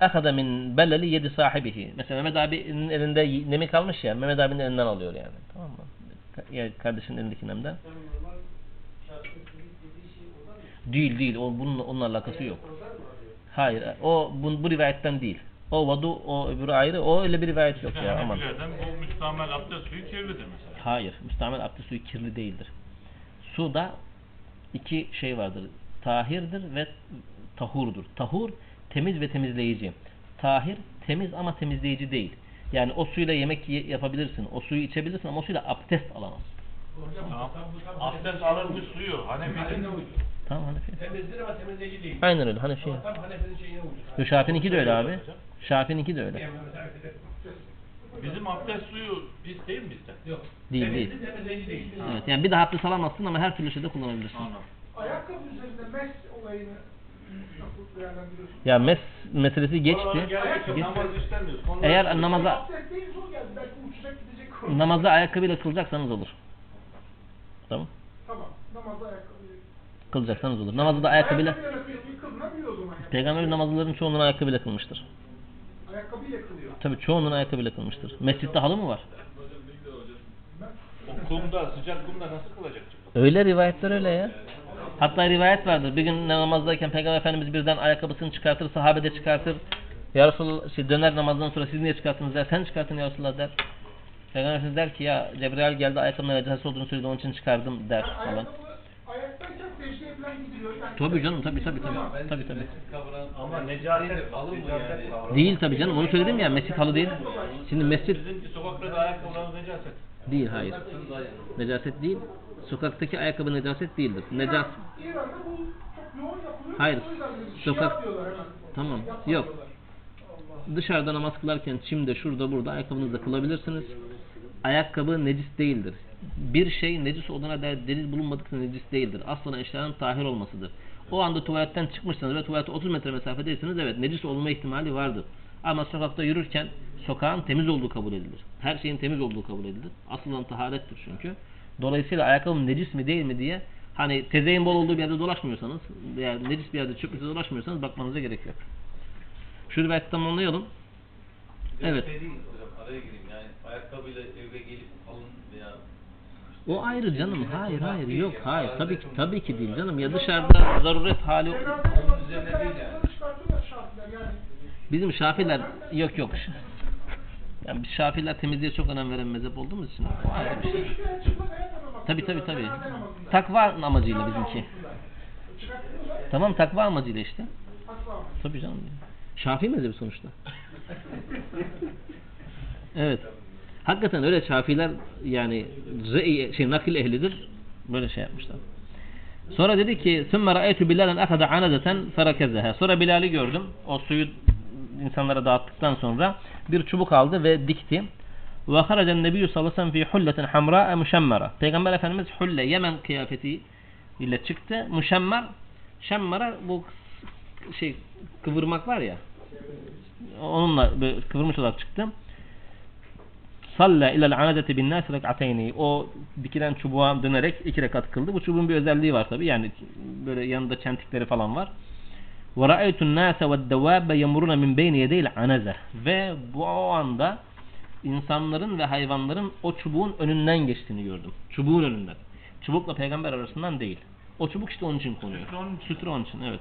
Ahada min beleli yedi sahibihi. Mesela Mehmet abinin elinde nemi kalmış ya. Mehmet abinin elinden alıyor yani. Tamam mı? Ya kardeşinin elindeki nemden. Değil değil. O bununla onunla alakası yok. Hayır. O bu, bu rivayetten değil. O vadu o öbürü ayrı. O öyle bir rivayet yok ya. Aman.
Bu müstamel abdest suyu kirlidir mesela.
Hayır. Müstamel abdest suyu kirli değildir. Suda iki şey vardır. Tahirdir ve tahurdur. Tahur temiz ve temizleyici. Tahir temiz ama temizleyici değil. Yani o suyla yemek ye- yapabilirsin. O suyu içebilirsin ama o suyla abdest alamazsın.
Tamam. Abdest alınmış suyu Hanefi'nin
Tamam Hanefi.
Temizdir ama temizleyici değil.
Aynen öyle Hanefi.
Tam Hanefi'nin şeyine uyuyor.
Yo, Şafii'ninki de öyle abi. Şafii'ninki de öyle.
bizim abdest suyu pis değil mi bizde?
Yok.
Değil değil.
Temizdir temizleyici değil.
Evet yani bir daha abdest alamazsın ama her türlü şeyde kullanabilirsin.
Anladım.
Ayakkabı üzerinde mes olayını?
Ya mes meselesi geçti. Geç- Eğer namaza namaza ayakkabıyla kılacaksanız olur. Tamam.
Tamam. Namazda ayakkabı.
Kılacaksanız olur. Namazı da ayakkabıyla
Ayakkabıyla.
Peygamber namazların çoğunun ayakkabıyla kılmıştır.
Ayakkabıyla kılıyor.
Tabii çoğunun ayakkabıyla kılmıştır. Mescitte halı mı var?
O kumda, sıcak kumda nasıl kılacak?
Öyle rivayetler öyle ya. Hatta rivayet vardır. Bir gün namazdayken Peygamber Efendimiz birden ayakkabısını çıkartır, sahabe de çıkartır. Ya Resulallah, şey, döner namazdan sonra siz niye çıkarttınız der. Sen çıkartın ya Resulallah der. Peygamber Efendimiz der ki ya Cebrail geldi ayakkabımın necaset olduğunu söyledi onun için çıkardım der
Yani
falan. Tabii canım tabii tabii tabii. Tabii tabii.
Ama necaset alır mı yani?
Değil tabii canım onu söyledim ya mescit halı değil. Şimdi mescit
Bizim sokakta da ayakkabılarımız necaset.
değil hayır. Necaset değil. Sokaktaki ayakkabı necaset değildir.
Yapılıyor.
Hayır.
Yüzden böyle
Sokak-. Tamam. Yok. Dışarıda namaz kılarken çimde şurada burada ayakkabınızla kılabilirsiniz. Ayakkabı necis değildir. Bir şey necis olduğuna dair delil bulunmadıkça necis değildir. Aslında eşyanın tahir olmasıdır. O anda tuvaletten çıkmışsanız ve tuvalete 30 metre mesafedeyseniz evet necis olma ihtimali vardır. Ama sokakta yürürken sokağın temiz olduğu kabul edilir. Her şeyin temiz olduğu kabul edilir. Asıl olan taharettir çünkü. Dolayısıyla ayakkabım necis mi değil mi diye hani tezeyin bol olduğu bir yerde dolaşmıyorsanız yani necis bir yerde çöplükte dolaşmıyorsanız bakmanıza gerek yok. Şu rivayeti tamamlayalım. Evet.
Şey değil hocam araya gireyim yani ayakkabıyla eve gelip alın veya
O ayrı canım. Hayır hayır yok hayır. Tabii ki tabii ki değil canım. Ya dışarıda zaruret hali bizim Şafiler yok yok. Yani biz Şafiler temizliğe çok önem veren mezhep olduğumuz için o ayrı bir
Bu
şey.
işte çıplak ayak namazı
Tabii tabii
kılıyorlar,
tabii.
cenaze namazında.
Takva amacıyla bizimki.
Çıkartıyorlar,
Tamam takva amacıyla işte.
takva amacı.
Tabii canım. Şafii mezhebi sonuçta. evet. Hakikaten öyle Şafiler yani re'y- şey nakil ehlidir. Böyle şey yapmışlar. Sonra dedi ki ثُمَّ رَأَيْتُ بِلَالًا أَخَذَ عَنَدَةً فَرَكَزَهَا Sonra Bilal'i gördüm. O suyu insanlara dağıttıktan sonra bir çubuk aldı ve dikti. Ve haracen nebiyyü sallallahu aleyhi ve sellem fi hulletin hamra e müşemmera. Peygamber Efendimiz hulle Yemen kıyafeti ile çıktı. Müşemmer şemmera bu şey kıvırmak var ya. Onunla kıvırmış olarak çıktı. Salla ila'l anadeti bin nas rek'ateyni. O dikilen çubuğa dönerek iki rekat kıldı. Bu çubuğun bir özelliği var tabi. Yani böyle yanında çentikleri falan var. Ve ra'aytu'n nase ve'd dawabe yemuruna min beyni yedeyl anaze. Ve bu o anda insanların ve hayvanların o çubuğun önünden geçtiğini gördüm. Çubuğun önünden. Çubukla peygamber arasından değil. O çubuk işte onun için konuyor.
Sütre onun için.
Sütre onun için evet.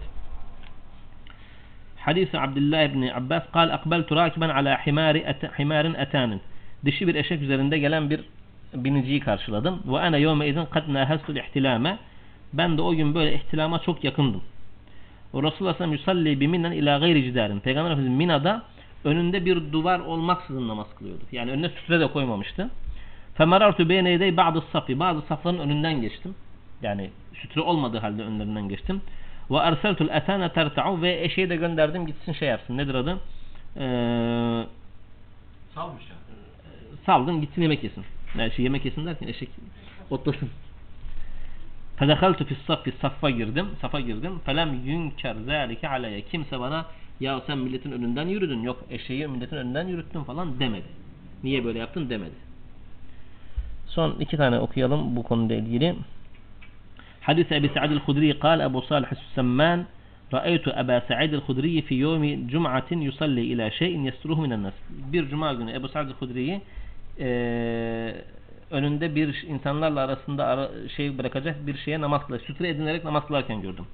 Hadis Abdullah ibn Abbas قال أقبلت راكبا على حمار أت حمار أتان dişi bir eşek üzerinde gelen bir biniciyi karşıladım. Ve ana yevme izin kad nahasul ihtilame. Ben de o gün böyle ihtilama çok yakındım. Resulullah sallallahu yusalli biminnen ila gayri cidarin. Peygamber Efendimiz Mina'da önünde bir duvar olmaksızın namaz kılıyordu. Yani önüne sütre de koymamıştı. Femerartu beyne yedey bazı safi. Bazı safların önünden geçtim. Yani sütre olmadığı halde önlerinden geçtim. Ve erseltul etane terta'u ve eşeği de gönderdim gitsin şey yapsın. Nedir adı? Ee,
Salmış yani.
Saldın gitsin yemek yesin. Yani şey yemek yesin derken eşek otlasın. Fedekaltu fis saffi saffa girdim. Safa girdim. Felem yünker zâlike aleyye. Kimse bana ya sen milletin önünden yürüdün. Yok eşeği milletin önünden yürüttün falan demedi. Niye böyle yaptın demedi. Son iki tane okuyalım bu konuyla ilgili. Hadis Ebi Sa'id el-Hudri قال أبو صالح السمان رأيت أبا سعيد الخدري في يوم جمعة يصلي إلى شيء يستره من الناس. Bir cuma günü Ebu Sa'id el-Hudri'yi eee, önünde bir insanlarla arasında ara, şey bırakacak bir şeye namaz kılar, sütre edinerek namaz kılarken gördüm.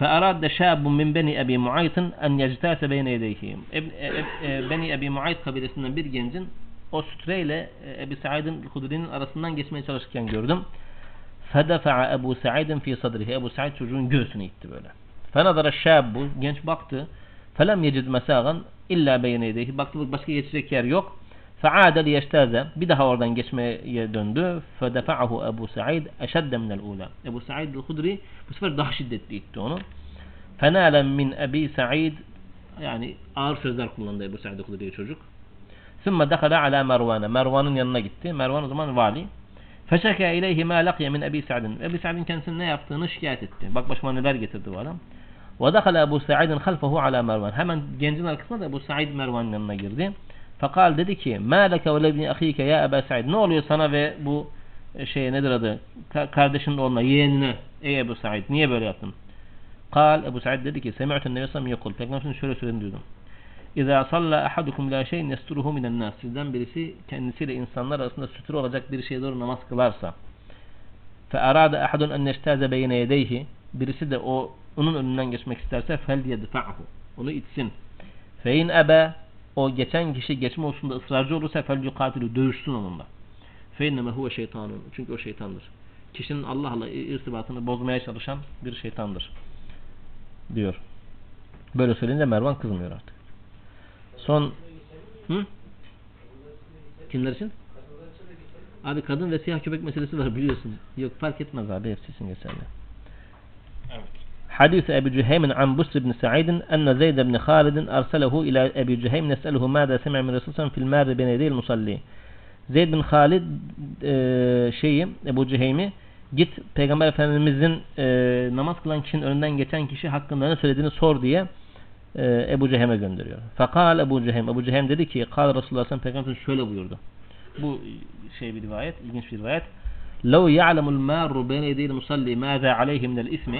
فأراد شاب من بني أبي معيط أن يجتاز بين يديه. Eb- e- e- Beni Ebi Muayt kabilesinden bir gencin o sütreyle e, Ebi Said'in Hudri'nin arasından geçmeye çalışırken gördüm. فَدَفَعَ Ebu Said'in fi sadrihi. Ebu Said çocuğun göğsüne itti böyle. فَنَظَرَ الشَّابُ Genç baktı. فَلَمْ يَجِدْ مَسَاغًا illa beyne yedeyhi. Baktı başka geçecek yer yok. Fe'ade liyeşteze. Bir daha oradan geçmeye döndü. Fedefa'ahu Ebu Sa'id eşedde minel ula. Ebu Sa'id el-Hudri bu sefer daha şiddetli itti onu. Fenale min Ebi Sa'id yani ağır sözler kullandı Ebu Sa'id el-Hudri çocuk. Sümme dekhala ala Mervan'a. Mervan'ın yanına gitti. Mervan o zaman vali. Feşeke ileyhi ma lakye min Ebi Sa'd'in. Ebi Sa'd'in kendisine ne yaptığını şikayet etti. Bak başıma neler getirdi bu adam. Ve dekhala Ebu Sa'id'in halfehu ala Mervan. Hemen gencin arkasına da Ebu Sa'id Mervan'ın yanına girdi. Fakal dedi ki "Ma leke ve lebni ahike ya Ebu Said." Ne oluyor sana ve bu e, şey nedir adı? Kardeşin onunla yeğenine ey Ebu Said niye böyle yaptın? Kal Ebu Said dedi ki "Semi'tun Nebi sallallahu aleyhi ve sellem şöyle söylediğini duydum. İza salla ahadukum la şeyin yesturuhu minen nas. Sizden birisi kendisiyle insanlar arasında sütür olacak bir şeye doğru namaz kılarsa. Fe arada ahadun en neştaze beyne yedeyhi. Birisi de o onun önünden geçmek isterse fel yedfa'hu. Onu itsin. Fe in ebe o geçen kişi geçme hususunda ısrarcı olursa fel yukatilu dövüşsün onunla. Fe inneme huve şeytanun. Çünkü o şeytandır. Kişinin Allah'la irtibatını bozmaya çalışan bir şeytandır. Diyor. Böyle söyleyince Mervan kızmıyor artık. Son Hı? Kimler için? Abi kadın ve siyah köpek meselesi var biliyorsun. Yok fark etmez abi hepsi için geçerli.
Evet.
حديث أبي جهيم عن بسر بن سعيد أن زيد بن خالد أرسله إلى أبي جهيم يسأله ماذا سمع من رسول الله في المار بين يدي المصلي Zeyd bin Halid e, şeyi Ebu Ceheymi git Peygamber Efendimizin e, namaz kılan kişinin önünden geçen kişi hakkında ne söylediğini sor diye e, Ebu Cehem'e gönderiyor. Fakal Ebu Cehem. Ebu Cehem dedi ki Kal Resulullah sallallahu Peygamber şöyle buyurdu. Bu şey bir rivayet, ilginç bir rivayet. لو يعلم المار بين يدي المصلي ماذا عليه من الإثم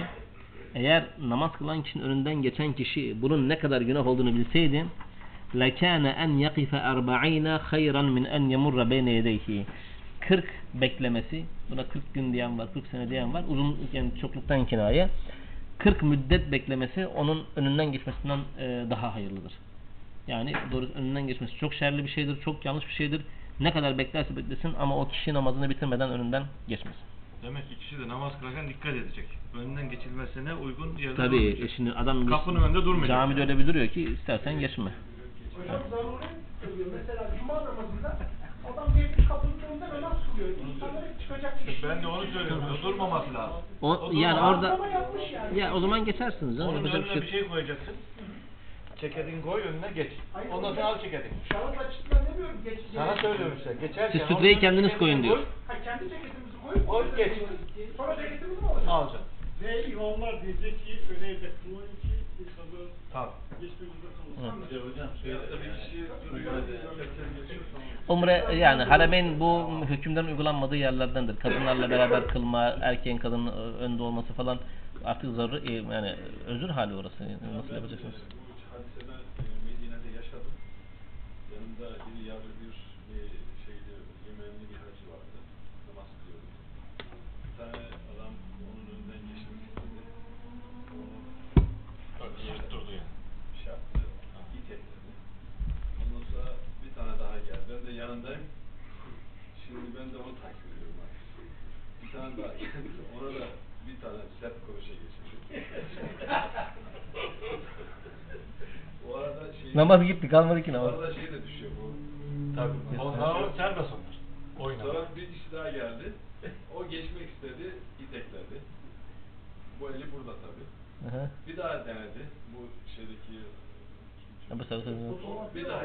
eğer namaz kılan kişinin önünden geçen kişi bunun ne kadar günah olduğunu bilseydi lekâne en yakife erba'ine hayran min en yemurra beyne yedeyhi 40 beklemesi buna 40 gün diyen var 40 sene diyen var uzun yani çokluktan kinaye 40 müddet beklemesi onun önünden geçmesinden e, daha hayırlıdır. Yani doğru önünden geçmesi çok şerli bir şeydir, çok yanlış bir şeydir. Ne kadar beklerse beklesin ama o kişi namazını bitirmeden önünden geçmesin.
Demek ki kişi de namaz kılarken dikkat edecek. Önünden geçilmesine uygun yerde
Tabii
durmayacak.
e, şimdi adam
Kapının önünde durmayacak.
Camide öyle bir duruyor ki istersen geçme.
Hocam zaruri kılıyor. Mesela cuma namazında adam gelip kapının önünde namaz kılıyor. İnsanlar hep çıkacak.
Ben de onu söylüyorum. Durmaması lazım.
O,
O
yani orada
Ama yapmış yani.
ya o zaman geçersiniz canım.
Onun
Yapacak
önüne
bir
bir
şey.
şey koyacaksın. Ceketini koy önüne geç.
Hayır,
Ondan sonra al ceketini.
Şahıs açısından demiyorum. Geç,
Sana söylüyorum işte. Geçerken
Siz sütreyi kendiniz koyun diyor.
koy,
Ha, kendi ceketimizi
Koy, geç.
Sonra ceketimizi mi alacağız?
Alacaksın.
Ve imamlar diyecek ki öyle evde kılmayın ki kalmasın.
Hocam
Hayatta bir kişi duruyor.
Umre yani haremeyn bu hükümlerin uygulanmadığı yerlerdendir. Kadınlarla beraber kılma, erkeğin kadının önde olması falan artık zarur yani özür hali orası. Nasıl yapacaksınız?
Bir tane daha geldi. Ona da bir tane sert koşa geçirdim. Bu arada şey...
Namaz gitti kalmadı ki
Bu
namaz.
arada şey de düşüyor bu.
Tabii. Onlar serbest onlar. Oynar.
Sonra bir kişi daha geldi. O geçmek istedi, itekledi. Bu eli burada tabii.
Hı hı.
Bir daha denedi. Bu şeydeki
Ya bu sırada-
bir daha.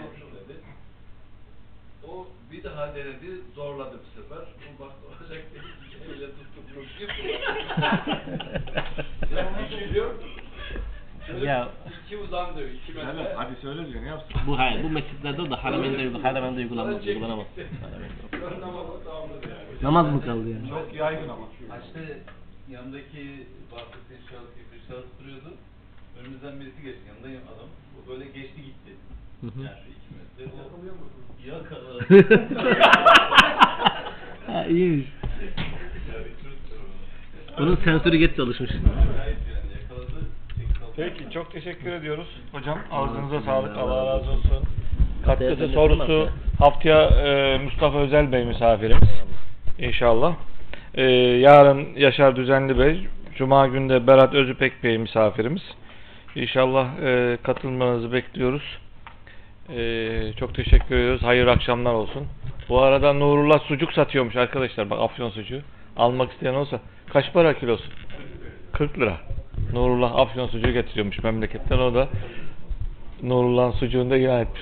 O bir daha denedi, zorladı bu sefer. O baktı olacak dedi. Öyle tuttu bunu. Ya onu biliyor. Şöyle
Ya-
iki uzandı, iki metre.
Hadi söyle diyor ne yapsın?
Bu hayır, bu mescitlerde o da haramende, uygul- haramende uygulanmaz, uygulanamaz.
Namazı tamamladı yani.
Namaz mı kaldı yani?
Çok yaygın ama.
Haçta yanındaki bahsettiğin şahıs gibi bir şahıs duruyordu. Önümüzden birisi geçti. Yanındayım adam. O böyle geçti gitti.
Hı hı.
Yani şu. Yakalıyor musun? Yakaladı.
ha iyiymiş. Bunun sensörü geç çalışmış.
Peki çok teşekkür ediyoruz. Hocam ağzınıza
Allah
sağlık. Allah
razı
razı olsun. Katkısı sorusu haftaya e, Mustafa Özel Bey misafirimiz. İnşallah. E, yarın Yaşar Düzenli Bey. Cuma günde Berat Özüpek Bey misafirimiz. İnşallah e, katılmanızı bekliyoruz. E, çok teşekkür ediyoruz. Hayırlı akşamlar olsun. Bu arada Nurullah sucuk satıyormuş arkadaşlar. Bak afyon sucuğu. Almak isteyen olsa. Kaç para kilosu? 40 lira. Nurullah afyon sucuğu getiriyormuş memleketten. O da Nurullah'ın sucuğunu da ilan etmiş.